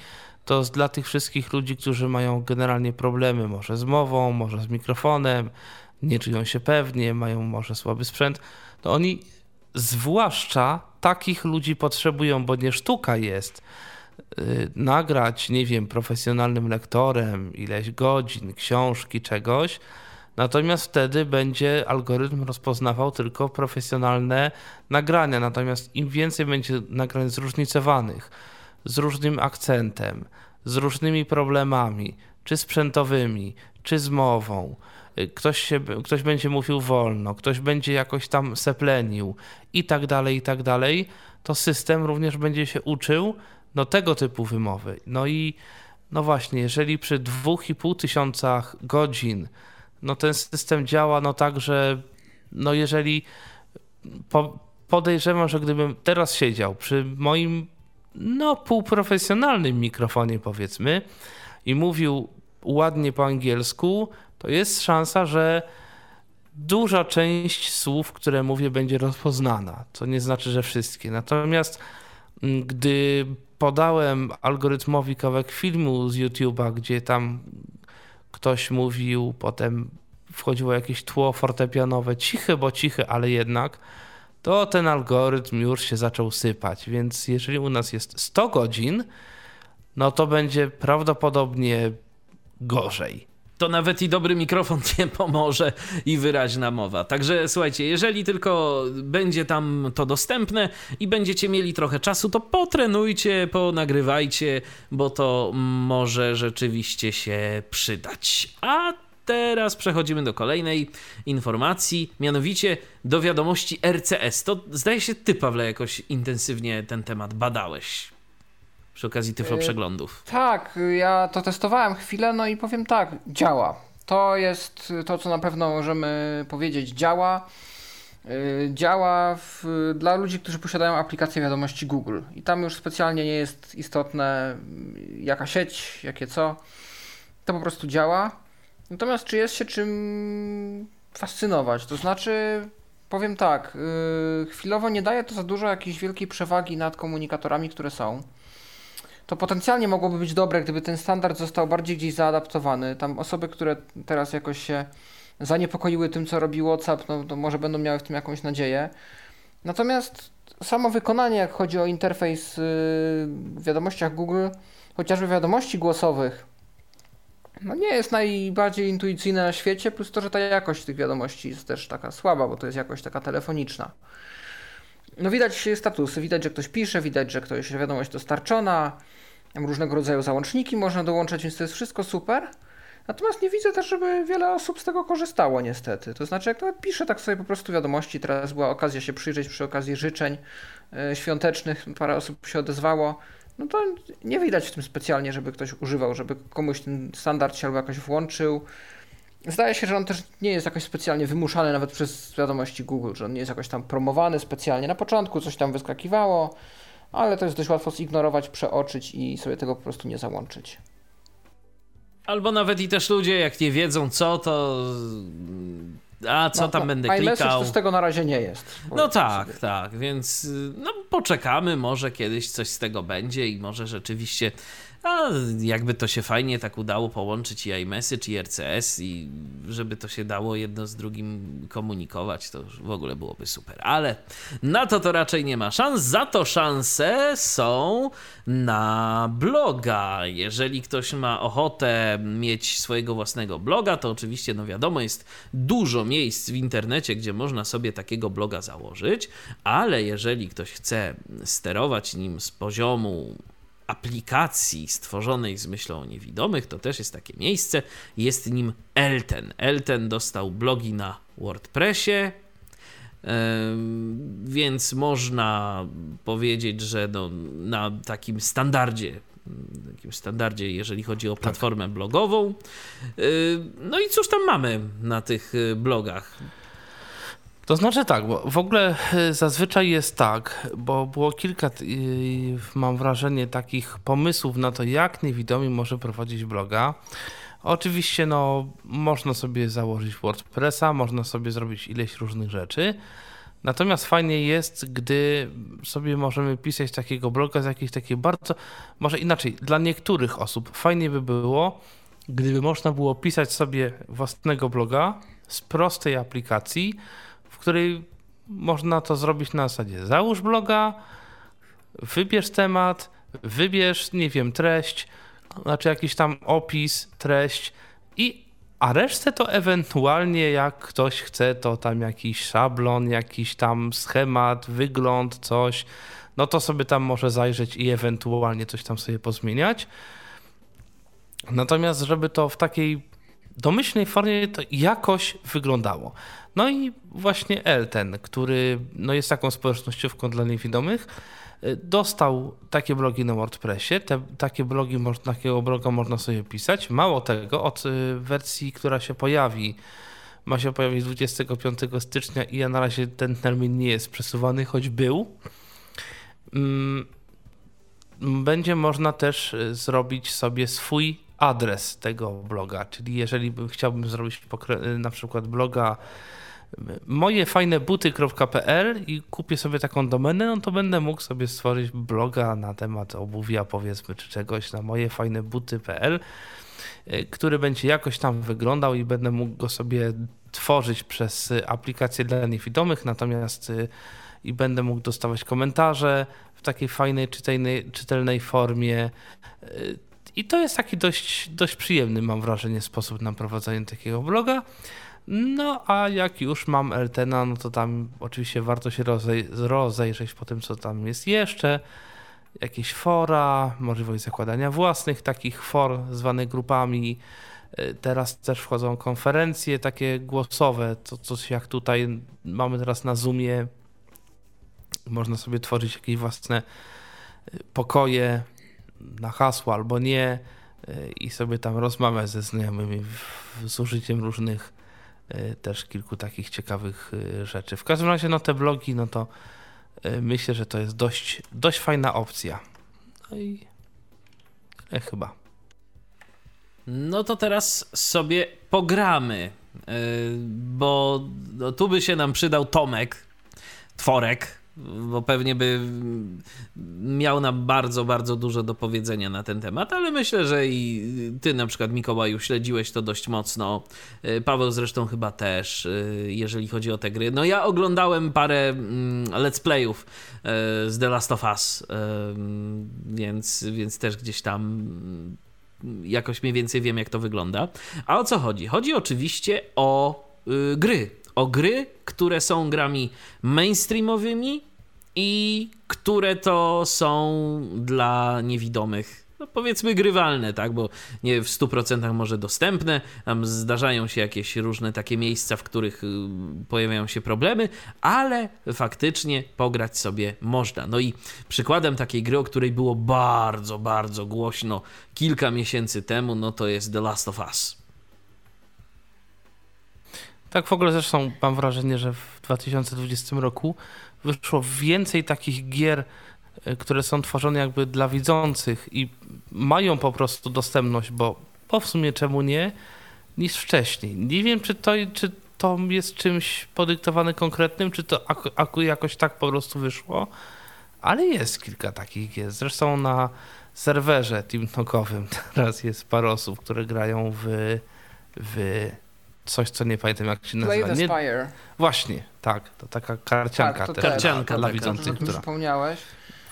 Speaker 4: to dla tych wszystkich ludzi, którzy mają generalnie problemy, może z mową, może z mikrofonem, nie czują się pewnie, mają może słaby sprzęt, to oni zwłaszcza takich ludzi potrzebują, bo nie sztuka jest yy, nagrać, nie wiem, profesjonalnym lektorem ileś godzin, książki, czegoś, Natomiast wtedy będzie algorytm rozpoznawał tylko profesjonalne nagrania. Natomiast im więcej będzie nagrań zróżnicowanych, z różnym akcentem, z różnymi problemami, czy sprzętowymi, czy z mową, y, ktoś, się, ktoś będzie mówił wolno, ktoś będzie jakoś tam seplenił i tak dalej, i tak dalej, to system również będzie się uczył no, tego typu wymowy. No i no właśnie, jeżeli przy 2,5 tysiącach godzin no ten system działa no tak, że no jeżeli po, podejrzewam, że gdybym teraz siedział przy moim no półprofesjonalnym mikrofonie powiedzmy i mówił ładnie po angielsku, to jest szansa, że duża część słów, które mówię, będzie rozpoznana. Co nie znaczy, że wszystkie. Natomiast mm, gdy podałem algorytmowi kawałek filmu z YouTube'a, gdzie tam ktoś mówił, potem wchodziło jakieś tło fortepianowe, ciche, bo ciche, ale jednak, to ten algorytm już się zaczął sypać. Więc jeżeli u nas jest 100 godzin, no to będzie prawdopodobnie gorzej
Speaker 1: to nawet i dobry mikrofon nie pomoże i wyraźna mowa. Także słuchajcie, jeżeli tylko będzie tam to dostępne i będziecie mieli trochę czasu, to potrenujcie, ponagrywajcie, bo to może rzeczywiście się przydać. A teraz przechodzimy do kolejnej informacji, mianowicie do wiadomości RCS. To zdaje się ty, Pawle, jakoś intensywnie ten temat badałeś przy okazji tyflo y, przeglądów.
Speaker 2: Tak, ja to testowałem chwilę, no i powiem tak, działa. To jest to, co na pewno możemy powiedzieć, działa. Y, działa w, dla ludzi, którzy posiadają aplikację wiadomości Google. I tam już specjalnie nie jest istotne, jaka sieć, jakie co. To po prostu działa. Natomiast czy jest się czym fascynować? To znaczy, powiem tak, yy, chwilowo nie daje to za dużo jakiejś wielkiej przewagi nad komunikatorami, które są to potencjalnie mogłoby być dobre, gdyby ten standard został bardziej gdzieś zaadaptowany. Tam osoby, które teraz jakoś się zaniepokoiły tym, co robi WhatsApp, no to może będą miały w tym jakąś nadzieję. Natomiast samo wykonanie, jak chodzi o interfejs yy, w wiadomościach Google, chociażby wiadomości głosowych, no nie jest najbardziej intuicyjne na świecie, plus to, że ta jakość tych wiadomości jest też taka słaba, bo to jest jakość taka telefoniczna. No widać statusy, widać, że ktoś pisze, widać, że ktoś wiadomość dostarczona, różnego rodzaju załączniki można dołączać, więc to jest wszystko super. Natomiast nie widzę też, żeby wiele osób z tego korzystało niestety. To znaczy, jak nawet piszę tak sobie po prostu wiadomości, teraz była okazja się przyjrzeć przy okazji życzeń yy, świątecznych, parę osób się odezwało, no to nie widać w tym specjalnie, żeby ktoś używał, żeby komuś ten standard się albo jakoś włączył. Zdaje się, że on też nie jest jakoś specjalnie wymuszany nawet przez wiadomości Google, że on nie jest jakoś tam promowany specjalnie. Na początku coś tam wyskakiwało, ale to jest dość łatwo zignorować, przeoczyć i sobie tego po prostu nie załączyć.
Speaker 1: Albo nawet i też ludzie, jak nie wiedzą co, to a co no, tam no, będę klikał.
Speaker 2: z tego na razie nie jest.
Speaker 1: No tak, sobie. tak, więc no, poczekamy, może kiedyś coś z tego będzie i może rzeczywiście a jakby to się fajnie tak udało połączyć i iMessage i RCS i żeby to się dało jedno z drugim komunikować, to w ogóle byłoby super. Ale na to to raczej nie ma szans. Za to szanse są na bloga. Jeżeli ktoś ma ochotę mieć swojego własnego bloga, to oczywiście, no wiadomo, jest dużo miejsc w internecie, gdzie można sobie takiego bloga założyć, ale jeżeli ktoś chce sterować nim z poziomu aplikacji stworzonej z myślą o niewidomych, to też jest takie miejsce. Jest nim Elten. Elten dostał blogi na WordPressie, więc można powiedzieć, że no, na takim standardzie, takim standardzie, jeżeli chodzi o tak. platformę tak. blogową. No i cóż tam mamy na tych blogach?
Speaker 4: To znaczy tak, bo w ogóle e, zazwyczaj jest tak, bo było kilka, mam wrażenie, takich pomysłów na to, jak niewidomi może prowadzić bloga. Oczywiście, no, można sobie założyć WordPressa, można sobie zrobić ileś różnych rzeczy. Natomiast fajnie jest, gdy sobie możemy pisać takiego bloga z jakiejś takiej bardzo, może inaczej, dla niektórych osób fajnie by było, gdyby można było pisać sobie własnego bloga z prostej aplikacji, której można to zrobić na zasadzie załóż bloga, wybierz temat, wybierz, nie wiem, treść, znaczy jakiś tam opis, treść i A resztę to ewentualnie jak ktoś chce, to tam jakiś szablon, jakiś tam schemat, wygląd, coś, no to sobie tam może zajrzeć i ewentualnie coś tam sobie pozmieniać. Natomiast, żeby to w takiej domyślnej formie to jakoś wyglądało. No i właśnie Elten, który no jest taką społecznościówką dla niewidomych, y, dostał takie blogi na WordPressie. Te, takie blogi, takiego bloga można sobie pisać. Mało tego, od y, wersji, która się pojawi, ma się pojawić 25 stycznia i ja na razie ten termin nie jest przesuwany, choć był. Mm, będzie można też y, zrobić sobie swój adres tego bloga, czyli jeżeli chciałbym zrobić na przykład bloga mojefajnebuty.pl i kupię sobie taką domenę, no to będę mógł sobie stworzyć bloga na temat obuwia powiedzmy, czy czegoś na mojefajnebuty.pl, y, który będzie jakoś tam wyglądał i będę mógł go sobie tworzyć przez aplikację dla niewidomych, natomiast y, i będę mógł dostawać komentarze w takiej fajnej, czytelnej, czytelnej formie. I to jest taki dość, dość przyjemny, mam wrażenie, sposób na prowadzenie takiego bloga. No a jak już mam Eltena, no to tam oczywiście warto się rozej rozejrzeć po tym, co tam jest jeszcze. Jakieś fora, możliwość zakładania własnych takich for zwanych grupami. Y, teraz też wchodzą konferencje takie głosowe, to coś jak tutaj mamy teraz na Zoomie. Można sobie tworzyć jakieś własne y, pokoje na hasło albo nie y, i sobie tam rozmawiać ze znajomymi z użyciem różnych Y, też kilku takich ciekawych y, rzeczy. W każdym razie no te blogi, no to myślę, że to jest dość, dość fajna opcja. No i e, chyba.
Speaker 1: No to teraz sobie pogramy, bo no, tu by się nam przydał Tomek, Tworek, bo pewnie by miał nam bardzo, bardzo dużo do powiedzenia na ten temat, ale myślę, że i ty na przykład Mikołaju śledziłeś to dość mocno. Y, Paweł zresztą chyba też, y, jeżeli chodzi o te gry. No ja oglądałem parę mm, let's playów y, z The Last of Us, więc, więc też gdzieś tam mm, jakoś mniej więcej wiem jak to wygląda. A o co chodzi? Chodzi oczywiście o gry, o gry, które są grami mainstreamowymi, i które to są dla niewidomych no powiedzmy grywalne, tak, bo nie w 100% może dostępne, tam zdarzają się jakieś różne takie miejsca, w których y, pojawiają się problemy, ale faktycznie pograć sobie można. No i przykładem takiej gry, o której było bardzo, bardzo głośno kilka miesięcy temu, no to jest The Last of Us.
Speaker 4: Tak w ogóle zresztą mam wrażenie, że w 2020 roku wyszło więcej takich gier, e, które są tworzone jakby dla widzących i mają po prostu dostępność, bo, bo w sumie czemu nie, niż wcześniej. Nie wiem, czy to, czy to jest czymś podyktowane konkretnym, czy to jakoś tak po prostu wyszło, ale jest kilka takich gier. Zresztą na serwerze teamtalkowym teraz jest parę osób, które grają w, w coś, co nie pamiętam jak się nazywa.
Speaker 2: Play the Spire.
Speaker 4: Właśnie, tak. To taka karcianka
Speaker 2: tak, to
Speaker 4: też.
Speaker 1: Karcianka
Speaker 4: dla widzących, która...
Speaker 2: Wspomniałeś.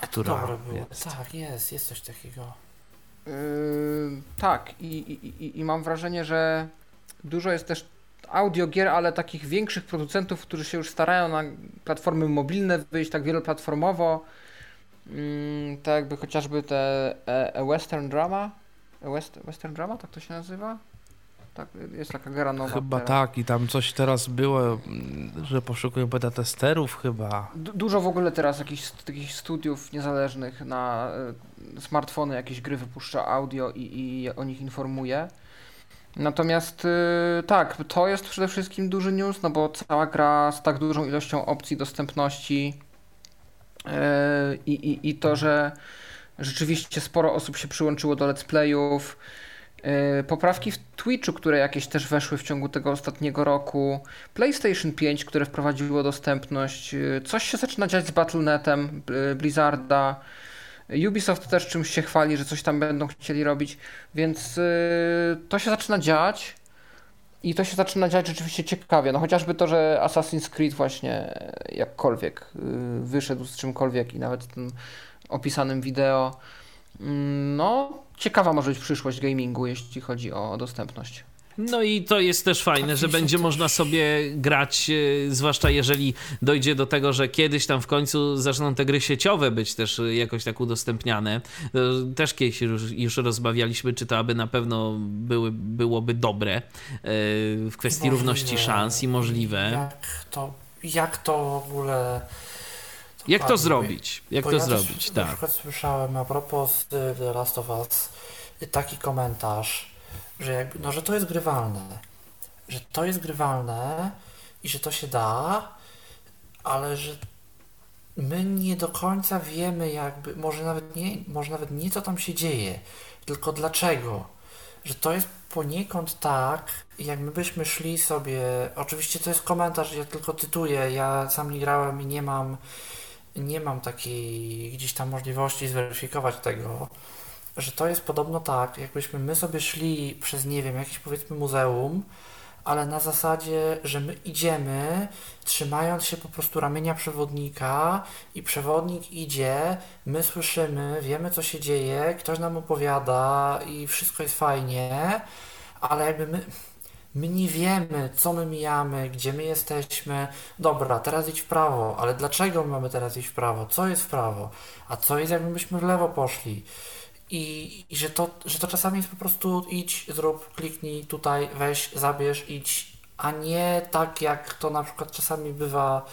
Speaker 4: Która jest.
Speaker 3: Tak, jest, jest coś takiego.
Speaker 2: Yy, tak, I, i, i mam wrażenie, że dużo jest też audiogier, ale takich większych producentów, którzy się już starają na platformy mobilne wyjść tak wieloplatformowo. Yy, tak jakby chociażby te e, e Western Drama. E West, Western Drama, tak to się nazywa? Tak, jest taka gra nowa.
Speaker 4: Chyba teraz. tak i tam coś teraz było, że poszukują beta testerów chyba.
Speaker 2: Du dużo w ogóle teraz jakichś takich studiów niezależnych na y, smartfony jakieś gry wypuszcza audio i, i o nich informuje. Natomiast y, tak, to jest przede wszystkim duży news, no bo cała gra z tak dużą ilością opcji dostępności y, i, i to, że rzeczywiście sporo osób się przyłączyło do let's playów, E, poprawki w Twitchu, które jakieś też weszły w ciągu tego ostatniego roku, PlayStation 5, które wprowadziło dostępność, e, coś się zaczyna dziać z Battle.netem e, Blizzarda, Ubisoft też czymś się chwali, że coś tam będą chcieli robić, więc to się zaczyna dziać. I to się zaczyna dziać rzeczywiście ciekawie. No chociażby to, że Assassin's Creed właśnie jakkolwiek wyszedł z czymkolwiek i nawet tym opisanym wideo, mm, no ciekawa może być przyszłość gamingu, jeśli chodzi o dostępność.
Speaker 1: No i to jest też fajne, że będzie można sobie grać, e, zwłaszcza jeżeli dojdzie do tego, że kiedyś tam w końcu zaczną te gry sieciowe być też e, jakoś tak udostępniane. E, też kiedyś już, już rozmawialiśmy, czy to aby na pewno były, byłoby dobre w kwestii możliwe. równości szans i możliwe.
Speaker 3: Jak to, jak to w ogóle...
Speaker 1: Jak to zrobić? Jak to ja zrobić?
Speaker 3: tak. Na przykład słyszałem a propos The Last of Us taki komentarz, że jakby, no, że to jest grywalne. Że to jest grywalne i że to się da, ale że my nie do końca wiemy jakby, może nawet nie, może nawet nie co tam się dzieje, tylko dlaczego. Że to jest poniekąd tak, jak my byśmy szli sobie, oczywiście to jest komentarz, ja tylko tytuję, ja sam nie grałem i nie mam, nie mam takiej gdzieś tam możliwości zweryfikować tego, że to jest podobno tak, jakbyśmy my sobie szli przez, nie wiem, jakieś powiedzmy muzeum, ale na zasadzie, że my idziemy, trzymając się po prostu ramienia przewodnika i przewodnik idzie, my słyszymy, wiemy co się dzieje, ktoś nam opowiada i wszystko jest fajnie, ale jakby my, my nie wiemy, co my mijamy, gdzie my jesteśmy. Dobra, teraz idź w prawo, ale dlaczego my mamy teraz iść w prawo? Co jest w prawo? A co jest, jakbyśmy w lewo poszli? I, I, że, to, że to czasami jest po prostu idź, zrób, kliknij tutaj, weź, zabierz, idź, a nie tak jak to na przykład czasami bywa.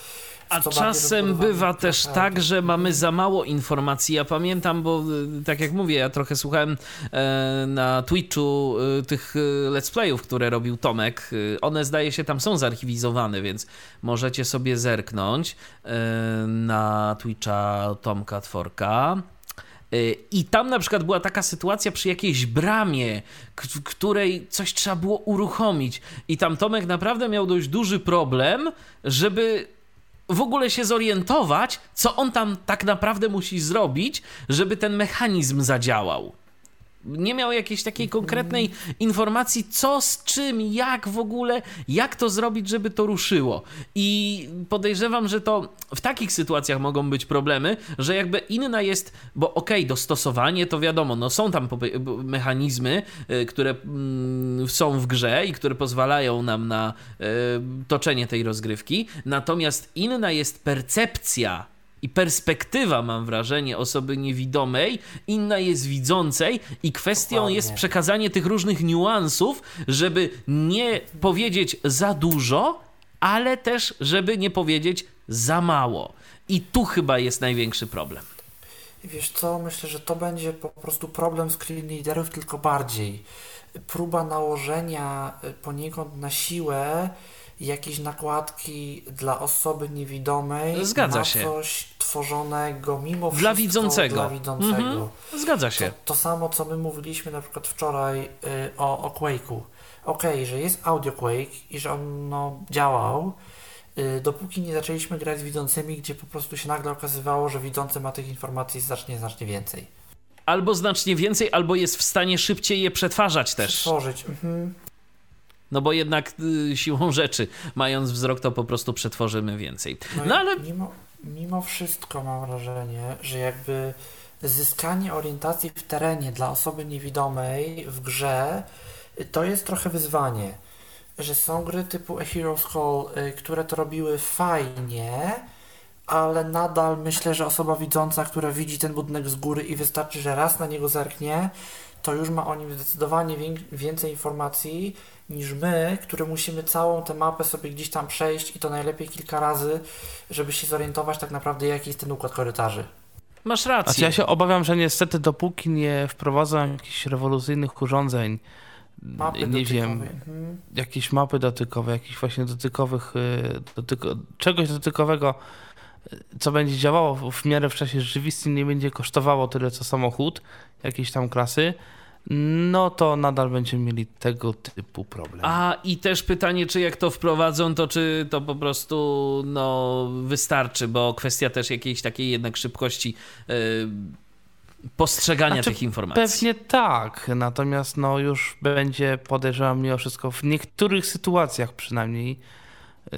Speaker 1: A czasem bywa też tak, że mamy za mało informacji. Ja pamiętam, bo y, tak jak mówię, ja trochę słuchałem e, na Twitchu e, tych e, let's playów, które robił Tomek. One zdaje się tam są zarchiwizowane, więc możecie sobie zerknąć na Twitcha Tomka Tworka. Y, I tam na przykład była taka sytuacja przy jakiejś bramie, w której coś trzeba było uruchomić. I tam Tomek naprawdę miał dość duży problem, żeby w ogóle się zorientować, co on tam tak naprawdę musi zrobić, żeby ten mechanizm zadziałał nie miał jakiejś takiej konkretnej informacji, co z czym, jak w ogóle, jak to zrobić, żeby to ruszyło. I podejrzewam, że to w takich sytuacjach mogą być problemy, że jakby inna jest, bo okej, okay, dostosowanie to wiadomo, no są tam mechanizmy, y, które mm, są w grze i które pozwalają nam na y, toczenie tej rozgrywki, natomiast inna jest percepcja i perspektywa, mam wrażenie, osoby niewidomej, inna jest widzącej, i kwestią Dokładnie. jest przekazanie tych różnych niuansów, żeby nie powiedzieć za dużo, ale też, żeby nie powiedzieć za mało. I tu chyba jest największy problem.
Speaker 3: Wiesz co, myślę, że to będzie po prostu problem screen leaderów, tylko bardziej. Próba nałożenia y, poniekąd na siłę jakieś nakładki dla osoby niewidomej
Speaker 1: Zgadza
Speaker 3: na
Speaker 1: się.
Speaker 3: coś tworzonego mimo
Speaker 1: wszystko dla widzącego.
Speaker 3: Dla widzącego. Mhm.
Speaker 1: Zgadza się.
Speaker 3: To, to, samo, co my mówiliśmy na przykład wczoraj y, o, o Quake'u. Okej, okay, że jest audio Quake i że on no, działał, y, dopóki nie zaczęliśmy grać z widzącymi, gdzie po prostu się nagle okazywało, że widzący ma tych informacji znacznie, znacznie więcej.
Speaker 1: Albo znacznie więcej, albo jest w stanie szybciej je przetwarzać też.
Speaker 3: Przetworzyć. Mhm.
Speaker 1: No bo jednak y, siłą rzeczy, mając wzrok, to po prostu przetworzymy więcej. No, no ale.
Speaker 3: Mimo, mimo wszystko mam wrażenie, że jakby zyskanie orientacji w terenie dla osoby niewidomej w grze to jest trochę wyzwanie. Że są gry typu A Hero's Call, y, które to robiły fajnie, ale nadal myślę, że osoba widząca, która widzi ten budynek z góry i wystarczy, że raz na niego zerknie, to już ma o nim zdecydowanie więcej informacji niż my, które musimy całą tę mapę sobie gdzieś tam przejść i to najlepiej kilka razy, żeby się zorientować tak naprawdę jaki jest ten układ korytarzy.
Speaker 1: Masz rację.
Speaker 4: Znaczy ja się obawiam, że niestety dopóki nie wprowadzą jakichś rewolucyjnych urządzeń, mapy nie dotykowe. wiem, mhm. jakieś mapy dotykowe, jakichś właśnie dotykowych, y, dotyko, czegoś dotykowego, co będzie działało w miarę w czasie rzeczywistym, nie będzie kosztowało tyle co samochód jakiejś tam klasy, no to nadal będziemy mieli tego typu problem.
Speaker 1: A i też pytanie, czy jak to wprowadzą, to czy to po prostu no, wystarczy, bo kwestia też jakiejś takiej jednak szybkości yy, postrzegania znaczy, tych informacji.
Speaker 4: Pewnie tak, natomiast no już będzie, podejrzewam mimo wszystko, w niektórych sytuacjach przynajmniej,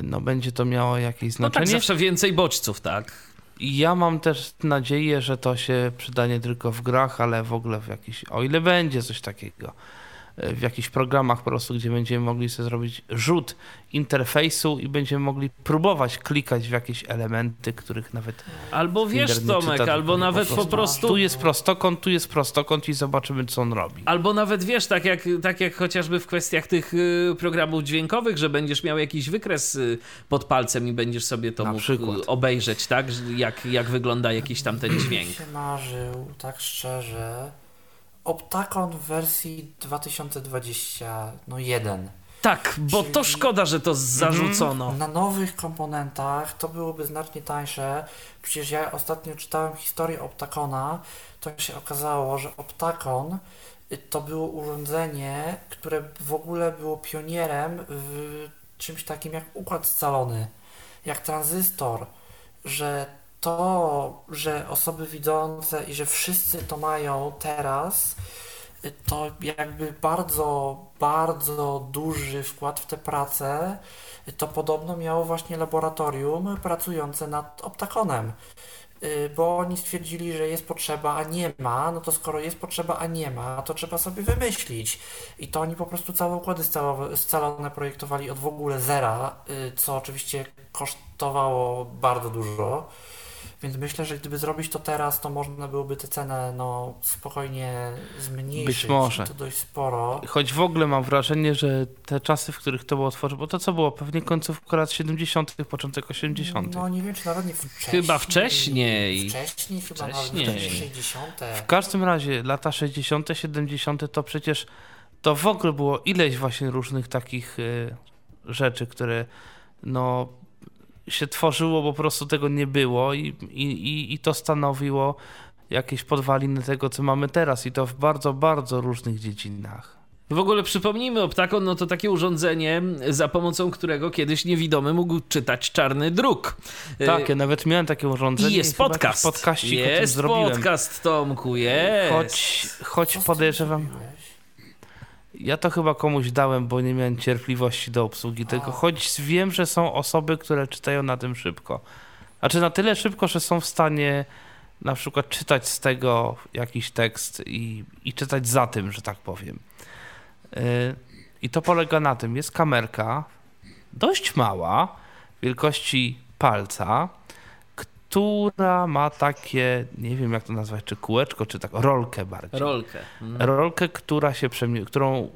Speaker 4: no będzie to miało jakieś znaczenie.
Speaker 1: No tak, zawsze więcej bodźców, tak.
Speaker 4: Ja mam też nadzieję, że to się przyda nie tylko w grach, ale w ogóle w jakiś, o ile będzie coś takiego, w jakichś programach po prostu, gdzie będziemy mogli sobie zrobić rzut interfejsu i będziemy mogli próbować klikać w jakieś elementy, których nawet
Speaker 1: Albo wiesz, Tomek,
Speaker 4: czyta,
Speaker 1: albo nawet
Speaker 4: po
Speaker 1: po
Speaker 4: prostu-
Speaker 1: prostu...
Speaker 4: tu jest prostokąt, tu jest prostokąt i zobaczymy, co on robi.
Speaker 1: Albo nawet wiesz, tak jak, tak jak chociażby w kwestiach tych y, programów dźwiękowych, że będziesz miał jakiś wykres y, pod palcem i będziesz sobie to
Speaker 4: Na
Speaker 1: mógł
Speaker 4: przykład.
Speaker 1: y, obejrzeć, tak? Jak, jak wygląda jakiś tam ten dźwięk.
Speaker 3: Mi się marzył, tak szczerze, Optakon w wersji 2020, no jeden.
Speaker 1: Tak, bo to
Speaker 3: Czyli-
Speaker 1: szkoda, że to zarzucono.
Speaker 3: Na nowych komponentach to byłoby znacznie tańsze. Przecież ja ostatnio czytałem historię Optakona, to się okazało, że Optakon y, to było urządzenie, które w ogóle było pionierem w czymś takim jak układ scalony, jak tranzystor, że to, że osoby widzące i że wszyscy to mają teraz, to jakby bardzo, bardzo duży wkład w tę pracę, to podobno miało właśnie laboratorium pracujące nad optakonem. Y, Bo oni stwierdzili, że jest potrzeba, a nie ma, no to skoro jest potrzeba, a nie ma, to trzeba sobie wymyślić. I to oni po prostu całe układy scalone projektowali od w ogóle zera, y, co oczywiście kosztowało bardzo dużo. Więc myślę, że gdyby zrobić to teraz, to można byłoby tę cenę no, spokojnie zmniejszyć.
Speaker 4: Być może.
Speaker 3: To dość sporo.
Speaker 4: Choć w ogóle mam wrażenie, że te czasy, w których to było tworzone, bo to co było, pewnie końcówka lat 70., początek 80.
Speaker 3: No nie wiem, czy nawet nie wcześniej.
Speaker 1: Chyba wcześniej.
Speaker 3: Wcześniej, chyba
Speaker 1: Wcześniej.
Speaker 3: nawet 60.
Speaker 4: W każdym razie lata 60., 70. to przecież to w ogóle było ileś właśnie różnych takich y, rzeczy, które no się tworzyło, bo po prostu tego nie było i, i, i, i to stanowiło jakieś podwaliny tego, co mamy teraz i to w bardzo, bardzo różnych dziedzinach.
Speaker 1: W ogóle przypomnijmy, Optakon no to takie urządzenie, za pomocą którego kiedyś niewidomy mógł czytać czarny druk.
Speaker 4: Tak, ja nawet miałem takie urządzenie
Speaker 1: I jest
Speaker 4: jakiś
Speaker 1: podcast.
Speaker 4: tym
Speaker 1: jest
Speaker 4: zrobiłem.
Speaker 1: podcast, Tomku, jest.
Speaker 4: Choć, choć podejrzewam,
Speaker 3: zrobiłeś?
Speaker 4: Ja to chyba komuś dałem, bo nie miałem cierpliwości do obsługi tego, choć wiem, że są osoby, które czytają na tym szybko. Znaczy na tyle szybko, że są w stanie na przykład czytać z tego jakiś tekst i, i czytać za tym, że tak powiem. Yy, I to polega na tym, jest kamerka dość mała, wielkości palca, która ma takie, nie wiem jak to nazwać, czy kółeczko, czy tak, rolkę bardziej.
Speaker 1: Rolkę. Mm.
Speaker 4: Rolkę, która się którą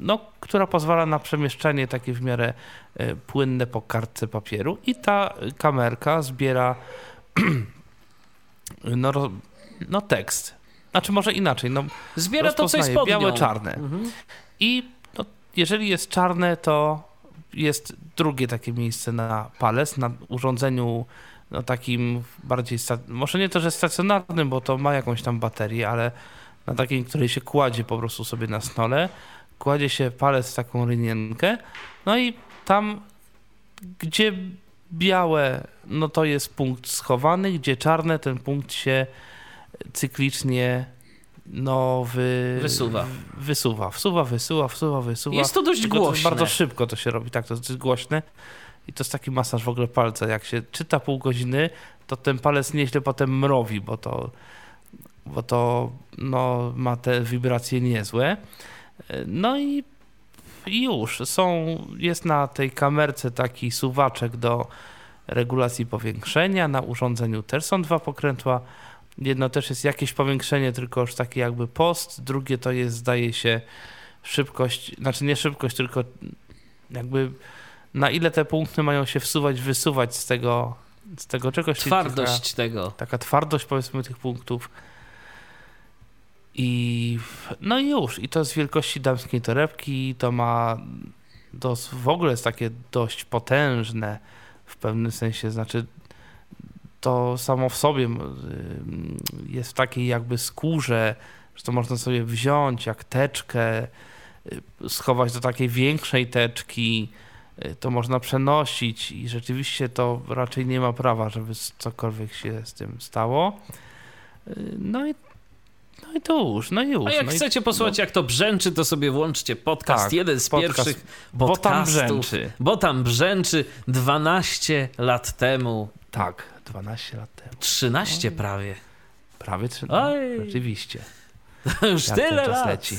Speaker 4: no, która pozwala na przemieszczanie takie w miarę e, płynne po kartce papieru i ta kamerka zbiera no, no tekst. Znaczy może inaczej, no
Speaker 1: Zbiera to, co jest pod
Speaker 4: białe, czarne.
Speaker 1: Mhm.
Speaker 4: I no, jeżeli jest czarne, to jest drugie takie miejsce na palec, na urządzeniu no, takim bardziej, może nie to, że stacjonarnym, bo to ma jakąś tam baterię, ale na takiej, której się kładzie po prostu sobie na snole, kładzie się palec taką rynienkę, no i tam, gdzie białe, no to jest punkt schowany, gdzie czarne, ten punkt się cyklicznie no wy...
Speaker 1: Wysuwa.
Speaker 4: Wysuwa, wsuwa, wysuwa, wsuwa, wysuwa.
Speaker 1: Jest to dość głośne.
Speaker 4: Bardzo szybko to się robi, tak, to jest głośne. I to jest taki masaż w ogóle palca. Jak się czyta pół godziny, to ten palec nieźle potem mrowi, bo to, bo to no, ma te wibracje niezłe. No i, już. Są, jest na tej kamerce taki suwaczek do regulacji powiększenia. Na urządzeniu też są dwa pokrętła. Jedno też jest jakieś powiększenie, tylko już takie jakby post. Drugie to jest, zdaje się, szybkość, znaczy nie szybkość, tylko jakby na ile te punkty mają się wsuwać, wysuwać z tego, z tego czegoś.
Speaker 1: Twardość tego.
Speaker 4: Taka, taka twardość powiedzmy tych punktów. I no i już. I to z wielkości damskiej torebki. To ma dos, w ogóle jest takie dość potężne w pewnym sensie. Znaczy to samo w sobie y, jest w takiej jakby skórze, że to można sobie wziąć jak teczkę, y, schować do takiej większej teczki, to można przenosić i rzeczywiście to raczej nie ma prawa, żeby cokolwiek się z tym stało. Y, No i, no i to już, no i już.
Speaker 1: A jak
Speaker 4: no i,
Speaker 1: chcecie posłuchać, jak to brzęczy, to sobie włączcie podcast.
Speaker 4: Tak,
Speaker 1: jeden z
Speaker 4: podcast,
Speaker 1: pierwszych
Speaker 4: bo tam brzęczy.
Speaker 1: Bo tam brzęczy 12 lat temu.
Speaker 4: Tak, 12 lat temu.
Speaker 1: 13 prawie.
Speaker 4: Prawie 3 no,
Speaker 1: Oj.
Speaker 4: rzeczywiście.
Speaker 1: Już tyle lat.
Speaker 4: leci.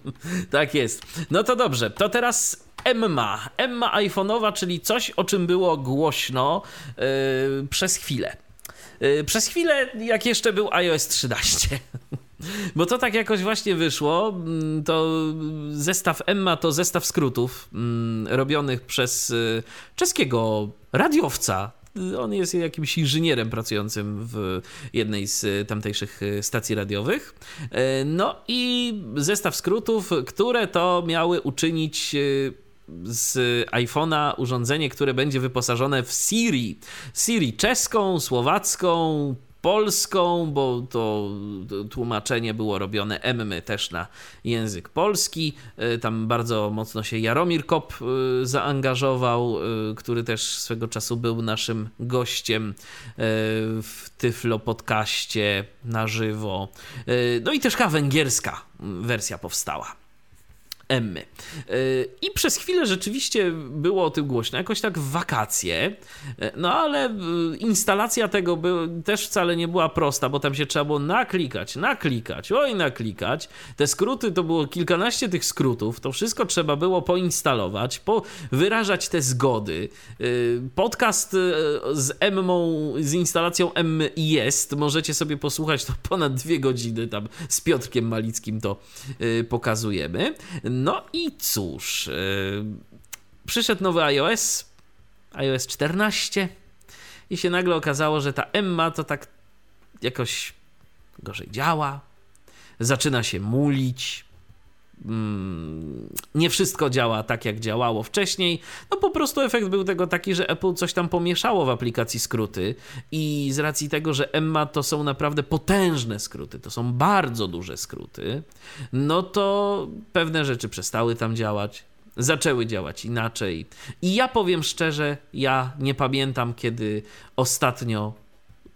Speaker 1: tak jest. No to dobrze, to teraz Emma. Emma iPhone'owa, czyli coś, o czym było głośno yy, przez chwilę. Yy, przez chwilę, jak jeszcze był iOS 13. Bo to tak jakoś właśnie wyszło. mm, To zestaw Emma to zestaw skrótów mm, robionych przez y, czeskiego radiowca. On jest jakimś inżynierem pracującym w jednej z tamtejszych stacji radiowych. Y, No i zestaw skrótów, które to miały uczynić y, z iPhone'a urządzenie, które będzie wyposażone w Siri. Siri czeską, słowacką, polską, bo to tłumaczenie było robione Emmy też na język polski. Y, Tam bardzo mocno się Jaromir Kop y, zaangażował, y, który też swego czasu był naszym gościem w Tyflo podcaście na żywo. No i też węgierska wersja powstała. Emmy. Yy, I przez chwilę rzeczywiście było o tym głośno, jakoś tak w wakacje, Yy, no ale yy, instalacja tego by, też wcale nie była prosta, bo tam się trzeba było naklikać, naklikać, oj naklikać. Te skróty to było kilkanaście tych skrótów, to wszystko trzeba było poinstalować, po, wyrażać te zgody. Podcast z Emmą, z instalacją Emmy jest, możecie sobie posłuchać, to ponad dwie godziny tam z Piotrkiem Malickim to pokazujemy. No i cóż, yy, przyszedł nowy iOS, iOS 14 i się nagle okazało, że ta Emma to tak jakoś gorzej działa, zaczyna się mulić, nie wszystko działa tak, jak działało wcześniej. No po prostu efekt był tego taki, że Apple coś tam pomieszało w aplikacji skróty i z racji tego, że Emma to są naprawdę potężne skróty, to są bardzo duże skróty, no to pewne rzeczy przestały tam działać. Zaczęły działać inaczej. I ja powiem szczerze, ja nie pamiętam, kiedy ostatnio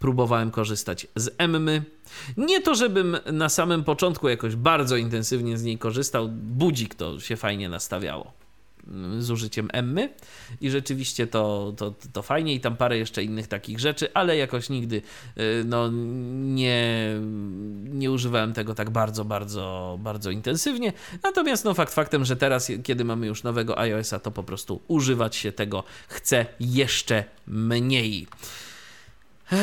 Speaker 1: próbowałem korzystać z Emmy. Nie to, żebym na samym początku jakoś bardzo intensywnie z niej korzystał. Budzik to się fajnie nastawiało mm, z użyciem Emmy i rzeczywiście to, to, to fajnie i tam parę jeszcze innych takich rzeczy, ale jakoś nigdy y, no, nie, nie używałem tego tak bardzo, bardzo, bardzo intensywnie. Natomiast no fakt faktem, że teraz, kiedy mamy już nowego iOS-a, to po prostu używać się tego chce jeszcze mniej. Eee,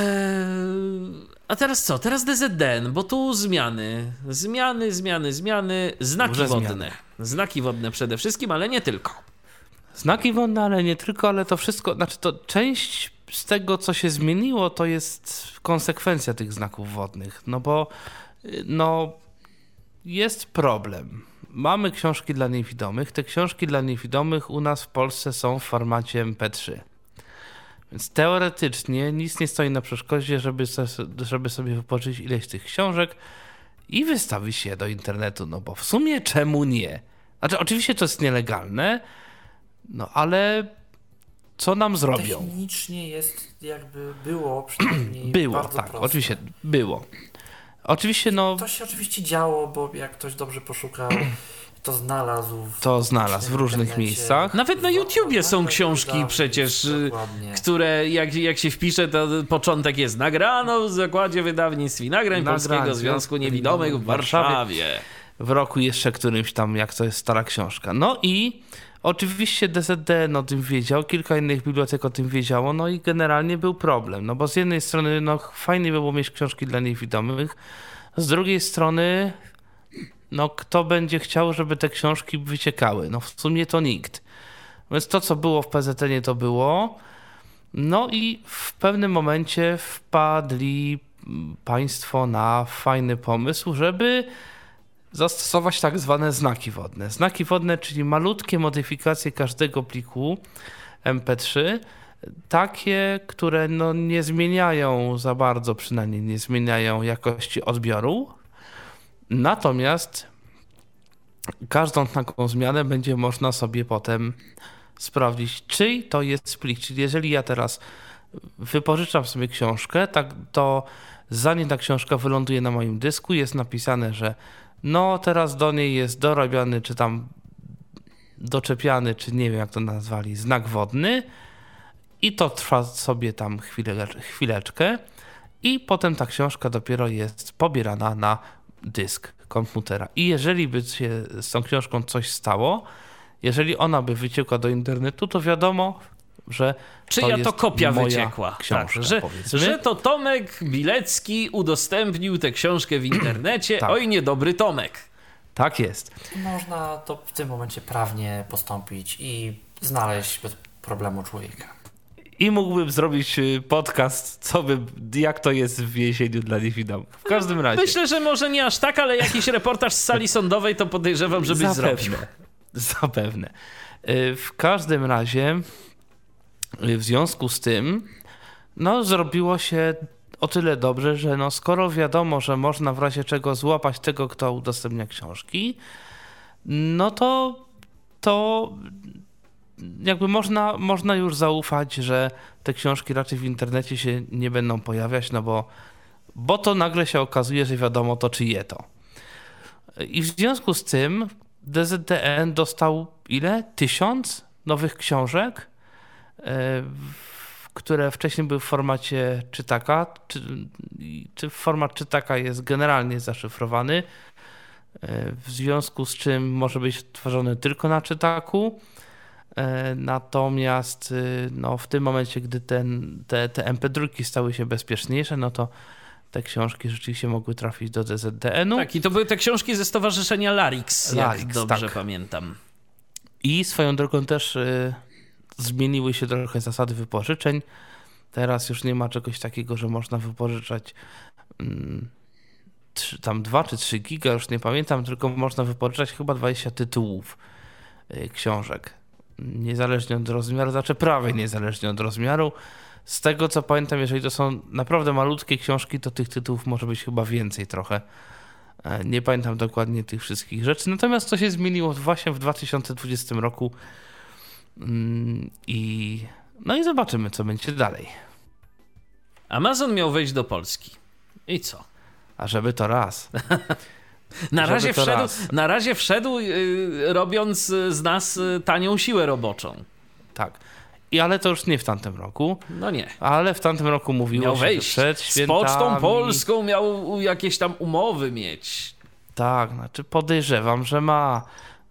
Speaker 1: a teraz co? Teraz DZDN, bo tu zmiany. Zmiany, zmiany, zmiany. Znaki
Speaker 4: Duże
Speaker 1: wodne.
Speaker 4: zmiany.
Speaker 1: Znaki wodne przede wszystkim, ale nie tylko.
Speaker 4: Znaki wodne, ale nie tylko, ale to wszystko, znaczy to część z tego, co się zmieniło, to jest konsekwencja tych znaków wodnych. No bo y, no, jest problem. Mamy książki dla niewidomych. Te książki dla niewidomych u nas w Polsce są w formacie MP3. Więc teoretycznie nic nie stoi na przeszkodzie, żeby, żeby sobie wypożyczyć ileś tych książek i wystawić je do internetu. No bo w sumie czemu nie? Znaczy, oczywiście to jest nielegalne, no ale co nam zrobią?
Speaker 3: Technicznie jest jakby było przynajmniej
Speaker 4: Było,
Speaker 3: bardzo
Speaker 4: tak,
Speaker 3: proste.
Speaker 4: oczywiście było. Oczywiście, no
Speaker 3: To się oczywiście działo, bo jak ktoś dobrze poszukał, to znalazł. W
Speaker 4: To znalazł w różnych
Speaker 3: internecie.
Speaker 4: miejscach.
Speaker 1: Nawet na YouTubie są książki przecież, y,
Speaker 3: Dokładnie.
Speaker 1: które jak, jak się wpisze, to początek jest nagrano w zakładzie wydawnictw i nagrań
Speaker 4: Nagrań
Speaker 1: Polskiego Związku Niewidomych w
Speaker 4: Warszawie.
Speaker 1: Warszawie.
Speaker 4: w roku jeszcze którymś tam, jak to jest stara książka. No i oczywiście DZDN o tym wiedział, kilka innych bibliotek o tym wiedziało, no i generalnie był problem. No bo z jednej strony, no fajnie by było mieć książki dla niewidomych, z drugiej strony, no kto będzie chciał, żeby te książki wyciekały? No w sumie to nikt. Więc to, co było w PZN, to było. No i w pewnym momencie wpadli państwo na fajny pomysł, żeby zastosować tak zwane znaki wodne. Znaki wodne, czyli malutkie modyfikacje każdego pliku MP3, takie, które no nie zmieniają za bardzo, przynajmniej nie zmieniają jakości odbioru. Natomiast każdą taką zmianę będzie można sobie potem sprawdzić, czyj to jest plik. Czyli jeżeli ja teraz wypożyczam sobie książkę, tak to zanim ta książka wyląduje na moim dysku, jest napisane, że no teraz do niej jest dorabiany, czy tam doczepiany, czy nie wiem jak to nazwali, znak wodny i to trwa sobie tam chwilę, chwileczkę i potem ta książka dopiero jest pobierana na dysk komputera. I jeżeli by się z tą książką coś stało, jeżeli ona by wyciekła do internetu, to wiadomo, że
Speaker 1: Czyja to,
Speaker 4: jest
Speaker 1: kopia
Speaker 4: moja
Speaker 1: wyciekła?
Speaker 4: Książka,
Speaker 1: tak, że,
Speaker 4: powiedzmy.
Speaker 1: że to Tomek Bilecki udostępnił tę książkę w internecie.
Speaker 4: Tak.
Speaker 1: Oj, niedobry Tomek.
Speaker 4: Tak jest.
Speaker 3: Można to w tym momencie prawnie postąpić i znaleźć bez problemu człowieka.
Speaker 4: I mógłbym zrobić y, podcast, co by, jak to jest w więzieniu dla niewidomych. W każdym razie.
Speaker 1: Myślę, że może nie aż tak, ale jakiś reportaż z sali sądowej to podejrzewam, żebyś zrobił.
Speaker 4: Zapewne. Y, W każdym razie, y, w związku z tym, no, zrobiło się o tyle dobrze, że no, skoro wiadomo, że można w razie czego złapać tego, kto udostępnia książki, no to, to jakby można, można już zaufać, że te książki raczej w internecie się nie będą pojawiać, no bo, bo to nagle się okazuje, że wiadomo to czyje to. I w związku z tym DZDN dostał ile? Tysiąc nowych książek, e, które wcześniej były w formacie czytaka. Czy, czy format czytaka jest generalnie zaszyfrowany, e, w związku z czym może być tworzony tylko na czytaku. E, Natomiast y, no, w tym momencie, gdy ten, te, te MP3 stały się bezpieczniejsze, no to te książki rzeczywiście mogły trafić do DZDN-u.
Speaker 1: Tak, i to były te książki ze stowarzyszenia Larix, jak
Speaker 4: Larix,
Speaker 1: dobrze
Speaker 4: tak.
Speaker 1: pamiętam.
Speaker 4: I swoją drogą też y, zmieniły się trochę zasady wypożyczeń. Teraz już nie ma czegoś takiego, że można wypożyczać mm, trzy, tam 2 czy 3 giga, już nie pamiętam, tylko można wypożyczać chyba 20 tytułów y, książek. Niezależnie od rozmiaru, znaczy prawie niezależnie od rozmiaru. Z tego co pamiętam, jeżeli to są naprawdę malutkie książki, to tych tytułów może być chyba więcej trochę. E, Nie pamiętam dokładnie tych wszystkich rzeczy. Natomiast to się zmieniło właśnie w 2020 roku. Mm, I no i zobaczymy, co będzie dalej.
Speaker 1: Amazon miał wejść do Polski. I co?
Speaker 4: A żeby to raz.
Speaker 1: Na razie wszedł,
Speaker 4: raz.
Speaker 1: na razie wszedł yy, robiąc z nas y, tanią siłę roboczą.
Speaker 4: Tak. I ale to już nie w tamtym roku.
Speaker 1: No nie.
Speaker 4: Ale w tamtym roku mówiło
Speaker 1: Miał
Speaker 4: się,
Speaker 1: wejść.
Speaker 4: że przed
Speaker 1: Z
Speaker 4: świętami...
Speaker 1: Pocztą Polską miał jakieś tam umowy mieć.
Speaker 4: Tak, znaczy podejrzewam, że ma.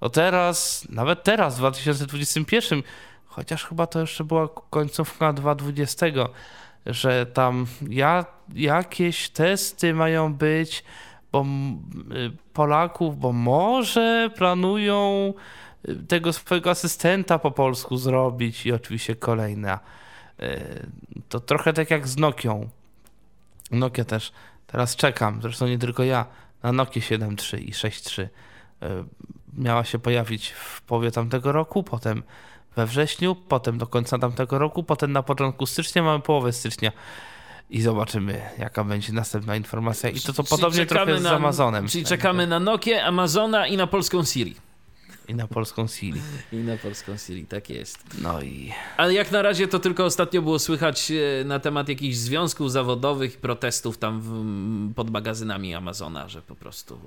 Speaker 4: No teraz, nawet teraz, w 2021, chociaż chyba to jeszcze była końcówka 2020, że tam ja, jakieś testy mają być, bo y, Polaków, bo może planują y, tego swojego asystenta po polsku zrobić i oczywiście kolejna. Y, To trochę tak jak z Nokią. Nokia też. Teraz czekam, zresztą nie tylko ja, na Nokia 7.3 i 6.3. Y, Miała się pojawić w połowie tamtego roku, potem we wrześniu, potem do końca tamtego roku, potem na początku stycznia, mamy połowę stycznia. I zobaczymy, jaka będzie następna informacja. I to, to podobnie trochę z
Speaker 1: na-
Speaker 4: Amazonem.
Speaker 1: Czyli czekamy na Nokię, Amazona i na polską Siri.
Speaker 4: I na polską Siri.
Speaker 1: I na polską Siri, tak jest.
Speaker 4: No i
Speaker 1: Ale jak na razie to tylko ostatnio było słychać e, na temat jakichś związków zawodowych i protestów tam w, pod magazynami Amazona, że po prostu,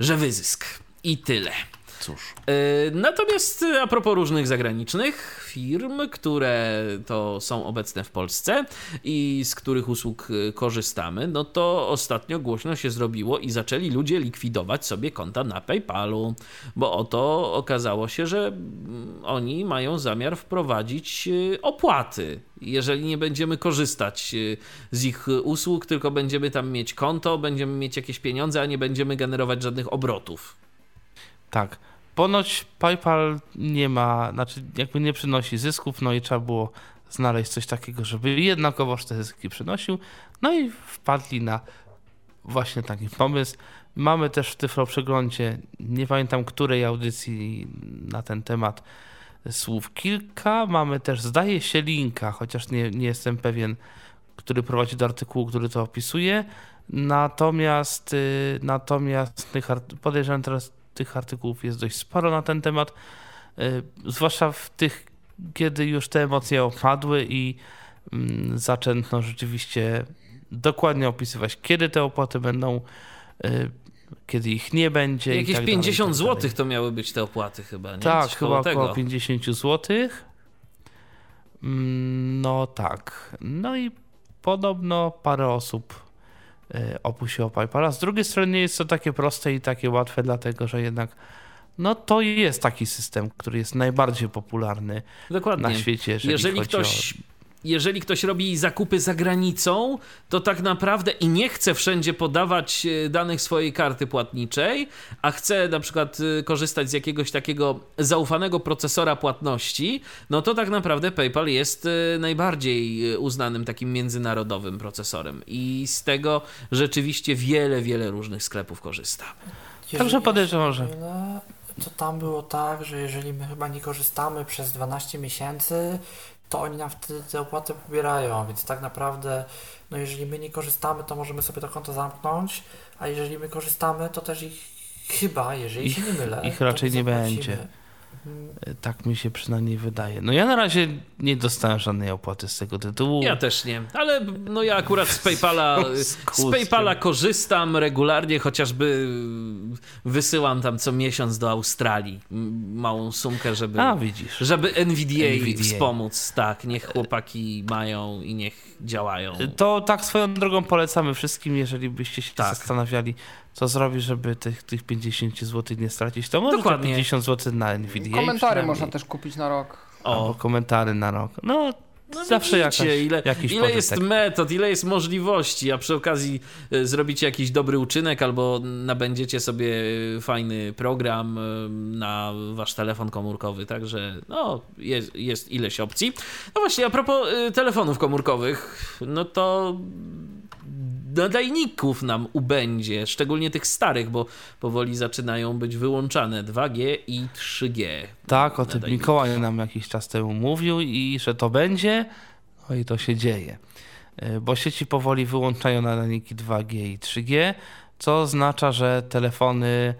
Speaker 1: że wyzysk. I tyle.
Speaker 4: Cóż.
Speaker 1: E, Natomiast e, a propos różnych zagranicznych firm, które to są obecne w Polsce i z których usług e, korzystamy, no to ostatnio głośno się zrobiło i zaczęli ludzie likwidować sobie konta na PayPalu, bo oto okazało się, że mm, oni mają zamiar wprowadzić opłaty. Jeżeli nie będziemy korzystać z ich usług, tylko będziemy tam mieć konto, będziemy mieć jakieś pieniądze, a nie będziemy generować żadnych obrotów.
Speaker 4: Tak. Ponoć PayPal nie ma, znaczy jakby nie przynosi zysków, no i trzeba było znaleźć coś takiego, żeby jednakowoż te zyski przynosił. No i wpadli na właśnie taki pomysł. Mamy też w Tyflo Przeglądzie, nie pamiętam której audycji na ten temat, słów kilka. Mamy też, zdaje się, linka, chociaż nie, nie jestem pewien, który prowadzi do artykułu, który to opisuje. Natomiast, y, natomiast podejrzewam teraz tych artykułów jest dość sporo na ten temat, y, zwłaszcza w tych, kiedy już te emocje opadły i mm, zaczęto rzeczywiście dokładnie opisywać, kiedy te opłaty będą, y, kiedy ich nie będzie.
Speaker 1: Jakieś
Speaker 4: tak dalej,
Speaker 1: 50
Speaker 4: i tak
Speaker 1: zł to miały być te opłaty chyba, nie?
Speaker 4: Tak,
Speaker 1: Coś
Speaker 4: chyba
Speaker 1: koło
Speaker 4: około
Speaker 1: tego.
Speaker 4: 50 zł. No tak. No i podobno parę osób opuściło PayPala. Z drugiej strony nie jest to takie proste i takie łatwe, dlatego że jednak no to jest taki system, który jest najbardziej popularny
Speaker 1: Dokładnie.
Speaker 4: na świecie. Jeżeli,
Speaker 1: Jeżeli ktoś,
Speaker 4: o...
Speaker 1: jeżeli ktoś robi zakupy za granicą, to tak naprawdę i nie chce wszędzie podawać e, danych swojej karty płatniczej, a chce na przykład e, korzystać z jakiegoś takiego zaufanego procesora płatności, no to tak naprawdę PayPal jest e, najbardziej uznanym takim międzynarodowym procesorem i z tego rzeczywiście wiele, wiele różnych sklepów korzysta.
Speaker 4: Także podejrzewam, że
Speaker 3: to tam było tak, że jeżeli my chyba nie korzystamy przez 12 miesięcy, to oni nam wtedy tę opłatę pobierają, więc tak naprawdę, no jeżeli my nie korzystamy, to możemy sobie to konto zamknąć, a jeżeli my korzystamy, to też ich chyba, jeżeli
Speaker 4: Ich-
Speaker 3: się nie mylę,
Speaker 4: ich raczej nie będzie.
Speaker 3: Mhm.
Speaker 4: tak mi się przynajmniej wydaje. No ja na razie nie dostałem żadnej opłaty z tego tytułu.
Speaker 1: Ja też nie, ale no ja akurat z PayPala, z
Speaker 4: Skutkiem.
Speaker 1: PayPala korzystam regularnie, chociażby wysyłam tam co miesiąc do Australii małą sumkę, żeby,
Speaker 4: A widzisz.
Speaker 1: żeby NVDA,
Speaker 4: NVDA.
Speaker 1: wspomóc. Tak, niech chłopaki mają i niech działają.
Speaker 4: To tak swoją drogą polecamy wszystkim, jeżeli byście się
Speaker 1: Tak.
Speaker 4: zastanawiali, co zrobić, żeby tych, tych 50 zł nie stracić, to może
Speaker 1: Dokładnie.
Speaker 4: te 50 zł na NVDA.
Speaker 2: Komentary można też kupić na rok.
Speaker 4: Albo
Speaker 1: O,
Speaker 4: komentary na rok. No,
Speaker 1: no
Speaker 4: zawsze jakaś,
Speaker 1: widzicie, ile,
Speaker 4: jakiś
Speaker 1: ile
Speaker 4: pożytek.
Speaker 1: jest metod, ile jest możliwości, a przy okazji e, zrobicie jakiś dobry uczynek albo nabędziecie sobie fajny program e, na wasz telefon komórkowy, także no jest, jest ileś opcji. No właśnie, a propos e, telefonów komórkowych, no to nadajników nam ubędzie, szczególnie tych starych, bo powoli zaczynają być wyłączane 2G i 3G.
Speaker 4: Tak, o tym. Mikołaj nam jakiś czas temu mówił i że to będzie, no i to się dzieje. Y, Bo sieci powoli wyłączają nadajniki 2G i 3G, co oznacza, że telefony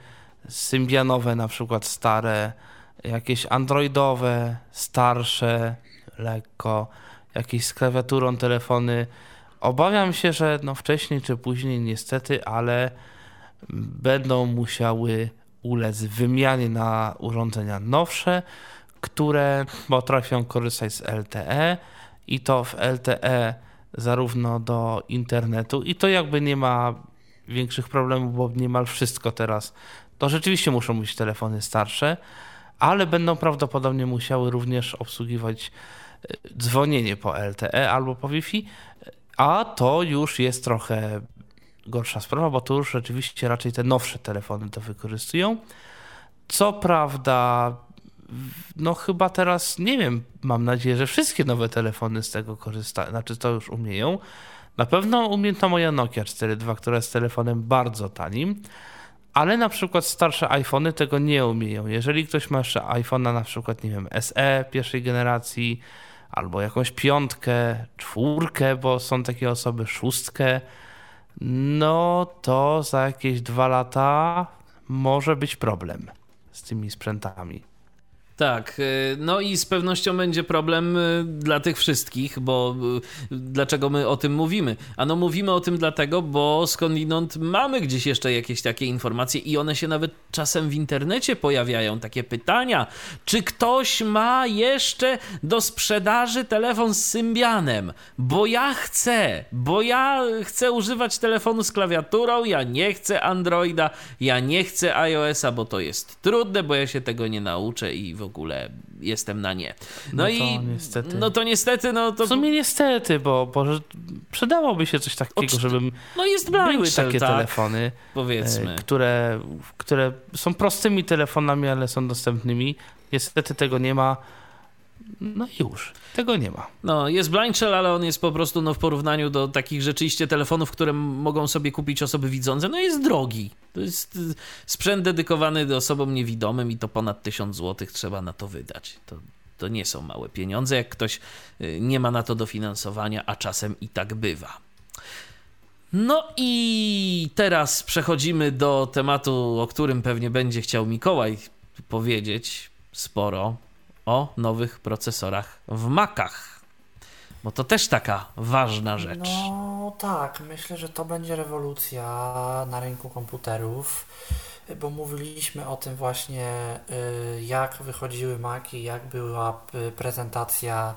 Speaker 4: symbianowe, na przykład stare, jakieś androidowe, starsze, lekko, jakieś z klawiaturą telefony. Obawiam się, że no wcześniej czy później niestety, ale będą musiały ulec wymianie na urządzenia nowsze, które potrafią korzystać z LTE i to w LTE zarówno do internetu. I to jakby nie ma większych problemów, bo niemal wszystko teraz to rzeczywiście muszą być telefony starsze, ale będą prawdopodobnie musiały również obsługiwać e, dzwonienie po LTE albo po Wi-Fi, a to już jest trochę gorsza sprawa, bo to już rzeczywiście raczej te nowsze telefony to wykorzystują. Co prawda, no chyba teraz, nie wiem, mam nadzieję, że wszystkie nowe telefony z tego korzystają, znaczy to już umieją. Na pewno umie to moja Nokia 4.2, która jest telefonem bardzo tanim, ale na przykład starsze iPhony tego nie umieją. Jeżeli ktoś ma jeszcze iPhone'a na przykład, nie wiem, SE pierwszej generacji, albo jakąś piątkę, czwórkę, bo są takie osoby, szóstkę, no to za jakieś dwa lata może być problem z tymi sprzętami.
Speaker 1: Tak, y, no i z pewnością będzie problem y, dla tych wszystkich, bo y, dlaczego my o tym mówimy? Ano mówimy o tym dlatego, bo skądinąd mamy gdzieś jeszcze jakieś takie informacje i one się nawet czasem w internecie pojawiają, takie pytania, czy ktoś ma jeszcze do sprzedaży telefon z Symbianem? Bo ja chcę, bo ja chcę używać telefonu z klawiaturą, ja nie chcę Androida, ja nie chcę iOS-a, bo to jest trudne, bo ja się tego nie nauczę i w ogóle jestem na nie. No,
Speaker 4: No to
Speaker 1: i
Speaker 4: niestety.
Speaker 1: no to niestety, no to
Speaker 4: W sumie niestety, bo, bo przydałoby się coś takiego,
Speaker 1: Oczy-
Speaker 4: żebym
Speaker 1: no jest
Speaker 4: były
Speaker 1: Blind Shell,
Speaker 4: takie
Speaker 1: tak,
Speaker 4: telefony,
Speaker 1: powiedzmy.
Speaker 4: e, które, które są prostymi telefonami, ale są dostępnymi. Niestety tego nie ma. No już, tego nie ma.
Speaker 1: No, jest Blind Shell, ale on jest po prostu no, w porównaniu do takich rzeczywiście telefonów, które mogą sobie kupić osoby widzące, no jest drogi. To jest y, sprzęt dedykowany do osobom niewidomym i to ponad 1000 zł trzeba na to wydać. To, to nie są małe pieniądze, jak ktoś y, nie ma na to dofinansowania, a czasem i tak bywa. No i teraz przechodzimy do tematu, o którym pewnie będzie chciał Mikołaj powiedzieć sporo o nowych procesorach w Macach. Bo to też taka ważna rzecz.
Speaker 3: No tak, myślę, że to będzie rewolucja na rynku komputerów, bo mówiliśmy o tym właśnie, y, jak wychodziły Maki, jak była y, prezentacja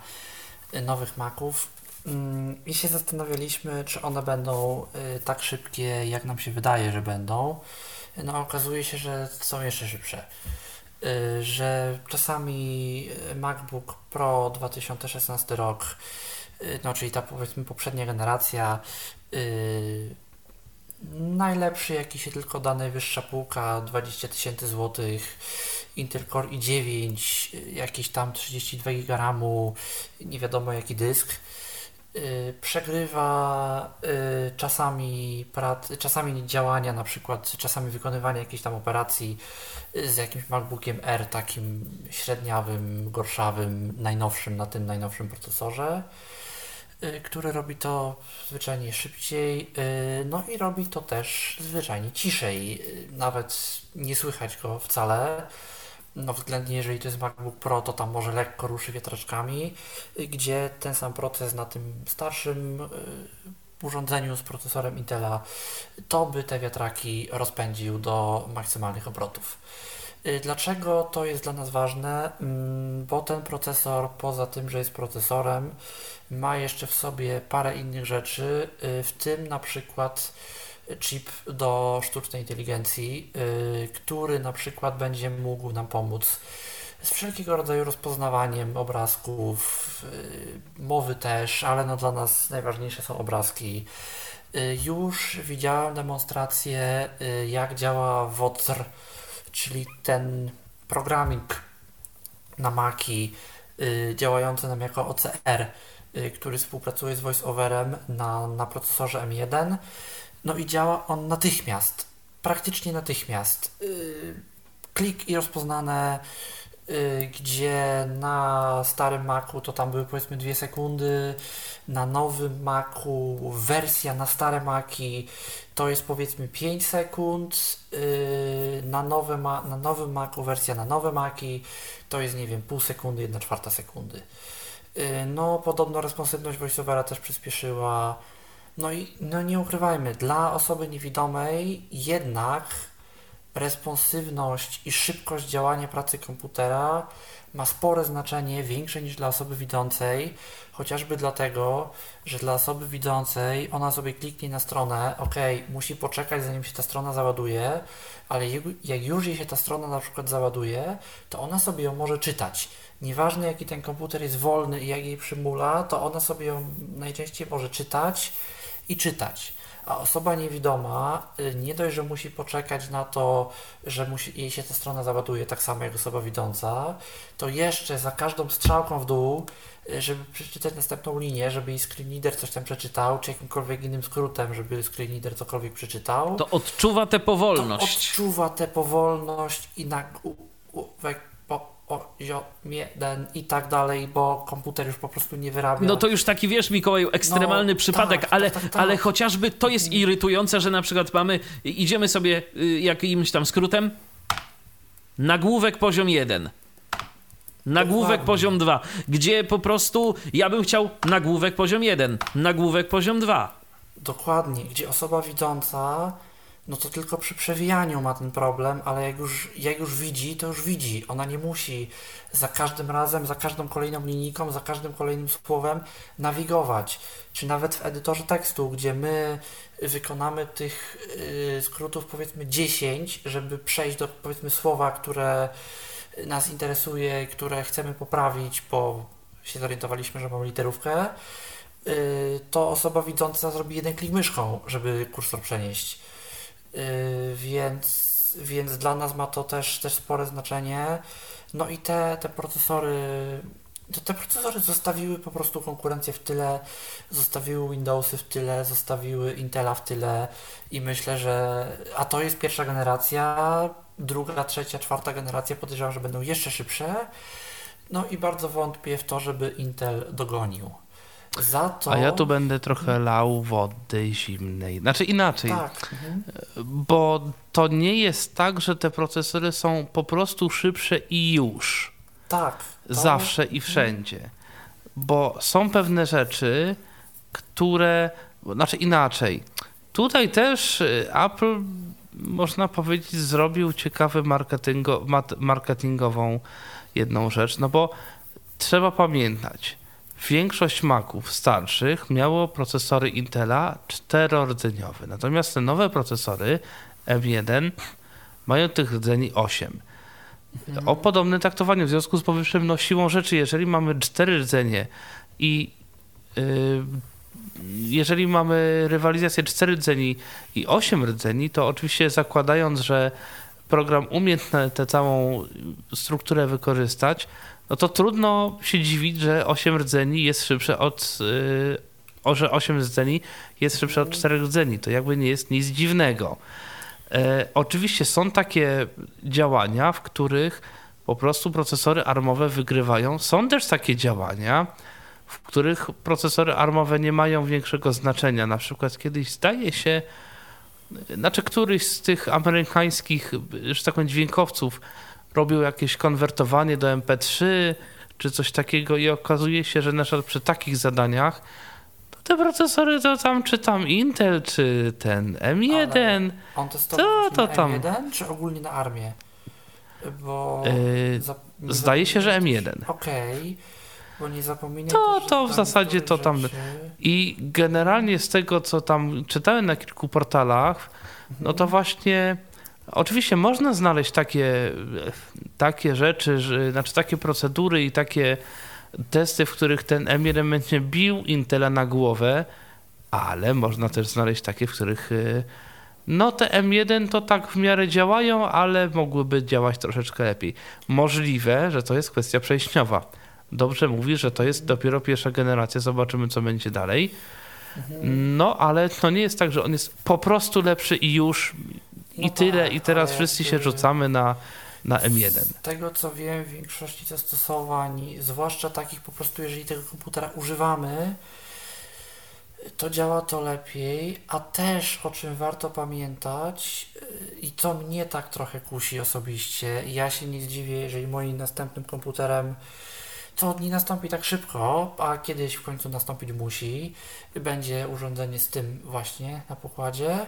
Speaker 3: nowych Maców. Mm, I się zastanawialiśmy, czy one będą y, tak szybkie, jak nam się wydaje, że będą. No okazuje się, że są jeszcze szybsze. Y, że czasami MacBook Pro 2016 rok, y, no czyli ta powiedzmy poprzednia generacja, najlepszy jaki się tylko da, najwyższa półka, 20 tysięcy złotych, Intel Core i9, jakiś tam 32 GB RAMu, nie wiadomo jaki dysk. Y, przegrywa y, czasami, prac, czasami działania, na przykład czasami wykonywania jakiejś tam operacji y, z jakimś MacBookiem R, takim średniawym, gorszawym, najnowszym na tym najnowszym procesorze, który robi to zwyczajnie szybciej, no i robi to też zwyczajnie ciszej, nawet nie słychać go wcale no względnie jeżeli to jest MacBook Pro, to tam może lekko ruszy wiatraczkami, gdzie ten sam proces na tym starszym y, urządzeniu z procesorem Intela, to by te wiatraki rozpędził do maksymalnych obrotów. Y, dlaczego to jest dla nas ważne? Mm, bo ten procesor, poza tym, że jest procesorem, ma jeszcze w sobie parę innych rzeczy, y, w tym na przykład chip do sztucznej inteligencji, yy, który na przykład będzie mógł nam pomóc z wszelkiego rodzaju rozpoznawaniem obrazków, yy, mowy też, ale no dla nas najważniejsze są obrazki. Yy, już widziałem demonstrację, jak działa WOTR, czyli ten programming na Maki działający nam jako OCR, który współpracuje z VoiceOverem na, na procesorze M1. No i działa on natychmiast, praktycznie natychmiast. Yy, klik i rozpoznane, yy, gdzie na starym Macu to tam były powiedzmy 2 sekundy, na nowym Macu wersja na stare Maki to jest powiedzmy 5 sekund, yy, na, nowe ma na nowym Macu wersja na nowe Maki to jest nie wiem pół sekundy, 1 czwarta sekundy. No, podobno responsywność voiceovera też przyspieszyła. No i no nie ukrywajmy, dla osoby niewidomej jednak responsywność i szybkość działania pracy komputera ma spore znaczenie, większe niż dla osoby widzącej, chociażby dlatego, że dla osoby widzącej ona sobie kliknie na stronę, ok, musi poczekać zanim się ta strona załaduje, ale jak już jej się ta strona na przykład załaduje, to ona sobie ją może czytać. Nieważne jaki ten komputer jest wolny i jak jej przymula, to ona sobie ją najczęściej może czytać, i czytać. A osoba niewidoma y, nie dość, że musi poczekać na to, że musi, jej się ta strona załaduje tak samo jak osoba widząca, to jeszcze za każdą strzałką w dół, y, żeby przeczytać następną linię, żeby jej screenreader coś tam przeczytał, czy jakimkolwiek innym skrótem, żeby screenreader cokolwiek przeczytał.
Speaker 1: To odczuwa tę powolność.
Speaker 3: To odczuwa tę powolność i na, u, u, poziom i tak dalej, bo komputer już po prostu nie wyrabia.
Speaker 1: No to już taki, wiesz, Mikołaju, ekstremalny no, przypadek, tak, ale, tak, tak, tak. ale chociażby to jest irytujące, że na przykład mamy, idziemy sobie y, jakimś tam skrótem, nagłówek poziom 1. Nagłówek poziom 2, gdzie po prostu ja bym chciał nagłówek poziom 1, nagłówek poziom 2.
Speaker 3: Dokładnie, gdzie osoba widząca no to tylko przy przewijaniu ma ten problem, ale jak już, jak już widzi, to już widzi. Ona nie musi za każdym razem, za każdą kolejną linijką, za każdym kolejnym słowem nawigować. Czy nawet w edytorze tekstu, gdzie my wykonamy tych yy, skrótów powiedzmy 10, żeby przejść do powiedzmy słowa, które nas interesuje, które chcemy poprawić, bo się zorientowaliśmy, że mamy literówkę, yy, to osoba widząca zrobi jeden klik myszką, żeby kursor przenieść. Yy, więc, więc dla nas ma to też, też spore znaczenie. No i te, te procesory, te procesory zostawiły po prostu konkurencję w tyle, zostawiły Windowsy w tyle, zostawiły Intela w tyle i myślę, że a to jest pierwsza generacja, druga, trzecia, czwarta generacja podejrzewam, że będą jeszcze szybsze. No i bardzo wątpię w to, żeby Intel dogonił. Za to...
Speaker 4: A ja tu będę trochę lał wody zimnej. Znaczy inaczej. Tak. Mhm. Bo to nie jest tak, że te procesory są po prostu szybsze i już.
Speaker 3: Tak.
Speaker 4: Zawsze i wszędzie. Bo są pewne rzeczy, które. Znaczy inaczej. Tutaj też y, Apple, można powiedzieć, zrobił ciekawy marketingo, marketingową jedną rzecz, no bo trzeba pamiętać większość Maców starszych miało procesory Intela czterordzeniowe. Natomiast te nowe procesory M1 mają tych rdzeni 8. O podobnym traktowaniu w związku z powyższym no, siłą rzeczy, jeżeli mamy cztery rdzenie i yy, jeżeli mamy rywalizację 4 rdzeni i 8 rdzeni, to oczywiście zakładając, że program umie tę całą strukturę wykorzystać, no to trudno się dziwić, że 8 rdzeni jest szybsze od o, że 8 rdzeni jest szybsze od 4 rdzeni. To jakby nie jest nic dziwnego. E, oczywiście są takie działania, w których po prostu procesory armowe wygrywają. Są też takie działania, w których procesory armowe nie mają większego znaczenia. Na przykład kiedyś zdaje się, znaczy któryś z tych amerykańskich, że tak powiem, dźwiękowców robił jakieś konwertowanie do MP3 czy coś takiego i okazuje się, że na przykład przy takich zadaniach to te procesory to tam czy tam Intel, czy ten M1.
Speaker 3: Ale on testował
Speaker 4: To- to tam.
Speaker 3: M1 czy ogólnie na armię? Bo
Speaker 4: Yy,
Speaker 3: za-
Speaker 4: zdaje się, że
Speaker 3: zapominaj
Speaker 4: M1.
Speaker 3: też- Okej, bo nie zapominaj
Speaker 4: To-
Speaker 3: że
Speaker 4: to w zasadzie to tam-
Speaker 3: rzeczy-
Speaker 4: I generalnie z tego, co tam czytałem na kilku portalach, no to właśnie oczywiście można znaleźć takie, takie rzeczy, że, znaczy takie procedury i takie testy, w których ten M1 będzie bił Intela na głowę, ale można też znaleźć takie, w których y, no te M1 to tak w miarę działają, ale mogłyby działać troszeczkę lepiej. Możliwe, że to jest kwestia przejściowa. Dobrze mówi, że to jest dopiero pierwsza generacja, zobaczymy co będzie dalej. No, ale to nie jest tak, że on jest po prostu lepszy i już i
Speaker 3: No
Speaker 4: tyle
Speaker 3: tak,
Speaker 4: i teraz wszyscy się rzucamy na, na M1.
Speaker 3: Z tego co wiem, w większości zastosowań, zwłaszcza takich po prostu, jeżeli tego komputera używamy, to działa to lepiej, a też o czym warto pamiętać yy, i co mnie tak trochę kusi osobiście, ja się nie zdziwię, jeżeli moim następnym komputerem to nie nastąpi tak szybko, a kiedyś w końcu nastąpić musi, będzie urządzenie z tym właśnie na pokładzie,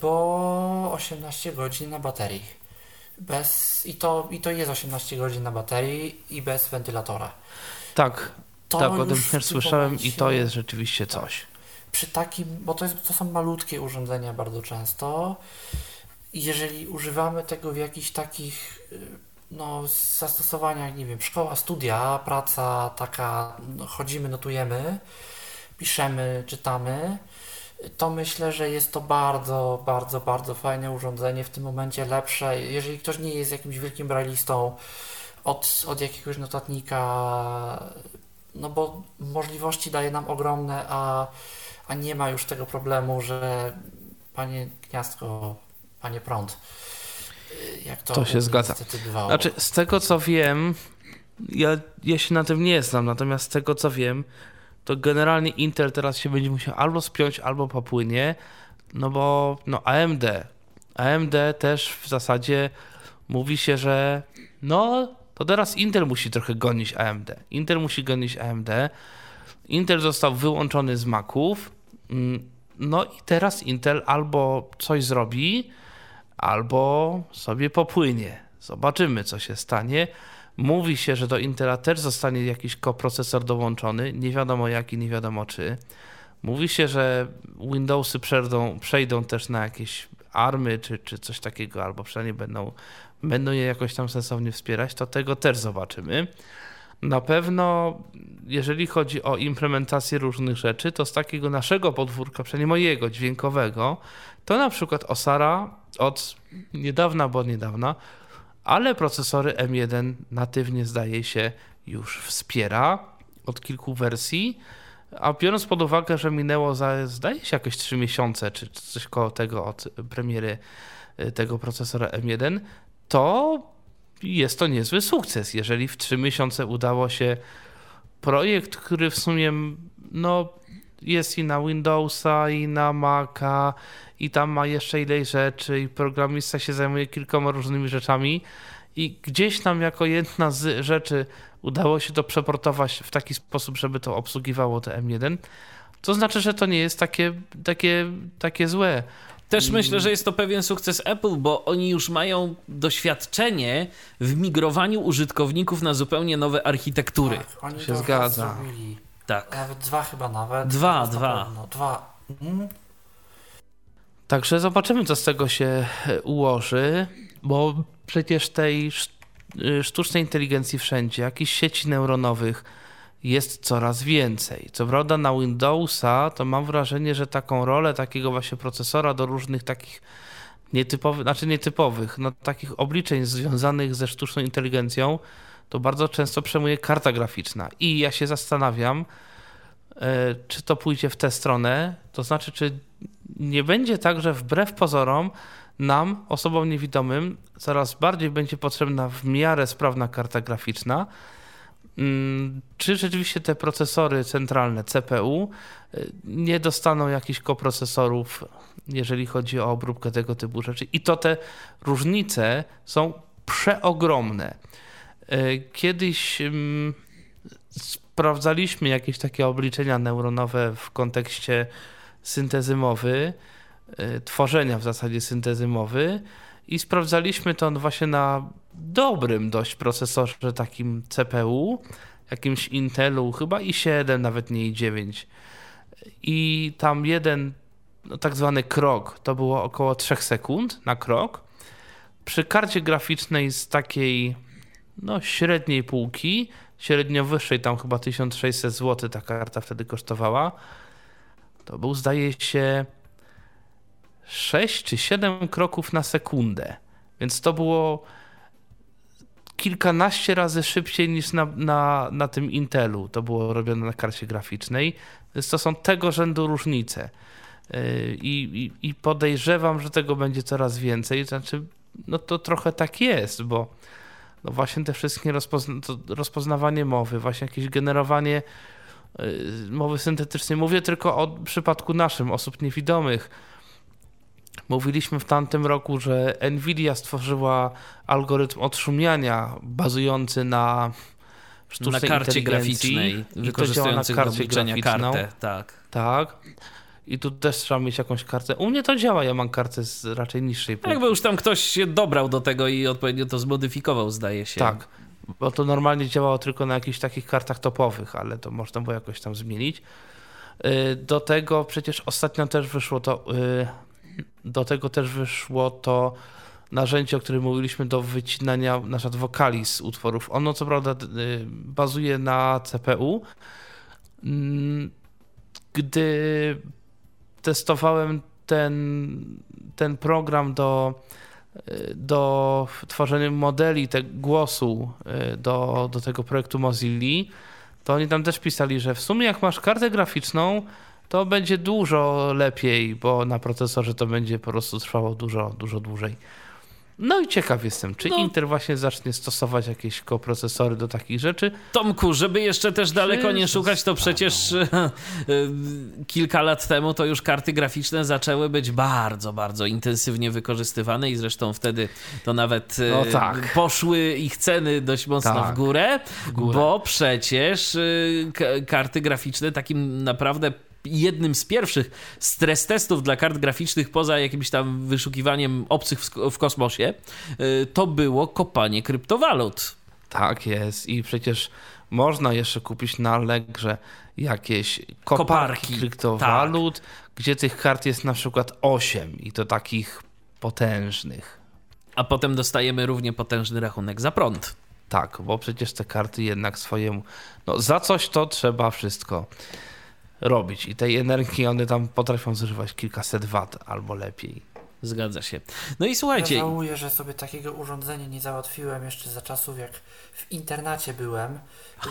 Speaker 3: bo 18 godzin na baterii. Bez, i, to, I to jest 18 godzin na baterii i bez wentylatora.
Speaker 4: Tak,
Speaker 3: To
Speaker 4: tak, o tym też słyszałem i to jest rzeczywiście coś.
Speaker 3: przy takim, bo to, jest, to są malutkie urządzenia bardzo często. I Jeżeli używamy tego w jakichś takich y, no, zastosowaniach, nie wiem, szkoła, studia, praca taka, no, chodzimy, notujemy, piszemy, czytamy, to myślę, że jest to bardzo, bardzo, bardzo fajne urządzenie, w tym momencie lepsze. Jeżeli ktoś nie jest jakimś wielkim braillistą od, od jakiegoś notatnika, no bo możliwości daje nam ogromne, a, a nie ma już tego problemu, że panie gniazdko, panie prąd, jak to,
Speaker 4: To się zgadza.
Speaker 3: bywało.
Speaker 4: Znaczy, z tego co wiem, ja, ja się na tym nie znam, natomiast z tego co wiem, to generalnie Intel teraz się będzie musiał albo spiąć, albo popłynie, no bo no AMD, AMD też w zasadzie mówi się, że no to teraz Intel musi trochę gonić AMD. Intel musi gonić AMD. Intel został wyłączony z Maców. mm, No i teraz Intel albo coś zrobi, albo sobie popłynie. Zobaczymy, co się stanie. Mówi się, że do Intela też zostanie jakiś koprocesor dołączony. Nie wiadomo jaki, nie wiadomo czy. Mówi się, że Windowsy przejdą, przejdą też na jakieś army czy, czy coś takiego, albo przynajmniej będą, będą je jakoś tam sensownie wspierać. To tego też zobaczymy. Na pewno, jeżeli chodzi o implementację różnych rzeczy, to z takiego naszego podwórka, przynajmniej mojego dźwiękowego, to na przykład Osara od niedawna, bo od niedawna, ale procesory M1 natywnie zdaje się już wspiera od kilku wersji. A biorąc pod uwagę, że minęło za, zdaje się jakieś 3 miesiące, czy coś koło tego od premiery y, tego procesora M1, to jest to niezły sukces. Jeżeli w 3 miesiące udało się projekt, który w sumie no, jest i na Windowsa, i na Maca, i tam ma jeszcze ileś rzeczy, i programista się zajmuje kilkoma różnymi rzeczami, i gdzieś nam jako jedna z rzeczy udało się to przeportować w taki sposób, żeby to obsługiwało te M1, to znaczy, że to nie jest takie, takie, takie złe.
Speaker 1: Też myślę, że jest to pewien sukces Apple, bo oni już mają doświadczenie w migrowaniu użytkowników na zupełnie nowe architektury.
Speaker 3: Tak, oni
Speaker 4: się zgadza.
Speaker 3: Zrobili.
Speaker 1: Tak.
Speaker 3: Nawet dwa chyba nawet.
Speaker 1: Dwa, dwa.
Speaker 3: pewno. Dwa. Mhm.
Speaker 4: Także zobaczymy, co z tego się e, ułoży, bo przecież tej y, sztucznej inteligencji wszędzie, jakichś sieci neuronowych jest coraz więcej. Co prawda na Windowsa to mam wrażenie, że taką rolę takiego właśnie procesora do różnych takich nietypowych, znaczy nietypowych, no takich obliczeń związanych ze sztuczną inteligencją, to bardzo często przejmuje karta graficzna. I ja się zastanawiam, e, czy to pójdzie w tę stronę, to znaczy, czy nie będzie tak, że wbrew pozorom nam, osobom niewidomym, coraz bardziej będzie potrzebna w miarę sprawna karta graficzna. Mm, Czy rzeczywiście te procesory centralne CPU y, nie dostaną jakichś koprocesorów, jeżeli chodzi o obróbkę tego typu rzeczy? I to te różnice są przeogromne. Y, Kiedyś mm, sprawdzaliśmy jakieś takie obliczenia neuronowe w kontekście syntezy mowy, y, tworzenia w zasadzie syntezy mowy i sprawdzaliśmy to właśnie na dobrym dość procesorze takim CPU, jakimś Intelu, chyba i7, nawet nie i9. I tam jeden no, tak zwany krok to było około 3 sekund na krok. Przy karcie graficznej z takiej no, średniej półki, średnio wyższej, tam chyba 1600 zł ta karta wtedy kosztowała, to był zdaje się 6 czy 7 kroków na sekundę. Więc to było kilkanaście razy szybciej niż na, na, na tym Intelu. To było robione na karcie graficznej. Więc to są tego rzędu różnice. Yy, I, i, I podejrzewam, że tego będzie coraz więcej. Znaczy, no to trochę tak jest, bo no właśnie te wszystkie rozpozna rozpoznawanie mowy, właśnie jakieś generowanie yy, mowy syntetycznej. Mówię tylko o przypadku naszym, osób niewidomych. Mówiliśmy w tamtym roku, że Nvidia stworzyła algorytm odszumiania bazujący na
Speaker 1: Na
Speaker 4: sztucznej
Speaker 1: karcie
Speaker 4: inteligencji
Speaker 1: graficznej,
Speaker 4: działa na karcie graficzną.
Speaker 1: kartę. Tak.
Speaker 4: Tak. I tu też trzeba mieć jakąś kartę. U mnie to działa, ja mam kartę z raczej niższej półki.
Speaker 1: Jakby już tam ktoś się dobrał do tego i odpowiednio to zmodyfikował, zdaje się.
Speaker 4: Tak, bo to normalnie działało tylko na jakichś takich kartach topowych, ale to można było jakoś tam zmienić. Y, Do tego przecież ostatnio też wyszło to, y, do tego też wyszło to narzędzie, o którym mówiliśmy do wycinania na przykład wokali z utworów. Ono co prawda y, bazuje na CPU. Mm, Gdy testowałem ten, ten program do do tworzenia modeli te, głosu y, do, do tego projektu Mozilla, to oni tam też pisali, że w sumie jak masz kartę graficzną, to będzie dużo lepiej, bo na procesorze to będzie po prostu trwało dużo, dużo dłużej. No i ciekaw jestem, czy
Speaker 1: No.
Speaker 4: Intel właśnie zacznie stosować jakieś koprocesory do takich rzeczy.
Speaker 1: Tomku, żeby jeszcze też daleko nie szukać, to przecież e, kilka lat temu to już karty graficzne zaczęły być bardzo, bardzo intensywnie wykorzystywane i zresztą wtedy to nawet e,
Speaker 4: No tak.
Speaker 1: poszły ich ceny dość mocno
Speaker 4: Tak,
Speaker 1: w, górę,
Speaker 4: górę.
Speaker 1: bo przecież e, karty graficzne takim naprawdę jednym z pierwszych stres testów dla kart graficznych poza jakimś tam wyszukiwaniem obcych w, kosmosie e, to było kopanie kryptowalut.
Speaker 4: Tak jest i przecież można jeszcze kupić na Allegrze jakieś koparki,
Speaker 1: Koparki,
Speaker 4: kryptowalut, gdzie tych kart jest na przykład 8 i to takich potężnych.
Speaker 1: A potem dostajemy równie potężny rachunek za prąd.
Speaker 4: Tak, bo przecież te karty jednak swojemu. No, za coś to trzeba wszystko robić. I tej energii one tam potrafią zużywać kilkaset wat albo lepiej.
Speaker 1: Zgadza się. No i
Speaker 3: Ja
Speaker 1: słuchajcie,
Speaker 3: żałuję, że sobie takiego urządzenia nie załatwiłem jeszcze za czasów, jak w internacie byłem,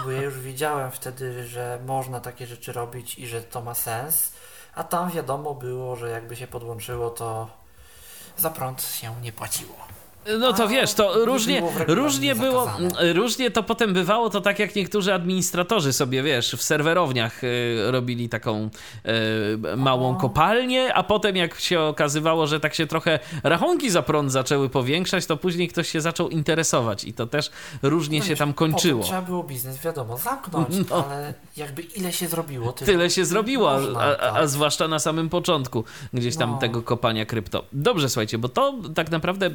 Speaker 3: bo ja już wiedziałem wtedy, że można takie rzeczy robić i że to ma sens, a tam wiadomo było, że jakby się podłączyło, to za prąd się nie płaciło.
Speaker 1: No to wiesz, to
Speaker 3: nie
Speaker 1: różnie, różnie było, różnie to potem bywało, to tak jak niektórzy administratorzy sobie, wiesz, w serwerowniach y, robili taką y, małą kopalnię, a potem jak się okazywało, że tak się trochę rachunki za prąd zaczęły powiększać, to później ktoś się zaczął interesować i to też różnie
Speaker 3: No
Speaker 1: się tam kończyło.
Speaker 3: Trzeba było biznes, wiadomo, zamknąć,
Speaker 1: No.
Speaker 3: ale jakby ile się zrobiło, tyle,
Speaker 1: Tyle się zrobiło, a,
Speaker 3: można,
Speaker 1: a, a
Speaker 3: tak.
Speaker 1: zwłaszcza na samym początku gdzieś tam
Speaker 3: No.
Speaker 1: tego kopania krypto. Dobrze, słuchajcie, bo to tak naprawdę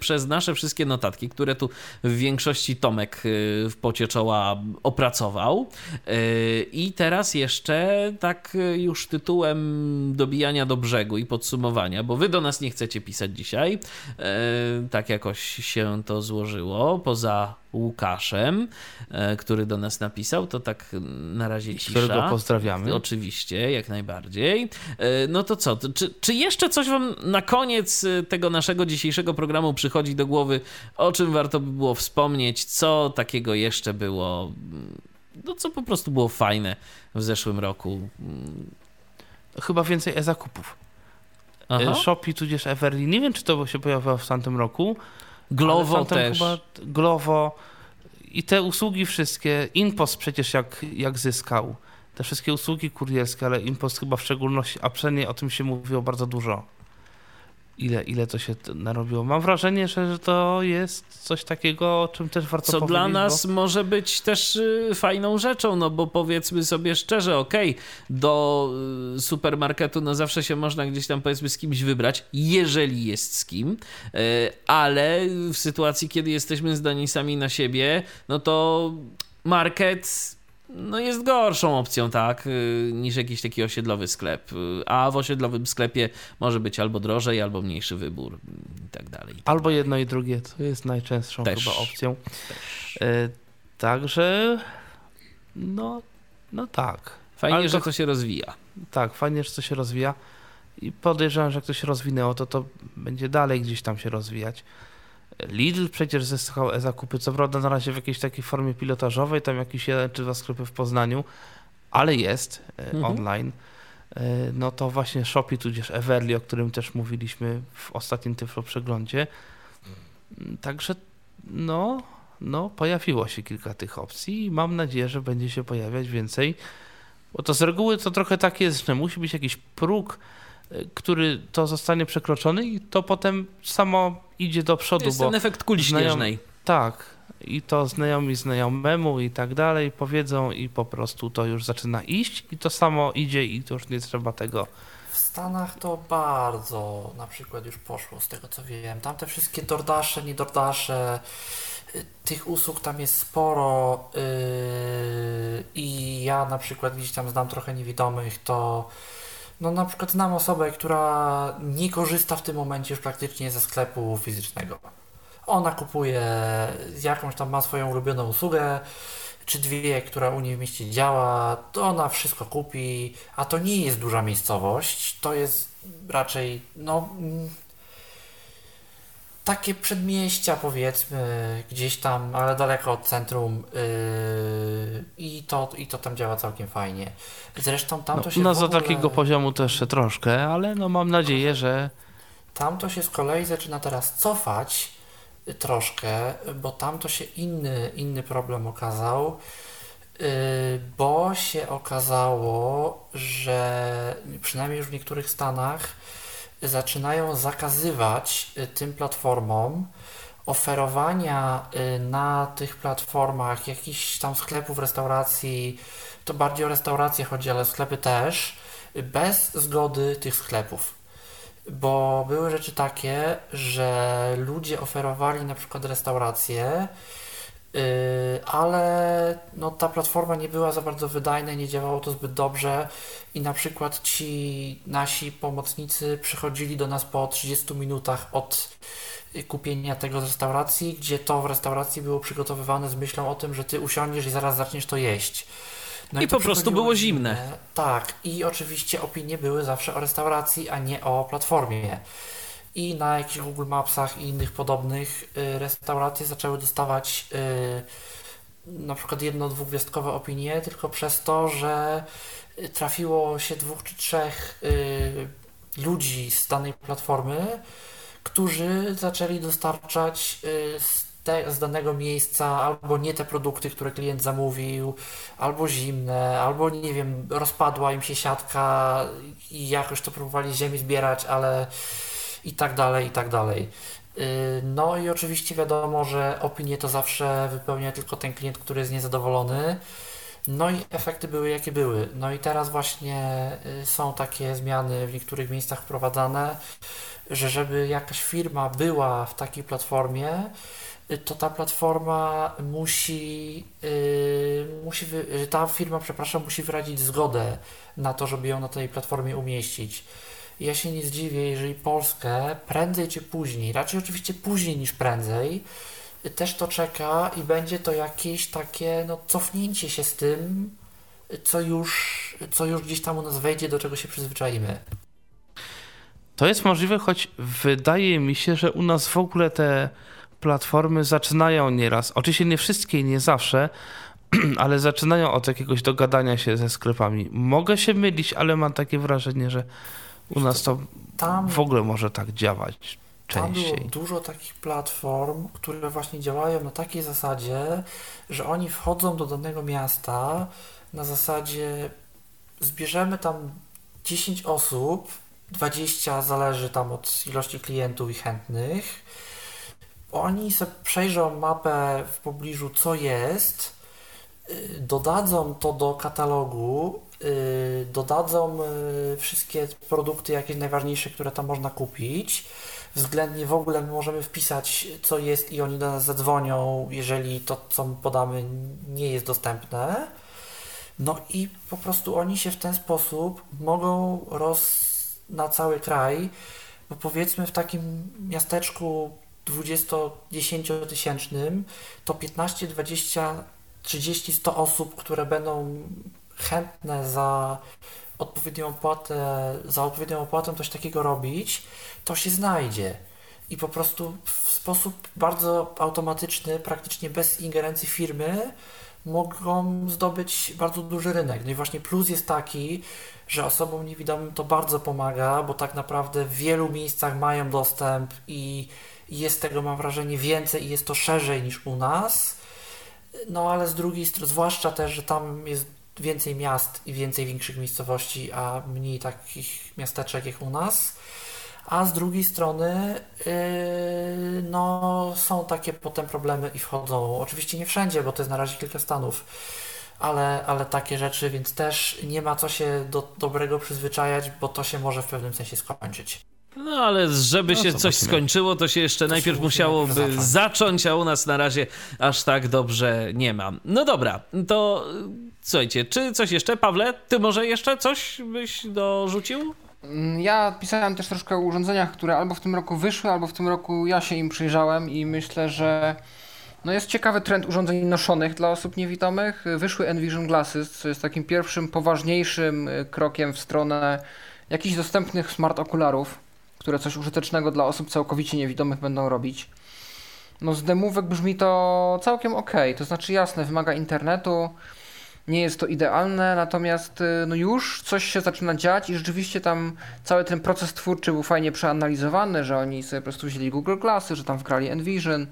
Speaker 1: przez nasze wszystkie notatki, które tu w większości Tomek y, w pocie czoła opracował. Y, I teraz jeszcze tak y, już tytułem dobijania do brzegu i podsumowania, bo wy do nas nie chcecie pisać dzisiaj. Tak jakoś się to złożyło, poza Łukaszem, e, który do nas napisał, to tak na razie cisza.
Speaker 4: Którego pozdrawiamy.
Speaker 1: Oczywiście, jak najbardziej. E, No to co, czy, czy jeszcze coś wam na koniec e, tego naszego dzisiejszego programu przychodzi do głowy, o czym warto by było wspomnieć, co takiego jeszcze było, mm, no co po prostu było fajne w zeszłym roku? Mm,
Speaker 4: Chyba więcej e-zakupów. Shopee tudzież Everly. Nie wiem, czy to się pojawiło w tamtym roku.
Speaker 1: Glovo też.
Speaker 4: Chyba Glovo i te usługi wszystkie. Impost przecież jak, jak zyskał. Te wszystkie usługi kurierskie, ale Impost chyba w szczególności, a przynajmniej o tym się mówiło bardzo dużo. Ile, ile to się narobiło. Mam wrażenie, że to jest coś takiego, o czym też warto
Speaker 1: Co
Speaker 4: powiedzieć.
Speaker 1: dla nas może być też y, fajną rzeczą, no bo powiedzmy sobie szczerze, okej, do y, supermarketu no zawsze się można gdzieś tam powiedzmy z kimś wybrać, jeżeli jest z kim, y, ale w sytuacji, kiedy jesteśmy zdani sami na siebie, no to market no jest gorszą opcją, tak, y, niż jakiś taki osiedlowy sklep. Y, A w osiedlowym sklepie może być albo drożej, albo mniejszy wybór y, i tak dalej.
Speaker 4: Albo jedno i drugie, to jest najczęstszą
Speaker 1: Też.
Speaker 4: chyba opcją. E, także, no, no tak.
Speaker 1: Fajnie,
Speaker 4: Ale
Speaker 1: że
Speaker 4: to-
Speaker 1: to się rozwija.
Speaker 4: Tak, fajnie, że to się rozwija i podejrzewam, że jak to się rozwinęło, to to będzie dalej gdzieś tam się rozwijać. Lidl przecież zyskał e-zakupy, co prawda na razie w jakiejś takiej formie pilotażowej, tam jakieś jeden czy dwa sklepy w Poznaniu, ale jest e,
Speaker 1: Mhm.
Speaker 4: online. E, No to właśnie Shopee, tudzież Everly, o którym też mówiliśmy w ostatnim Tyflo przeglądzie. Także no, no, pojawiło się kilka tych opcji i mam nadzieję, że będzie się pojawiać więcej. Bo to z reguły to trochę tak jest, że musi być jakiś próg, który to zostanie przekroczony i to potem samo idzie do
Speaker 1: To
Speaker 4: przodu,
Speaker 1: jest
Speaker 4: bo
Speaker 1: ten efekt kuli śnieżnej.
Speaker 4: tak, i to znajomi znajomemu i tak dalej powiedzą i po prostu to już zaczyna iść i to samo idzie i to już nie trzeba tego.
Speaker 3: W Stanach to bardzo na przykład już poszło, z tego co wiem. Tam te wszystkie dordasze, niedordasze, y, tych usług tam jest sporo yy, i ja na przykład gdzieś tam znam trochę niewidomych, to no na przykład znam osobę, która nie korzysta w tym momencie już praktycznie ze sklepu fizycznego. Ona kupuje jakąś tam, ma swoją ulubioną usługę, czy dwie, która u niej w mieście działa, to ona wszystko kupi, a to nie jest duża miejscowość, to jest raczej, no, takie przedmieścia powiedzmy, gdzieś tam, ale daleko od centrum yy, i, to, i to tam działa całkiem fajnie. Zresztą tam
Speaker 4: No,
Speaker 3: to się
Speaker 4: no
Speaker 3: w
Speaker 4: za
Speaker 3: ogóle...
Speaker 4: takiego poziomu jeszcze troszkę, ale no mam nadzieję, że
Speaker 3: Tam to się z kolei zaczyna teraz cofać troszkę, bo tam to się inny, inny problem okazał, y, bo się okazało, że przynajmniej już w niektórych stanach zaczynają zakazywać y, tym platformom oferowania y, na tych platformach jakichś tam sklepów, restauracji, to bardziej o restauracje chodzi, ale sklepy też, y, bez zgody tych sklepów. Bo były rzeczy takie, że ludzie oferowali na przykład restauracje, ale no, ta platforma nie była za bardzo wydajna, nie działało to zbyt dobrze i na przykład ci nasi pomocnicy przychodzili do nas po 30 minutach od kupienia tego z restauracji, gdzie to w restauracji było przygotowywane z myślą o tym, że ty usiądziesz i zaraz zaczniesz to jeść. No
Speaker 1: I
Speaker 3: to
Speaker 1: po prostu było zimne.
Speaker 3: Tak, i oczywiście opinie były zawsze o restauracji, a nie o platformie. I na jakichś Google Mapsach i innych podobnych y, restauracje zaczęły dostawać y, na przykład jedno, dwugwiazdkowe opinie, tylko przez to, że y, trafiło się dwóch czy trzech ludzi z danej platformy, którzy zaczęli dostarczać te, z danego miejsca albo nie te produkty, które klient zamówił, albo zimne, albo nie wiem, rozpadła im się siatka i jakoś to próbowali z ziemi zbierać, ale i tak dalej, i tak dalej. Y, No i oczywiście wiadomo, że opinię to zawsze wypełnia tylko ten klient, który jest niezadowolony. No i efekty były jakie były. No i teraz właśnie y, są takie zmiany w niektórych miejscach wprowadzane, że żeby jakaś firma była w takiej platformie, y, to ta platforma musi, y, musi wy, ta firma, przepraszam, musi wyrazić zgodę na to, żeby ją na tej platformie umieścić. Ja się nie zdziwię, jeżeli Polskę prędzej czy później, raczej oczywiście później niż prędzej, też to czeka i będzie to jakieś takie no, cofnięcie się z tym, co już, co już gdzieś tam u nas wejdzie, do czego się przyzwyczaimy.
Speaker 4: To jest możliwe, choć wydaje mi się, że u nas w ogóle te platformy zaczynają nieraz, oczywiście nie wszystkie nie zawsze, ale zaczynają od jakiegoś dogadania się ze sklepami. Mogę się mylić, ale mam takie wrażenie, że u nas to
Speaker 3: Tam
Speaker 4: w ogóle może tak działać
Speaker 3: Tam było
Speaker 4: częściej.
Speaker 3: dużo takich platform, które właśnie działają na takiej zasadzie, że oni wchodzą do danego miasta na zasadzie zbierzemy tam 10 osób, 20 zależy tam od ilości klientów i chętnych. Oni sobie przejrzą mapę w pobliżu, co jest, y, dodadzą to do katalogu, dodadzą y, wszystkie produkty jakieś najważniejsze, które tam można kupić. Względnie w ogóle my możemy wpisać, co jest i oni do nas zadzwonią, jeżeli to, co my podamy, nie jest dostępne. No i po prostu oni się w ten sposób mogą roz na cały kraj, bo powiedzmy w takim miasteczku 20-10 tysięcznym to 15, 20, 30, 100 osób, które będą chętne za odpowiednią opłatę, za odpowiednią opłatę coś takiego robić, to się znajdzie. I po prostu w sposób bardzo automatyczny, praktycznie bez ingerencji firmy, mogą zdobyć bardzo duży rynek. No i właśnie plus jest taki, że osobom niewidomym to bardzo pomaga, bo tak naprawdę w wielu miejscach mają dostęp i jest tego, mam wrażenie, więcej i jest to szerzej niż u nas. No ale z drugiej strony, zwłaszcza też, że tam jest więcej miast i więcej większych miejscowości, a mniej takich miasteczek jak u nas. A z drugiej strony, yy, no, są takie potem problemy i wchodzą. Oczywiście nie wszędzie, bo to jest na razie kilka stanów, ale, ale takie rzeczy, więc też nie ma co się do dobrego przyzwyczajać, bo to się może w pewnym sensie skończyć.
Speaker 1: No ale żeby
Speaker 4: No,
Speaker 1: się coś skończyło, to się jeszcze najpierw
Speaker 3: musi
Speaker 1: musiałoby
Speaker 3: zacząć.
Speaker 1: zacząć, a u nas na razie aż tak dobrze nie ma. No dobra, to słuchajcie, czy coś jeszcze? Pawle, ty może jeszcze coś byś dorzucił?
Speaker 2: Mm, Ja pisałem też troszkę o urządzeniach, które albo w tym roku wyszły, albo w tym roku ja się im przyjrzałem i myślę, że no jest ciekawy trend urządzeń noszonych dla osób niewidomych. Wyszły Envision Glasses, co jest takim pierwszym poważniejszym y, krokiem w stronę jakichś dostępnych smart okularów, które coś użytecznego dla osób całkowicie niewidomych będą robić. No z demówek brzmi to całkiem ok, to znaczy jasne, wymaga internetu, nie jest to idealne, natomiast y, no już coś się zaczyna dziać i rzeczywiście tam cały ten proces twórczy był fajnie przeanalizowany, że oni sobie po prostu wzięli Google Glassy, że tam wgrali Envision,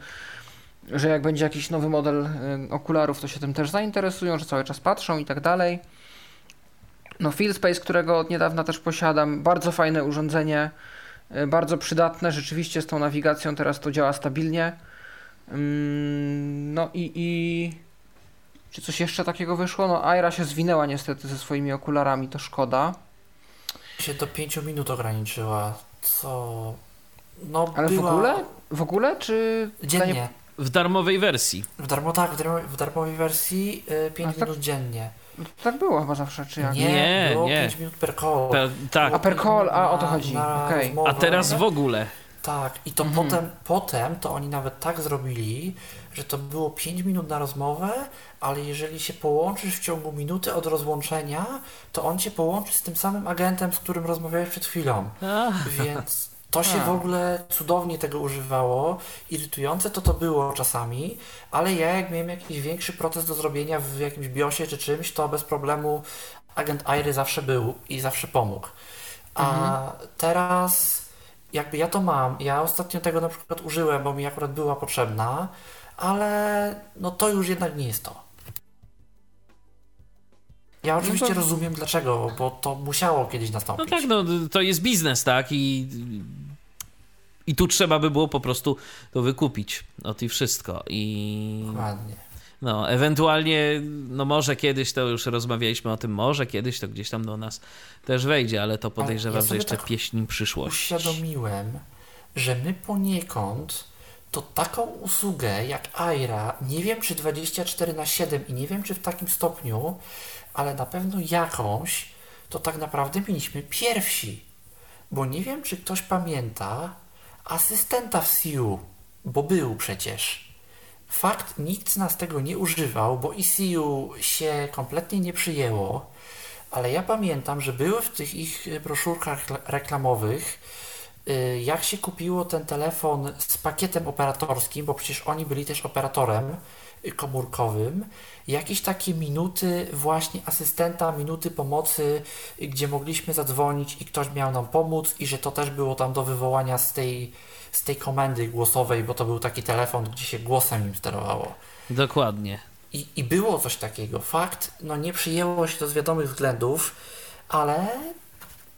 Speaker 2: że jak będzie jakiś nowy model y, okularów, to się tym też zainteresują, że cały czas patrzą i tak dalej. No FieldSpace, którego od niedawna też posiadam, bardzo fajne urządzenie, y, bardzo przydatne, rzeczywiście z tą nawigacją teraz to działa stabilnie. Ym, No i, i czy coś jeszcze takiego wyszło? No Aira się zwinęła niestety ze swoimi okularami, to szkoda.
Speaker 3: Się do 5 minut ograniczyła, co... No,
Speaker 2: Ale w
Speaker 3: była...
Speaker 2: ogóle? W ogóle, czy...
Speaker 3: Dziennie.
Speaker 1: W darmowej wersji.
Speaker 3: W darmo, tak, w, darmo, w darmowej wersji 5
Speaker 2: A tak-
Speaker 3: minut dziennie.
Speaker 2: Tak było chyba zawsze, czy jak?
Speaker 3: Nie,
Speaker 1: Nie,
Speaker 3: było
Speaker 1: nie.
Speaker 3: 5 minut per call.
Speaker 1: Pe- tak.
Speaker 2: A per call, a o to chodzi,
Speaker 3: na
Speaker 2: okej.
Speaker 3: rozmowę.
Speaker 1: A teraz w ogóle.
Speaker 3: Tak, i to
Speaker 2: Mhm.
Speaker 3: potem, potem to oni nawet tak zrobili, że to było 5 minut na rozmowę, ale jeżeli się połączysz w ciągu minuty od rozłączenia, to on cię połączy z tym samym agentem, z którym rozmawiałeś przed chwilą. Więc to się w ogóle cudownie tego używało. Irytujące to to było czasami, ale ja jak miałem jakiś większy proces do zrobienia w jakimś BIOSie czy czymś, to bez problemu agent Airy zawsze był i zawsze pomógł. A teraz jakby ja to mam. Ja ostatnio tego na przykład użyłem, bo mi akurat była potrzebna, ale no to już jednak nie jest to. Ja oczywiście
Speaker 2: No to-
Speaker 3: rozumiem dlaczego, bo to musiało kiedyś
Speaker 1: No
Speaker 3: nastąpić.
Speaker 1: tak, no to jest biznes, tak? I, i tu trzeba by było po prostu to wykupić. Ot i wszystko. I
Speaker 3: Dokładnie.
Speaker 1: No, ewentualnie, no może kiedyś to już rozmawialiśmy o tym, może kiedyś to gdzieś tam do nas też wejdzie, ale to podejrzewam,
Speaker 3: ja
Speaker 1: że jeszcze
Speaker 3: tak
Speaker 1: pieśń przyszłości.
Speaker 3: Uświadomiłem, że my poniekąd to taką usługę jak Aira, nie wiem czy 24 na 7 i nie wiem czy w takim stopniu, ale na pewno jakąś, to tak naprawdę mieliśmy pierwsi. Bo nie wiem czy ktoś pamięta asystenta w CU, bo był przecież. Fakt, nikt z nas tego nie używał, bo ECU się kompletnie nie przyjęło, ale ja pamiętam, że były w tych ich broszurkach rekla- reklamowych, y, jak się kupiło ten telefon z pakietem operatorskim, bo przecież oni byli też operatorem y, komórkowym, jakieś takie minuty właśnie asystenta, minuty pomocy, y, gdzie mogliśmy zadzwonić i ktoś miał nam pomóc i że to też było tam do wywołania z tej, z tej komendy głosowej, bo to był taki telefon, gdzie się głosem nim sterowało.
Speaker 1: Dokładnie.
Speaker 3: I, I było coś takiego. Fakt, no nie przyjęło się to z wiadomych względów, ale,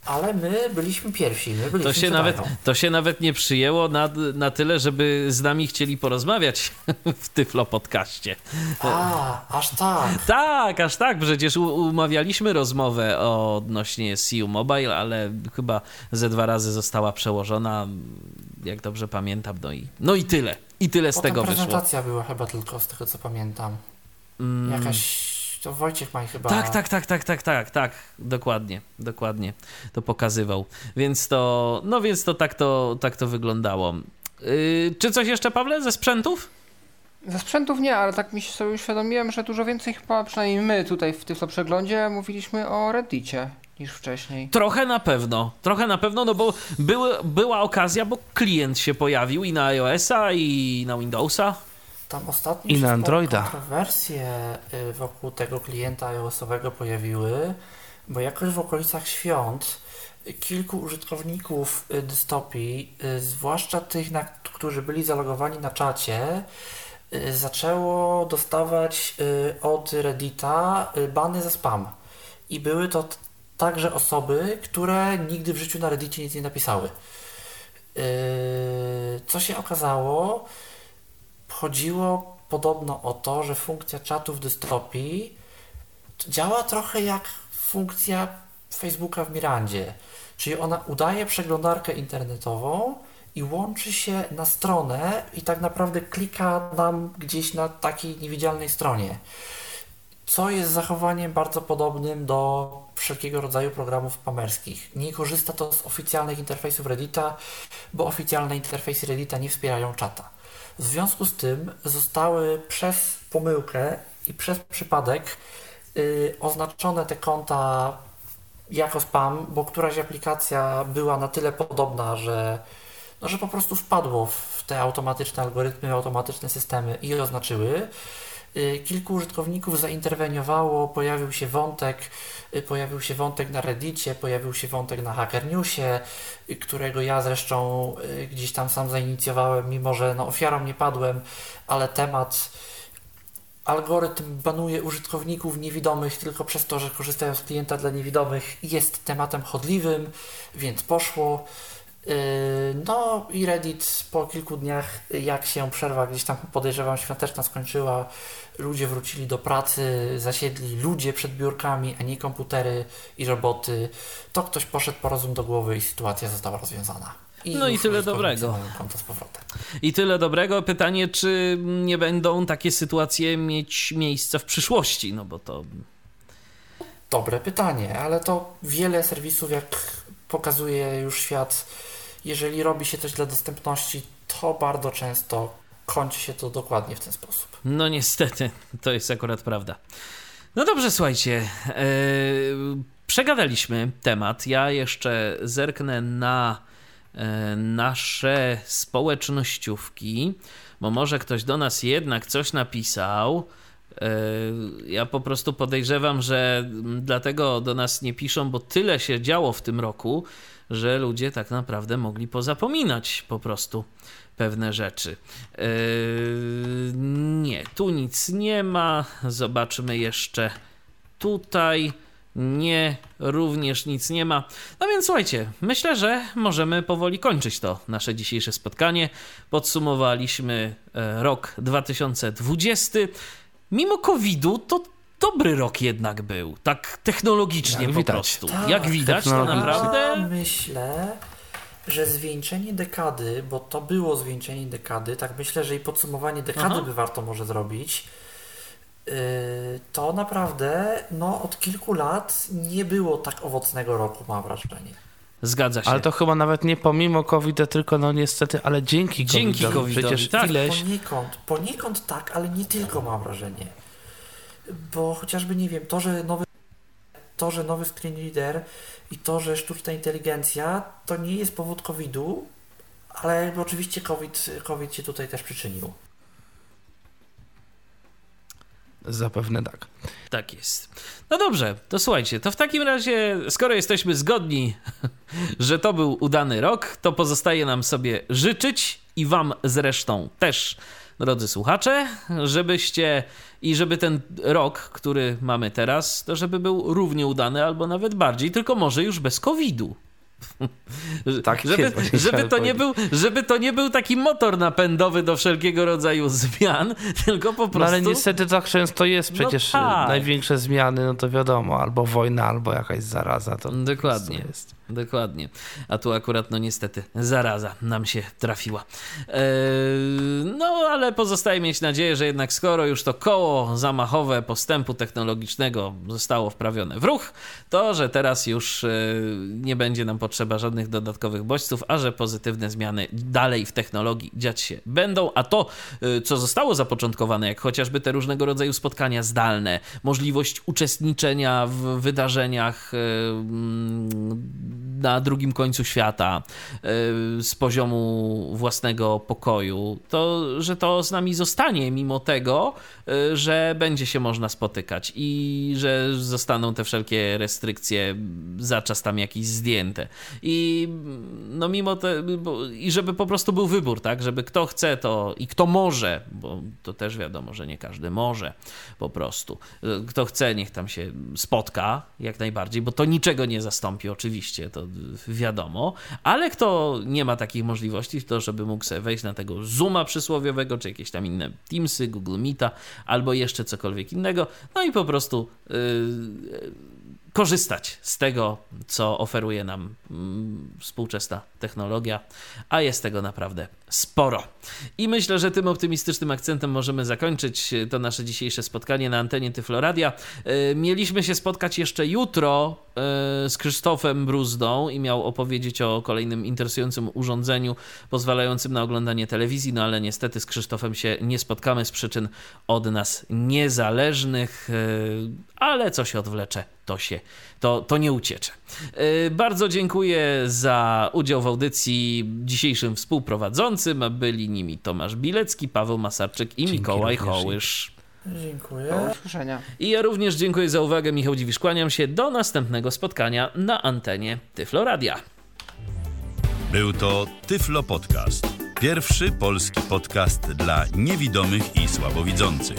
Speaker 3: ale my byliśmy pierwsi. My byliśmy
Speaker 1: To się, nawet, to się nawet nie przyjęło na, na tyle, żeby z nami chcieli porozmawiać w Tyflo podcaście.
Speaker 3: A, aż tak.
Speaker 1: Tak, aż tak, przecież umawialiśmy rozmowę odnośnie CU Mobile, ale chyba ze dwa razy została przełożona, jak dobrze pamiętam, no i, no i tyle. I tyle z
Speaker 3: Potem
Speaker 1: tego wyszło.
Speaker 3: prezentacja była chyba tylko z tego co pamiętam.
Speaker 1: Mm.
Speaker 3: Jakaś. To Wojciech ma chyba.
Speaker 1: Tak, tak, tak, tak, tak, tak, tak, dokładnie, dokładnie to pokazywał. Więc to, no więc to tak to, tak to wyglądało. Yy, czy coś jeszcze, Pawle, ze sprzętów?
Speaker 2: Ze sprzętów nie, ale tak mi się sobie uświadomiłem, że dużo więcej chyba, przynajmniej my tutaj w Tyflo Przeglądzie mówiliśmy o Reddicie niż wcześniej.
Speaker 1: Trochę na pewno, trochę na pewno, no bo były, była okazja, bo klient się pojawił i na iOS-a, i na Windowsa.
Speaker 3: Tam ostatnio
Speaker 4: I na Androida.
Speaker 3: kontrowersje y, wokół tego klienta iOS-owego pojawiły, bo jakoś w okolicach świąt kilku użytkowników y, dystopii, y, zwłaszcza tych, na, którzy byli zalogowani na czacie, zaczęło dostawać od Reddita bany za spam. I były to także osoby, które nigdy w życiu na Reddicie nic nie napisały. Yy, Co się okazało? Chodziło podobno o to, że funkcja czatu w dystopii działa trochę jak funkcja Facebooka w Mirandzie. Czyli ona udaje przeglądarkę internetową i łączy się na stronę i tak naprawdę klika nam gdzieś na takiej niewidzialnej stronie. Co jest zachowaniem bardzo podobnym do wszelkiego rodzaju programów spamerskich. Nie korzysta to z oficjalnych interfejsów Reddita, bo oficjalne interfejsy Reddita nie wspierają czata. W związku z tym zostały przez pomyłkę i przez przypadek yy, oznaczone te konta jako spam, bo któraś aplikacja była na tyle podobna, że, no, że po prostu wpadło w te automatyczne algorytmy, automatyczne systemy i oznaczyły. Y, Kilku użytkowników zainterweniowało, pojawił się wątek, y, pojawił się wątek na Reddicie, pojawił się wątek na Hacker Newsie, y, którego ja zresztą gdzieś tam sam zainicjowałem, mimo że no, ofiarą nie padłem, ale temat algorytm banuje użytkowników niewidomych tylko przez to, że korzystają z klienta dla niewidomych jest tematem chodliwym, więc poszło. Yy, No i Reddit po kilku dniach, jak się przerwa gdzieś tam podejrzewam świąteczna skończyła, ludzie wrócili do pracy, zasiedli ludzie przed biurkami, a nie komputery i roboty, to ktoś poszedł po rozum do głowy i sytuacja została rozwiązana.
Speaker 1: No i tyle dobrego. I tyle dobrego. Pytanie, czy nie będą takie sytuacje mieć miejsca w przyszłości, no bo to...
Speaker 3: Dobre pytanie, ale to wiele serwisów, jak pokazuje już świat, jeżeli robi się coś dla dostępności, to bardzo często kończy się to dokładnie w ten sposób.
Speaker 1: No niestety, to jest akurat prawda. No dobrze, słuchajcie. Yy, przegadaliśmy temat. Ja jeszcze zerknę na e, nasze społecznościówki, bo może ktoś do nas jednak coś napisał. Ja po prostu podejrzewam, że dlatego do nas nie piszą, bo tyle się działo w tym roku, że ludzie tak naprawdę mogli pozapominać po prostu pewne rzeczy. Yy, nie, tu nic nie ma. Zobaczmy jeszcze tutaj. Nie, również nic nie ma. No więc słuchajcie, myślę, że możemy powoli kończyć to nasze dzisiejsze spotkanie. Podsumowaliśmy e, rok 2020. Mimo COVID-u to dobry rok jednak był, tak technologicznie
Speaker 4: Jak
Speaker 1: po
Speaker 4: widać.
Speaker 1: prostu.
Speaker 3: Tak,
Speaker 1: Jak widać, to naprawdę
Speaker 3: myślę, że zwieńczenie dekady, bo to było zwieńczenie dekady, tak myślę, że i podsumowanie dekady
Speaker 1: Aha.
Speaker 3: by warto może zrobić. Yy, to naprawdę no, od kilku lat nie było tak owocnego roku, mam wrażenie.
Speaker 1: zgadza się.
Speaker 4: Ale to chyba nawet nie pomimo covid tylko no niestety, ale dzięki
Speaker 1: Dzięki
Speaker 4: COVID-owi.
Speaker 1: COVID-owi,
Speaker 4: Przecież
Speaker 1: tak.
Speaker 4: ileś...
Speaker 3: Poniekąd, poniekąd tak, ale nie tylko mam wrażenie. Bo chociażby nie wiem, to, że nowy to, że nowy screen reader i to, że sztuczna inteligencja to nie jest powód COVID-u, ale jakby oczywiście COVID, COVID się tutaj też przyczynił.
Speaker 4: Zapewne tak.
Speaker 1: Tak jest. No dobrze, to słuchajcie, to w takim razie, skoro jesteśmy zgodni, że to był udany rok, to pozostaje nam sobie życzyć i Wam zresztą też, drodzy słuchacze, żebyście i żeby ten rok, który mamy teraz, to żeby był równie udany albo nawet bardziej, tylko może już bez COVID-u.
Speaker 4: Tak
Speaker 1: żeby,
Speaker 4: jest,
Speaker 1: żeby, to nie był, żeby to nie był taki motor napędowy do wszelkiego rodzaju zmian, tylko po prostu.
Speaker 4: No ale niestety tak często jest
Speaker 1: No
Speaker 4: przecież
Speaker 1: tak.
Speaker 4: największe zmiany, no to wiadomo, albo wojna, albo jakaś zaraza. To
Speaker 1: Dokładnie.
Speaker 4: jest.
Speaker 1: Dokładnie. A tu akurat, no niestety, zaraza nam się trafiła. Eee, no, ale pozostaje mieć nadzieję, że jednak skoro już to koło zamachowe postępu technologicznego zostało wprawione w ruch, to że teraz już e, nie będzie nam potrzeba żadnych dodatkowych bodźców, a że pozytywne zmiany dalej w technologii dziać się będą. A to, e, co zostało zapoczątkowane, jak chociażby te różnego rodzaju spotkania zdalne, możliwość uczestniczenia w wydarzeniach e, na drugim końcu świata y, z poziomu własnego pokoju, to że to z nami zostanie, mimo tego, y, że będzie się można spotykać i że zostaną te wszelkie restrykcje za czas tam jakiś zdjęte. I no mimo te, i żeby po prostu był wybór, tak, żeby kto chce to i kto może, bo to też wiadomo, że nie każdy może po prostu. Y, Kto chce, niech tam się spotka jak najbardziej, bo to niczego nie zastąpi oczywiście, to wiadomo, ale kto nie ma takich możliwości, to żeby mógł sobie wejść na tego Zooma przysłowiowego, czy jakieś tam inne Teamsy, Google Meeta, albo jeszcze cokolwiek innego, no i po prostu yy, korzystać z tego, co oferuje nam mm, współczesna technologia, a jest tego naprawdę sporo. I myślę, że tym optymistycznym akcentem możemy zakończyć to nasze dzisiejsze spotkanie na antenie Tyfloradia. Yy, Mieliśmy się spotkać jeszcze jutro yy, z Krzysztofem Bruzdą i miał opowiedzieć o kolejnym interesującym urządzeniu pozwalającym na oglądanie telewizji, no ale niestety z Krzysztofem się nie spotkamy z przyczyn od nas niezależnych, ale co się odwlecze, to się, to, to nie uciecze. Yy, Bardzo dziękuję za udział w audycji dzisiejszym współprowadzącym. Byli nimi Tomasz Bilecki, Paweł Masarczyk i
Speaker 4: Dzięki
Speaker 1: Mikołaj
Speaker 4: również.
Speaker 1: Hołysz.
Speaker 3: Dziękuję.
Speaker 2: Do usłyszenia.
Speaker 1: I ja również dziękuję za uwagę. Michał Dziwisz, kłaniam się do następnego spotkania na antenie Tyfloradia.
Speaker 5: Był to Tyflo Podcast. Pierwszy polski podcast dla niewidomych i słabowidzących.